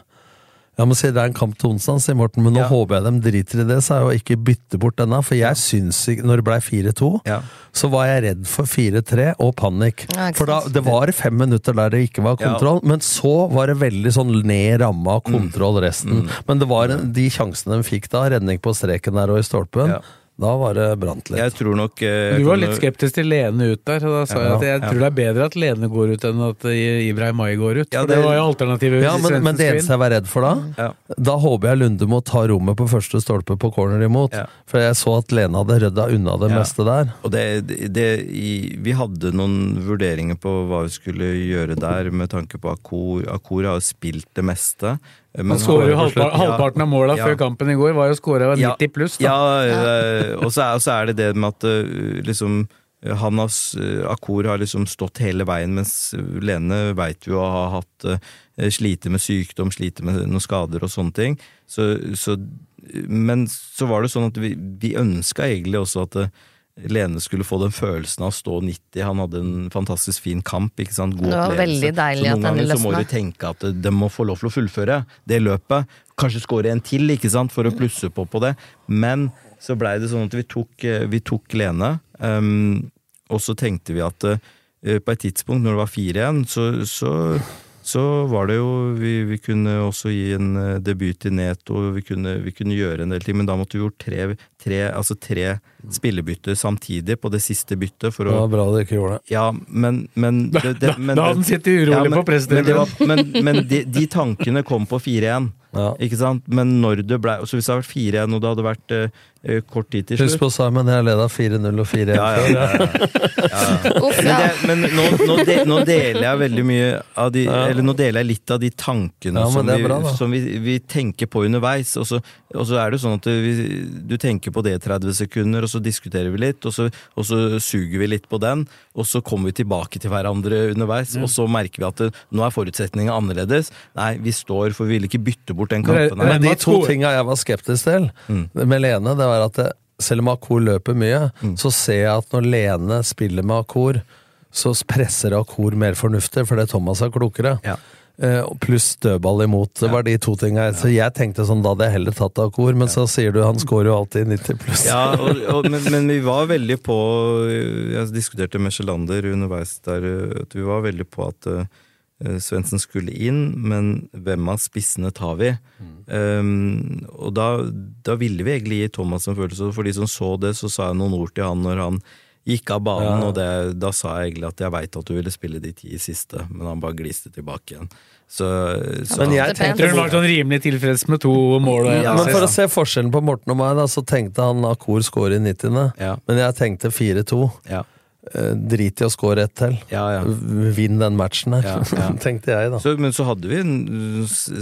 Jeg men si det er en kamp til onsdag, sier Morten, men nå Ja. håper jeg de driter i det, så jeg, og ikke bytter bort denne. For jeg syns ikke Når det ble 4-2, Ja. så var jeg redd for 4-3 og panikk. Ja, For da, det var fem minutter der det ikke var Ja. kontroll, men så var det veldig sånn ned ramma kontroll resten. Men det var en, de sjansene de fikk da, redning på streken der og i stolpen, Ja. Da var det brant litt. Jeg tror nok eh, Du var litt skeptisk til Lene ut der, da sa jeg at jeg Ja. tror det er bedre at Lene går ut enn at Ibrahim Mai går ut. Ja, det det- var jo alternativet. Ja, men, men det eneste jeg var redd for da, Ja. da håper jeg Lunde må ta rommet på første stolpe på corner imot. Ja. For jeg så at Lene hadde rydda unna det Ja. meste der. Og det, det, det, vi hadde noen vurderinger på hva vi skulle gjøre der, med tanke på Akor. Akor har jo spilt det meste. Men Han skårer jo halvpart, Ja, halvparten av måla ja. før kampen i går, var jo skåra 90 pluss. Da. Ja, eh, og så er, er det det med at eh, liksom han har, Akor har liksom stått hele veien, mens Lene veit jo har hatt eh, sliter med sykdom, sliter med noen skader og sånne ting. Så, så, men så var det sånn at vi, vi ønska egentlig også at eh, Lene skulle få den følelsen av å stå 90. Han hadde en fantastisk fin kamp. ikke sant? God Det var opplevelse. så noen ganger så må du tenke at de må få lov til å fullføre det løpet. Kanskje skåre en til, ikke sant, for å plusse på på det. Men så blei det sånn at vi tok, eh, vi tok Lene, um, og så tenkte vi at uh, på et tidspunkt når det var fire igjen, så, så, så var det jo vi, vi kunne også gi en eh, debut til Neto, vi kunne, vi kunne gjøre en del ting, men da måtte vi gjort tre, tre, altså tre spillebytter samtidig på det siste byttet. For Det var bra du ikke gjorde det. ja, men, men (laughs) det, det, men, da hadde han sittet urolig men, på pressetribunen. Men, det var- men, men de, de tankene kom på 4-1, Ja. ikke sant? Men når det ble Så hvis det hadde vært 4-1, og det hadde vært eh, kort tid til slutt. Husk på Simon, jeg leda 4-0 og 4-1 ja, ja, ja, ja. (laughs) Men, det, men nå, nå, de, nå deler jeg veldig mye av de Eller nå deler jeg litt av de tankene Ja, som, er vi, bra, som vi, vi tenker på underveis. Og så, og så er det sånn at vi, du tenker på det i 30 sekunder, og så diskuterer vi litt, og så, og så suger vi litt på den, og så kommer vi tilbake til hverandre underveis, og så merker vi at det, nå er forutsetningene annerledes. Nei, vi står, for vi vil ikke bytte bort den kampen her. Men de to tingene tinga jeg var skeptisk til Mm. med Lene, det var at det, selv om Akor løper mye, Mm. så ser jeg at når Lene spiller med Akor, så presser Akor mer fornuftig, fordi Thomas er klokere. Ja. Uh, pluss dødball imot. Det var de to tinga. Så jeg tenkte sånn, da hadde jeg heller tatt Akor, men så sier du han scorer jo alltid 90 pluss. Ja, og, og, men, men vi var veldig på Jeg diskuterte med Sjelander underveis der at vi var veldig på at uh, Svendsen skulle inn, men hvem av spissene tar vi? Um, og da, da ville vi egentlig gi Thomas en følelse, for de som så det, så sa jeg noen ord til han når han gikk av banen, Ja. og det, da sa jeg egentlig at jeg veit at du ville spille de ti siste, men han bare gliste tilbake igjen. Så, så Men jeg tenkte han var sånn rimelig tilfreds med to mål. Ja, men for å se forskjellen på Morten og meg, da, så tenkte han Akor score i 90. Ja. Men jeg tenkte 4-2. ja, Eh, Drit i å score ett til. ja, ja. Vinn den matchen her, Ja, (laughs) ja. tenkte jeg, da. Så, men så hadde vi en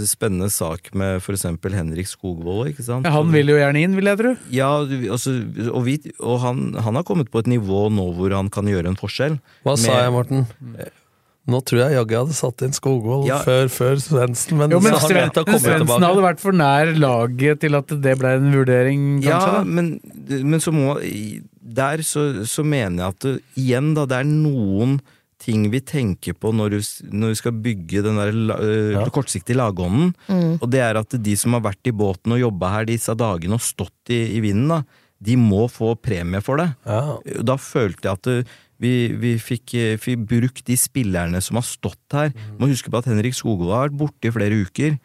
spennende sak med for eksempel Henrik Skogvold, ikke sant? Ja, han vil jo gjerne inn, vil jeg tro. Ja, altså, og, vi, og han, han har kommet på et nivå nå hvor han kan gjøre en forskjell. Hva sa jeg, Morten? Nå tror jeg jaggu jeg hadde satt inn Skogvold Ja. før, før Svendsen, men, Jo, men Svendsen hadde vært for nær laget til at det ble en vurdering, kanskje? Ja, men, men så må Der så, så mener jeg at det, igjen, da, det er noen ting vi tenker på når, du, når vi skal bygge den der øh, Ja. kortsiktige lagånden. Og det er at de som har vært i båten og jobba her disse dagene og stått i, i vinden, da, de må få premie for det. Ja. Da følte jeg at eh, vi, vi fikk, fikk brukt de spillerne som har stått her. Må huske på at Henrik Skogvold har vært borte i flere uker.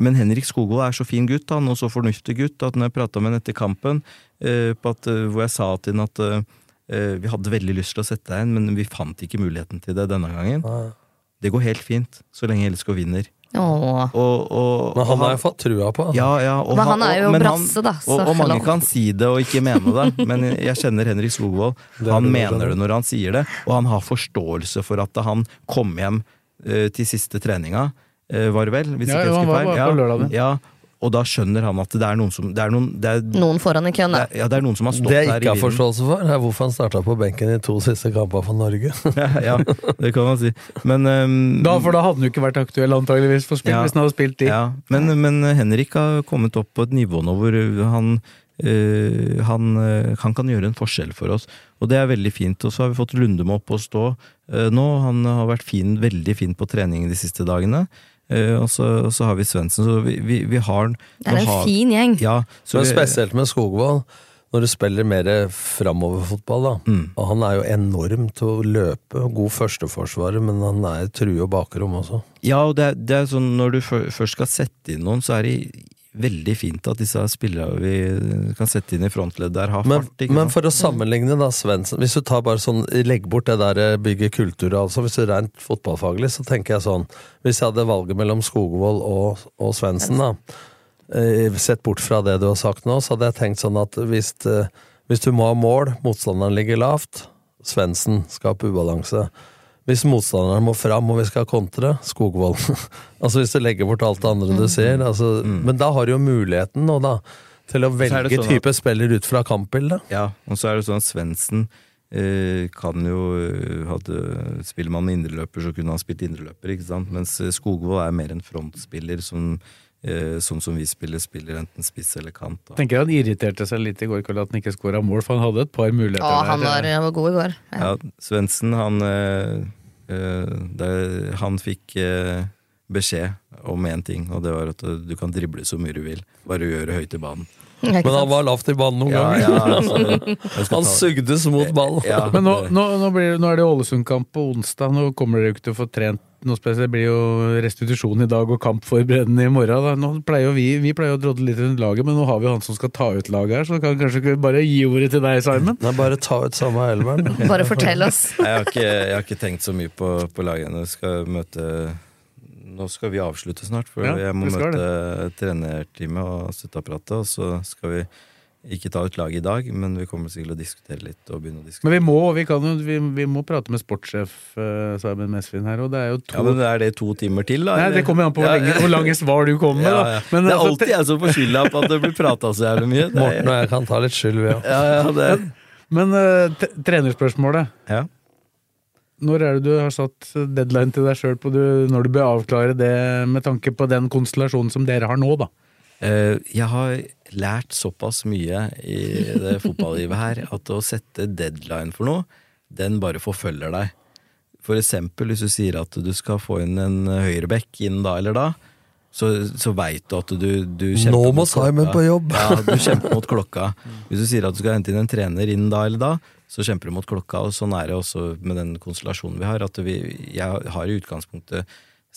Men Henrik Skogvold er så fin gutt han, og så fornuftig gutt at når jeg prata med han etter kampen, at, eh, hvor jeg sa til henne at eh, eh, vi hadde veldig lyst til å sette deg inn, men vi fant ikke muligheten til det denne gangen. Ah. Det går helt fint, så lenge LSK vinner. Og, og, Men han har jeg fått trua på. ja, ja, og Men han er jo brasse, da, så Og, og mange kan si det og ikke mene det, men jeg kjenner Henrik Skogvold. Han det, mener det det når han sier det, og han har forståelse for at han kom hjem uh, til siste treninga, uh, var det vel? Hvis Ja, ikke jeg husker feil. ja, og da skjønner han at det er noen som Det er noen, det er, Noen foran i køen, det da. er, ja, det er noen som har stått Det jeg der ikke har i forståelse for, er hvorfor han starta på benken i to siste kamper for Norge. (laughs) ja, det kan man si. Men um, Da, for da hadde han jo ikke vært aktuell antageligvis for spill Ja. hvis han hadde spilt de. Ja, men, men Henrik har kommet opp på et nivå nå hvor han, Uh, han, uh, han kan gjøre en forskjell for oss. Og det er veldig fint. Og så har vi fått Lundemo opp å stå uh, nå. Han har vært fin, veldig fin på trening de siste dagene. Eh, og, så, og så har vi Svendsen. Så vi, vi, vi har Det er en har- fin gjeng. Ja, så Men spesielt med Skogvold, når du spiller mer framoverfotball, da. Mm. Og han er jo enorm til å løpe, god førsteforsvarer, men han er true og bakrom også. Ja, og det er, det er sånn når du først skal sette inn noen, så er det veldig fint at disse spillerne vi kan sette inn i frontledd der, har Men, fart. men for å sammenligne, da, Svendsen Hvis du tar bare sånn, legg bort det der bygget kultur, altså hvis du er rent fotballfaglig, så tenker jeg sånn Hvis jeg hadde valget mellom Skogvold og, og Svendsen, da eh, Sett bort fra det du har sagt nå, så hadde jeg tenkt sånn at hvis, eh, hvis du må ha mål, motstanderen ligger lavt, Svendsen skaper ubalanse. Hvis motstanderen må fram og vi skal kontre, Skogvold. (laughs) altså hvis du legger bort alt det andre du ser. Altså, Men da har du jo muligheten nå, da, til å Mm. Velge sånn at- type spiller ut fra kampbildet. Ja, og så er det sånn at Svendsen eh, kan jo eh, hadde, Spiller man indreløper, så kunne han spilt indreløper, ikke sant? Mens eh, Skogvold er mer en frontspiller som eh, sånn som vi spiller, spiller enten spiss eller kant. Da. Tenker han irriterte seg litt i går kveld at han ikke skåra mål, for han hadde et par muligheter Ja, han der. var, han var god i går. Ja. Ja, Svendsen, han eh, eh, Han fikk eh, beskjed om én ting, og det var at du kan drible så mye du vil, bare gjøre høyt i banen. Men han var lavt i banen noen Ja, ganger. ja, altså, (laughs) han sugdes mot ball. Ja, (laughs) Men nå, nå, nå, blir, det- nå er det Ålesund-kamp på onsdag. Nå kommer dere jo ikke til å få trent noe spesielt. Det blir jo restitusjon i dag og kampforberedende i morgen. Da. Nå pleier vi, vi pleier å drodle litt rundt laget, men nå har vi jo han som skal ta ut laget her, så kan kanskje bare gi ordet til deg, Simon? Nei, bare ta ut samme elveren. Bare fortell oss. Jeg har ikke, jeg har ikke tenkt så mye på, på laget ennå. Jeg skal møte Nå skal vi avslutte snart, for Ja, jeg må møte trenerteamet og støtteapparatet. Og så skal vi ikke ta ut laget i dag, men vi kommer sikkert til å diskutere litt. Og begynne å diskutere. Men vi må, vi kan jo, vi, vi må prate med sportssjef uh, Simon Mesvin her, og det er jo to Ja, men Er det to timer til, da? Nei, det kommer an på hvor, Ja, lenge, hvor lange svar du kommer med, ja, ja. Men, det er altså, alltid jeg som får skylda på at det blir prata så jævlig mye. Morten og jeg kan ta litt skyld, vi òg. Ja, ja, det er- Men uh, trenerspørsmålet. Ja. Når er det du har satt deadline til deg sjøl på du, når du bør avklare det med tanke på den konstellasjonen som dere har nå, da? Eh, Jeg har lært såpass mye i det fotballivet her at å sette deadline for noe, den bare forfølger deg. For eksempel hvis du sier at du skal få inn en høyreback innen da eller da, så, så veit du at du, du kjemper Nå må. Simon på jobb. Ja, du kjemper mot klokka. (laughs) Hvis du sier at du skal hente inn en trener innen da eller da, så kjemper du mot klokka. Og sånn er det også med den konstellasjonen vi har. At vi, jeg har i utgangspunktet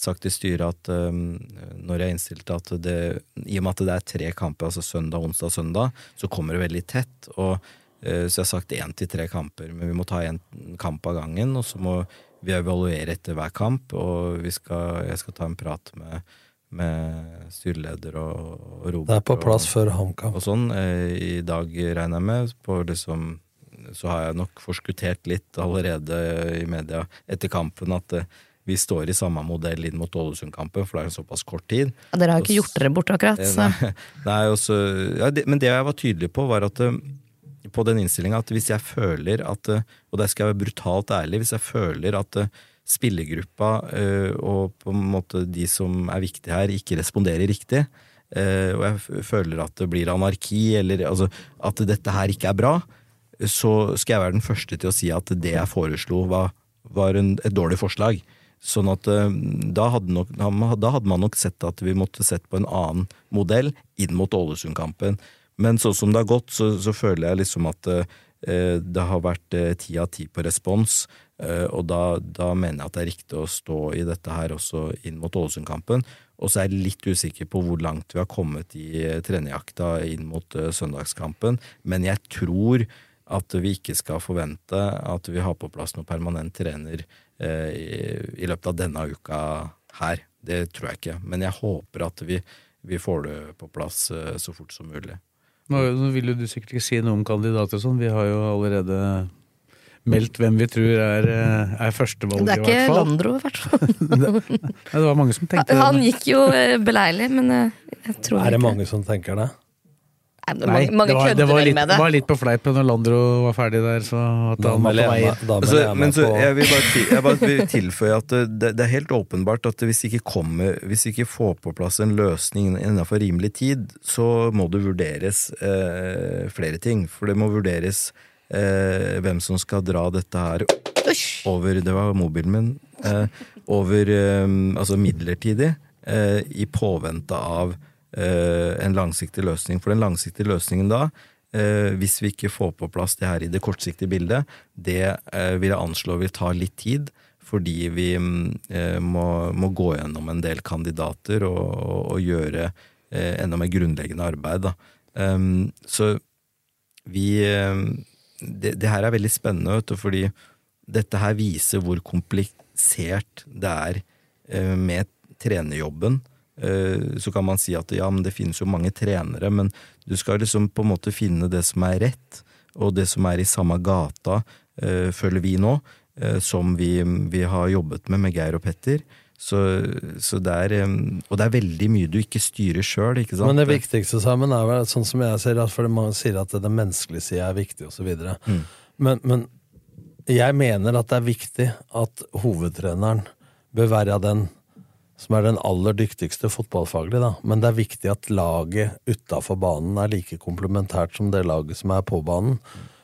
sagt til styret at um, når jeg innstilte at det I og med at det er tre kamper, altså søndag, onsdag, søndag, så kommer det veldig tett. Og, eh, så jeg har sagt én til tre kamper, men vi må ta én kamp av gangen. Og så må vi evaluere etter hver kamp, og vi skal, jeg skal ta en prat med, med styreleder og, og Robert. Det er på plass og, før HamKam. og sånn. eh, I dag regner jeg med. På liksom, så har jeg nok forskuttert litt allerede i media etter kampen at eh, vi står i samme modell inn mot Ålesund-kampen, for det er en såpass kort tid. Ja, dere har jo ikke gjort dere bort, akkurat. Så. Nei, (laughs) nei, også, ja, det, men det jeg var tydelig på, var at eh, på den innstillinga at hvis jeg føler at eh, Og der skal jeg være brutalt ærlig. Hvis jeg føler at eh, spillergruppa eh, og på en måte de som er viktige her, ikke responderer riktig, eh, og jeg føler at det blir anarki, eller altså, at dette her ikke er bra, så skal jeg være den første til å si at det jeg foreslo, var, var en, et dårlig forslag. Sånn at eh, da hadde, nok, da hadde man nok sett at vi måtte sett på en annen modell inn mot Ålesund-kampen. Men sånn som det har gått, så, så føler jeg liksom at eh, det har vært eh, ti av ti på respons. eh, og da, da mener jeg at det er riktig å stå i dette her også inn mot Ålesund-kampen. Og så er jeg litt usikker på hvor langt vi har kommet i eh, trenerjakta inn mot eh, søndagskampen. Men jeg tror at vi ikke skal forvente at vi har på plass noen permanent trener eh, i, i løpet av denne uka her. Det tror jeg ikke. Men jeg håper at vi, vi får det på plass eh, så fort som mulig. Nå, nå vil jo du sikkert ikke si noe om kandidater og sånn, vi har jo allerede meldt hvem vi tror er, eh, er førstevalget, Det er ikke. Landro, i hvert fall. (laughs) Det var mange som tenkte det. Han gikk jo eh, beleilig, men eh, jeg tror ikke Er det ikke mange som tenker det? Nei, mange, mange det var, kødder vel litt, med det. var litt på fleip når Landro var ferdig der, så at han var på vei Altså, men så jeg vil bare, til, jeg bare vil tilføye at det, det er helt åpenbart at hvis ikke kommer Hvis ikke får på plass en løsning innenfor rimelig tid, så må det vurderes eh, flere ting. For det må vurderes eh, hvem som skal dra dette her over Det var mobilen min. Eh, over eh, Altså midlertidig, eh, i påvente av eh, en langsiktig løsning. For den langsiktige løsningen da, eh, hvis vi ikke får på plass det her i det kortsiktige bildet, det eh, vil jeg anslå vil ta litt tid. Fordi vi mm, eh, må, må gå gjennom en del kandidater og, og, og gjøre eh, enda mer grunnleggende arbeid. Da. Um, så vi det, det, her er veldig spennende, fordi dette her viser hvor komplisert det er med trenerjobben. Uh, så kan man si at ja, men det finnes jo mange trenere, men du skal liksom på en måte finne det som er rett, og det som er i samme gata, uh, føler vi nå, som vi, vi, har jobbet med med Geir og Petter. Så, så det er, og det er veldig mye du ikke styrer sjøl. Men det viktigste sammen er vel sånn som jeg ser at for mange sier at det menneskelige sida er viktig, osv. Mm. Men, men jeg mener at det er viktig at hovedtreneren bør være den som er den aller dyktigste fotballfaglig, da. Men det er viktig at laget utafor banen er like komplementært som det laget som er på banen.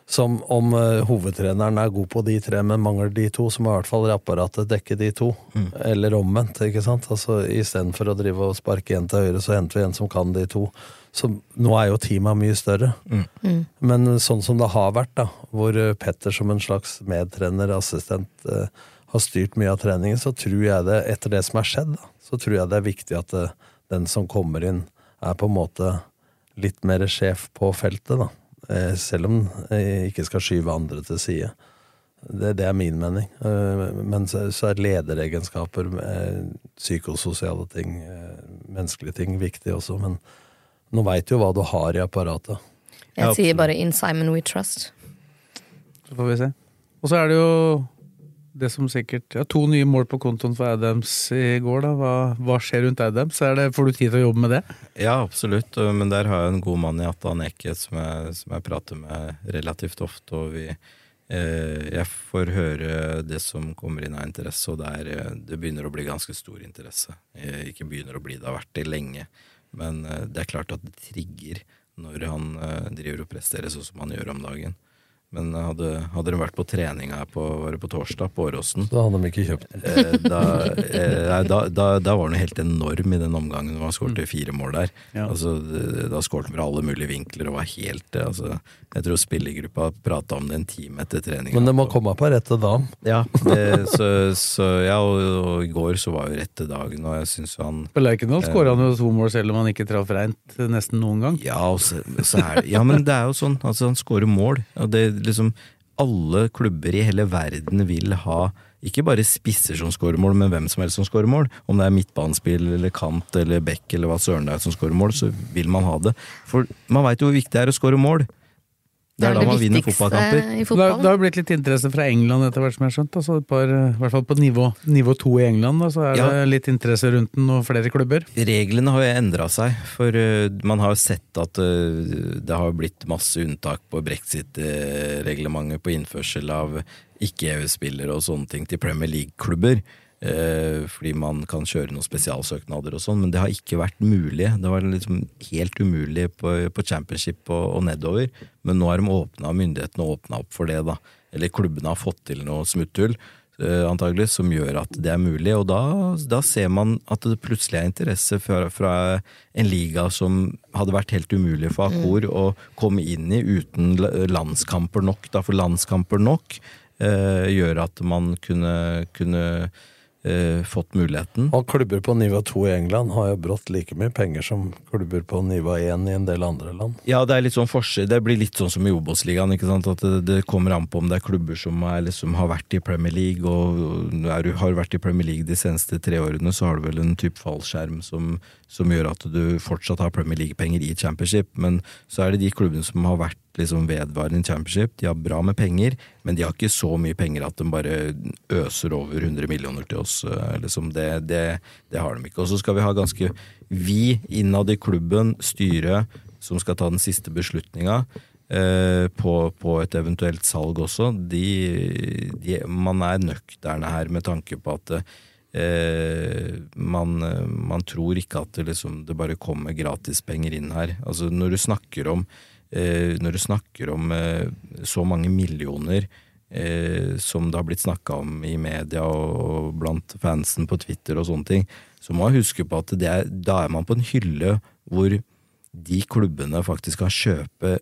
Som om uh, hovedtreneren er god på de tre, men mangler de to, så må i hvert fall apparatet dekke de to. Mm. Eller omvendt, ikke sant. Altså Istedenfor å drive og sparke en til høyre, så henter vi en som kan de to. Så nå er jo teamet mye større. Mm. Mm. Men sånn som det har vært, da, hvor eh, Petter som en slags medtrener, assistent, uh, har styrt mye av treningen, så tror jeg det, etter det som er skjedd, da, så tror jeg det er viktig at det, den som kommer inn, er på en måte litt mer sjef på feltet, da. Eh, selv om jeg ikke skal skyve andre til side. Det, det er min mening. Eh, men så, så er lederegenskaper, eh, psykososiale ting, menneskelige ting, viktig også. Men nå veit jo hva du har i apparatet. Jeg sier bare 'In Simon We Trust'. Så får vi se. Og så er det jo det som sikkert ja, To nye mål på kontoen for Adams i går. da. Hva, hva skjer rundt Adams? Det, får du tid til å jobbe med det? Ja, absolutt. Men der har jeg en god mann i Atan Eke som, som, jeg prater med relativt ofte. og vi, eh, Jeg får høre det som kommer inn av interesse, og det, eh, det begynner å bli ganske stor interesse. Jeg ikke begynner å bli, det har vært det lenge. Men eh, det er klart at det trigger når han eh, driver og presterer sånn som han gjør om dagen. Men hadde, hadde de vært på trening her på, på torsdag på Åråsen Da hadde de ikke kjøpt den. Eh, da, eh, da, da, da, var den helt enorm i den omgangen hvor han skåret mm. fire mål der. Ja. Altså, da skåret han fra alle mulige vinkler og var helt eh, altså, Jeg tror spillergruppa prata om det en time etter trening. Men det må komme på rette dagen Ja, det, så, så, ja og, og, i går så var jo rette dagen, og jeg syns han På Lerkendal eh, skåra han jo to mål selv om han ikke traff reint nesten noen gang. Ja, så, så er, ja men det er jo sånn. Altså, han skårer mål. og det liksom alle klubber i hele verden vil ha ikke bare spisser som skårer mål, men hvem som helst som skårer mål. Om det er midtbanespill eller kant eller back eller hva søren det er som skårer mål, så vil man ha det. For man veit jo hvor viktig det er å skåre mål. Det er, det er da man vinner fotballkamper. Det har, det har blitt litt interesse fra England etter hvert, som jeg har skjønt. Altså par, I hvert fall på nivå, nivå to i England, da, så er ja. det litt interesse rundt den og flere klubber. Reglene har jo endra seg, for uh, man har jo sett at uh, det har blitt masse unntak på brexit-reglementet på innførsel av ikke-EU-spillere og sånne ting til Premier League-klubber. Eh, fordi man kan kjøre noen spesialsøknader og sånn, men det har ikke vært mulig. Det var liksom helt umulig på, på championship og, og, nedover, men nå har de åpna, myndighetene åpna opp for det, da. Eller klubbene har fått til noe smutthull, eh, antagelig, som gjør at det er mulig. Og da, da ser man at det plutselig er interesse fra, fra, en liga som hadde vært helt umulig for Akor mm. å komme inn i uten landskamper nok, da, for landskamper nok eh, gjør at man kunne, kunne eh, fått muligheten. Og klubber på nivå to i England har jo brått like mye penger som klubber på nivå én i en del andre land. Ja, det er litt sånn forskjell. Det blir litt sånn som i Obos-ligaen. At det, det, kommer an på om det er klubber som er, liksom, har vært i Premier League, og er du har vært i Premier League de seneste tre årene, så har du vel en type fallskjerm som, som gjør at du fortsatt har Premier League-penger i championship. Men så er det de klubbene som har vært liksom vedvarende championship. De har bra med penger, men de har ikke så mye penger at de bare øser over 100 millioner til oss. Eh, liksom det, det, det har de ikke. Og så skal vi ha ganske Vi innad i klubben, styret, som skal ta den siste beslutninga. Eh, på, på, et eventuelt salg også. De, de, man er nøkterne her med tanke på at eh, man, man, tror ikke at det, liksom, det bare kommer gratispenger inn her. Altså Når du snakker om når du snakker om eh, så mange millioner eh, som det har blitt snakka om i media og blant fansen på Twitter og sånne ting, så må man huske på at er, da er man på en hylle hvor de klubbene faktisk kan kjøpe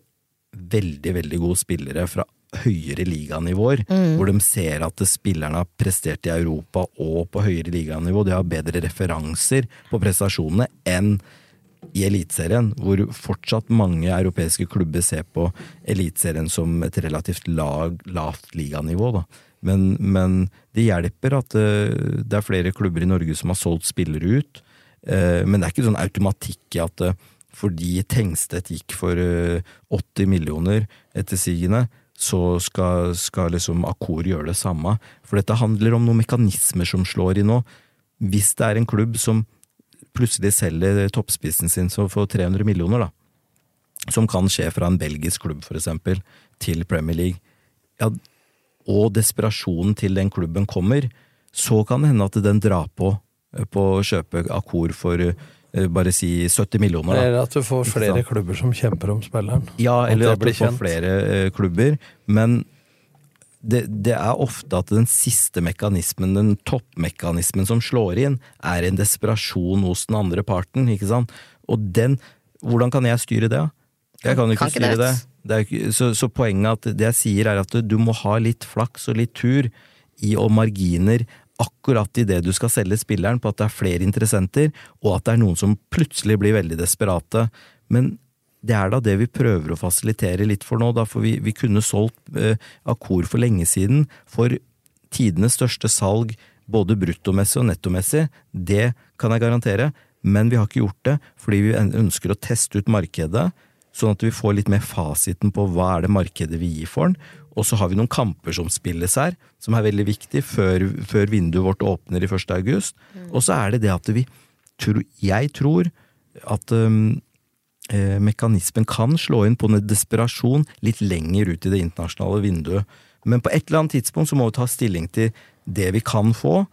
veldig, veldig gode spillere fra høyere liganivåer, mm. hvor de ser at spillerne har prestert i Europa og på høyere liganivå. De har bedre referanser på prestasjonene enn i Eliteserien, hvor fortsatt mange europeiske klubber ser på Eliteserien som et relativt lag, lavt liganivå. Da. Men, men det hjelper at det, det, er flere klubber i Norge som har solgt spillere ut. Eh, men det er ikke sånn automatikk i at eh, fordi Tengstedt gikk for 80 eh, millioner etter sigende, så skal, skal liksom Akor gjøre det samme. For dette handler om noen mekanismer som slår i nå. Hvis det er en klubb som plutselig selger toppspissen sin for 300 millioner, da, som kan skje fra en belgisk klubb, for eksempel, til Premier League, ja, og desperasjonen til den klubben kommer, så kan det hende at den drar på eh, på å kjøpe Akor for eh, bare si 70 millioner. Da. Eller at du får flere klubber som kjemper om spilleren. Ja, eller at, at du får flere uh, klubber. Men det, det, er ofte at den siste mekanismen, den toppmekanismen som slår inn, er en desperasjon hos den andre parten. ikke sant? Og den Hvordan kan jeg styre det? Jeg kan jo ikke, kan ikke styre det. det ikke, så, så, poenget at det jeg sier er at du må ha litt flaks og litt tur i og marginer akkurat i det du skal selge spilleren, på at det er flere interessenter, og at det er noen som plutselig blir veldig desperate. Men det er da det vi prøver å fasilitere litt for nå, da, for vi, vi kunne solgt eh, Akor for lenge siden for tidenes største salg, både bruttomessig og nettomessig. Det kan jeg garantere, men vi har ikke gjort det fordi vi ønsker å teste ut markedet, sånn at vi får litt mer fasiten på hva er det markedet vi gir for den. Og så har vi noen kamper som spilles her, som er veldig viktig før, før vinduet vårt åpner i 1. august. Mm. Og så er det det at vi Jeg tror at um, mekanismen kan slå inn på en desperasjon litt lenger ut i det internasjonale vinduet. Men på et eller annet tidspunkt så må vi ta stilling til det vi kan få.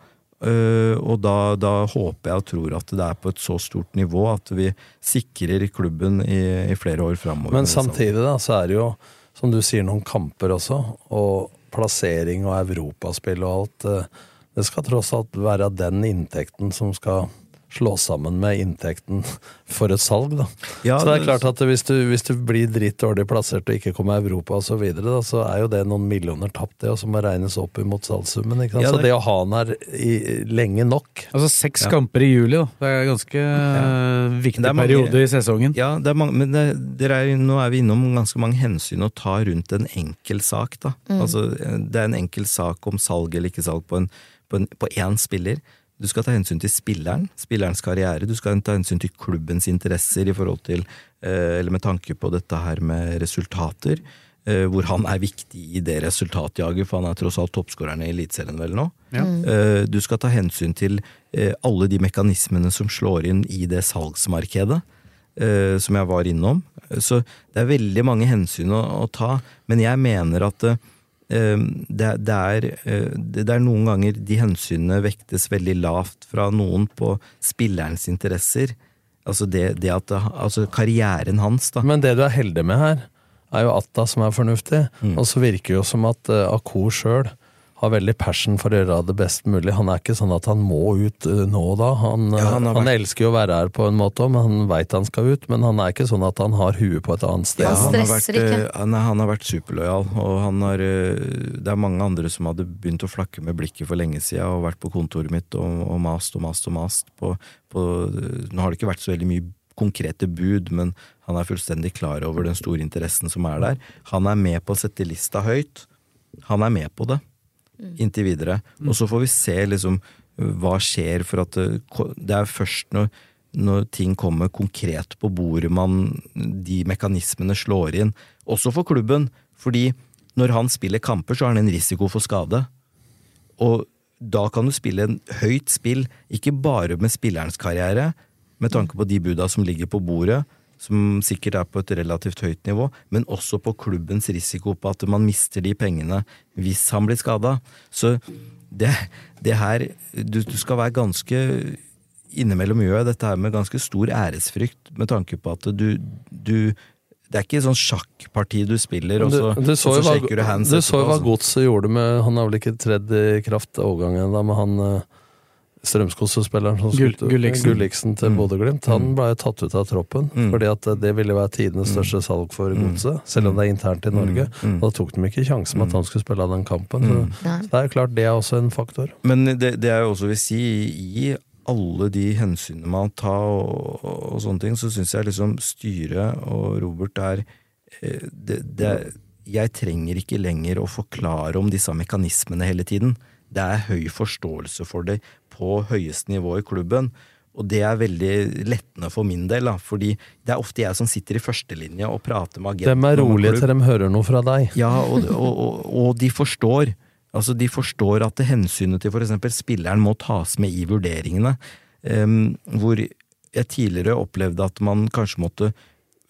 Uh, og da, da, håper jeg og tror at det er på et så stort nivå at vi sikrer klubben i, i flere år framover. Men samtidig da, så er det jo, som du sier, noen kamper også. Og plassering og europaspill og alt. Uh, det skal tross alt være den inntekten som skal slå sammen med inntekten for et salg, da. Ja, så det er klart at hvis du, hvis du blir dritt dårlig plassert og ikke kommer Europa og så videre, da, så er jo det noen millioner tapt, det, og som må regnes opp imot salgssummen. Ikke sant? Ja, det... Så det å ha den her i, lenge nok Altså seks ja. kamper i juli, da. Det er ganske viktig er mange, periode i sesongen. Ja, er mange, men det, er, nå er vi innom ganske mange hensyn å ta rundt en enkel sak, da. Mm. Altså, det er en enkel sak om salg eller ikke salg på, en, på, en, på én spiller. Du skal ta hensyn til spilleren, spillerens karriere. Du skal ta hensyn til klubbens interesser i forhold til, eh, eller med tanke på dette her med resultater. Eh, hvor han er viktig i det resultatjaget, for han er tross alt toppskåreren i Eliteserien vel nå. Ja. Eh, du skal ta hensyn til alle de mekanismene som slår inn i det salgsmarkedet. Som jeg var innom. Så det er veldig mange hensyn å, ta, men jeg mener at det, det, er, eh, det, er, noen ganger de hensynene vektes veldig lavt fra noen på spillerens interesser. Altså, det, det at, altså karrieren hans, da. Men det du er heldig med her, er jo Atta som er fornuftig. Mm. Og så virker det jo som at uh, Akor sjøl har veldig passion for å gjøre det best mulig. Han er ikke sånn at han må ut uh, nå og da. Han, ja, han, han vært... elsker jo å være her på en måte, men han veit han skal ut. Men han er ikke sånn at han har huet på et annet sted. Ja, han, har vært, han, han, har vært, superlojal, og han har Det er mange andre som hadde begynt å flakke med blikket for lenge siden og vært på kontoret mitt og, og mast og mast og mast. På, på, nå har det ikke vært så veldig mye konkrete bud, men han er fullstendig klar over den store interessen som er der. Han er med på å sette lista høyt. Han er med på det. Mm. inntil videre. Mm. Og så får vi se liksom hva skjer, for at det, det er først når, når, ting kommer konkret på bordet man de mekanismene slår inn. Også for klubben, fordi når han spiller kamper, så har han en risiko for skade. Og da kan du spille en høyt spill, ikke bare med spillerens karriere, med tanke på de buda som ligger på bordet, som sikkert er på et relativt høyt nivå, men også på klubbens risiko på at man mister de pengene hvis han blir skada. Så det, det her du, du, skal være ganske Innimellom gjør jeg dette her med ganske stor æresfrykt, med tanke på at du, du det er ikke sånn sjakkparti du spiller, og så, du, du så, og så sjekker du hands. Du så jo hva altså. Godset gjorde med Han har vel ikke tredd i kraft overgangen da, men han eh, Strømskose-spilleren som Gull, Gulliksen til mm. Bodø-Glimt, han mm. ble tatt ut av troppen. Mm. Fordi at det ville være tidenes mm. største salg for mm. godset, selv om det er internt i Norge. Mm. Og da tok de ikke sjansen med at han skulle spille den kampen. Så, så, det er klart det er også en faktor. Men det, det er jo også vil si, i alle de hensynene man tar og, og, sånne ting, så syns jeg liksom styret og Robert er eh, det, det, Jeg trenger ikke lenger å forklare om disse mekanismene hele tiden. Det er høy forståelse for det på høyeste nivå i klubben. Og det er veldig lettende for min del, da, fordi det er ofte jeg som sitter i førstelinja og prater med agenten. De er rolige til de hører noe fra deg. Ja, og, og, og, og de forstår. Altså, de forstår at hensynet til f.eks. spilleren må tas med i vurderingene. Um, hvor jeg tidligere opplevde at man kanskje måtte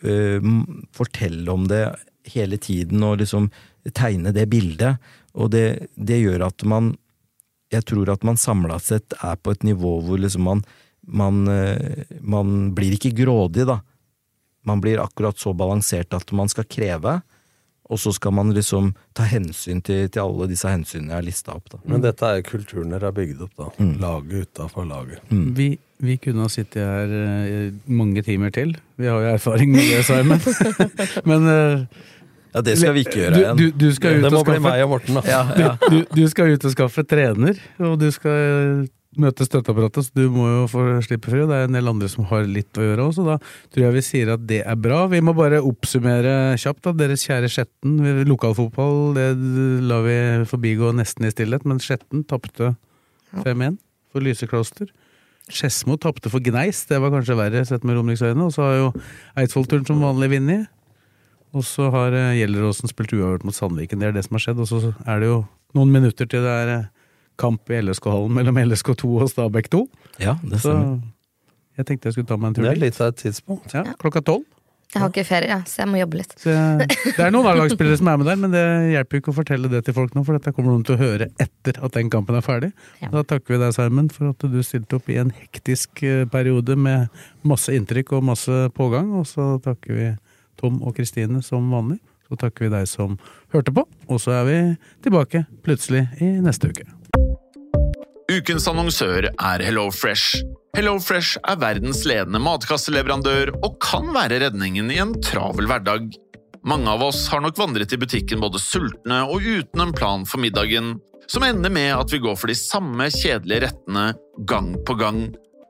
uh, fortelle om det hele tiden og liksom tegne det bildet. Og det, det gjør at man Jeg tror at man samla sett er på et nivå hvor liksom man, man, uh, man blir ikke grådig, da. Man blir akkurat så balansert at man skal kreve, og så skal man liksom ta hensyn til, til alle disse hensynene jeg har lista opp. Da. Men dette er kulturen dere har bygd opp, da. Mm. Laget utafor laget. Mm. Vi, vi, kunne ha sittet her uh, mange timer til. Vi har jo erfaring med det, Simon. (laughs) Men uh, ja, det skal vi ikke gjøre igjen. Du, du, det må skaffe, bli meg og Morten, da. Ja, ja. Du, du, skal ut og skaffe trener, og du skal møte støtteapparatet, så du må jo få slippe fri. Det er en del andre som har litt å gjøre òg, så da tror jeg vi sier at det er bra. Vi må bare oppsummere kjapt, da. Deres kjære Skjetten. Lokalfotball det lar vi forbigå nesten i stillhet, men Skjetten tapte 5-1 for Lysekloster. Skedsmo tapte for Gneis, det var kanskje verre sett med Romeriksøyene. Og så har jo Eidsvollturen som vanlig vunnet. Og så har eh, Gjelleråsen spilt uavgjort mot Sandviken. Det er det som har skjedd. Og så er det jo noen minutter til det er eh, kamp i LSK-hallen mellom LSK2 og Stabæk 2. Ja, det så jeg tenkte jeg skulle ta meg en tur dit. Det er litt av et tidspunkt. Ja, klokka tolv. Jeg har ikke ferie, så jeg må jobbe litt. Så, det er noen A-lagsspillere som er med der, men det hjelper jo ikke å fortelle det til folk nå, for dette kommer noen til å høre etter at den kampen er ferdig. Ja. Da takker vi deg, Simon, for at du stilte opp i en hektisk eh, periode med masse inntrykk og masse pågang. Og så takker vi Tom og Kristine som vanlig. Så takker vi deg som hørte på, og så er vi tilbake plutselig i neste uke. Ukens annonsør er HelloFresh. HelloFresh er verdens ledende matkasseleverandør og kan være redningen i en travel hverdag. Mange av oss har nok vandret i butikken både sultne og uten en plan for middagen, som ender med at vi går for de samme kjedelige rettene gang på gang.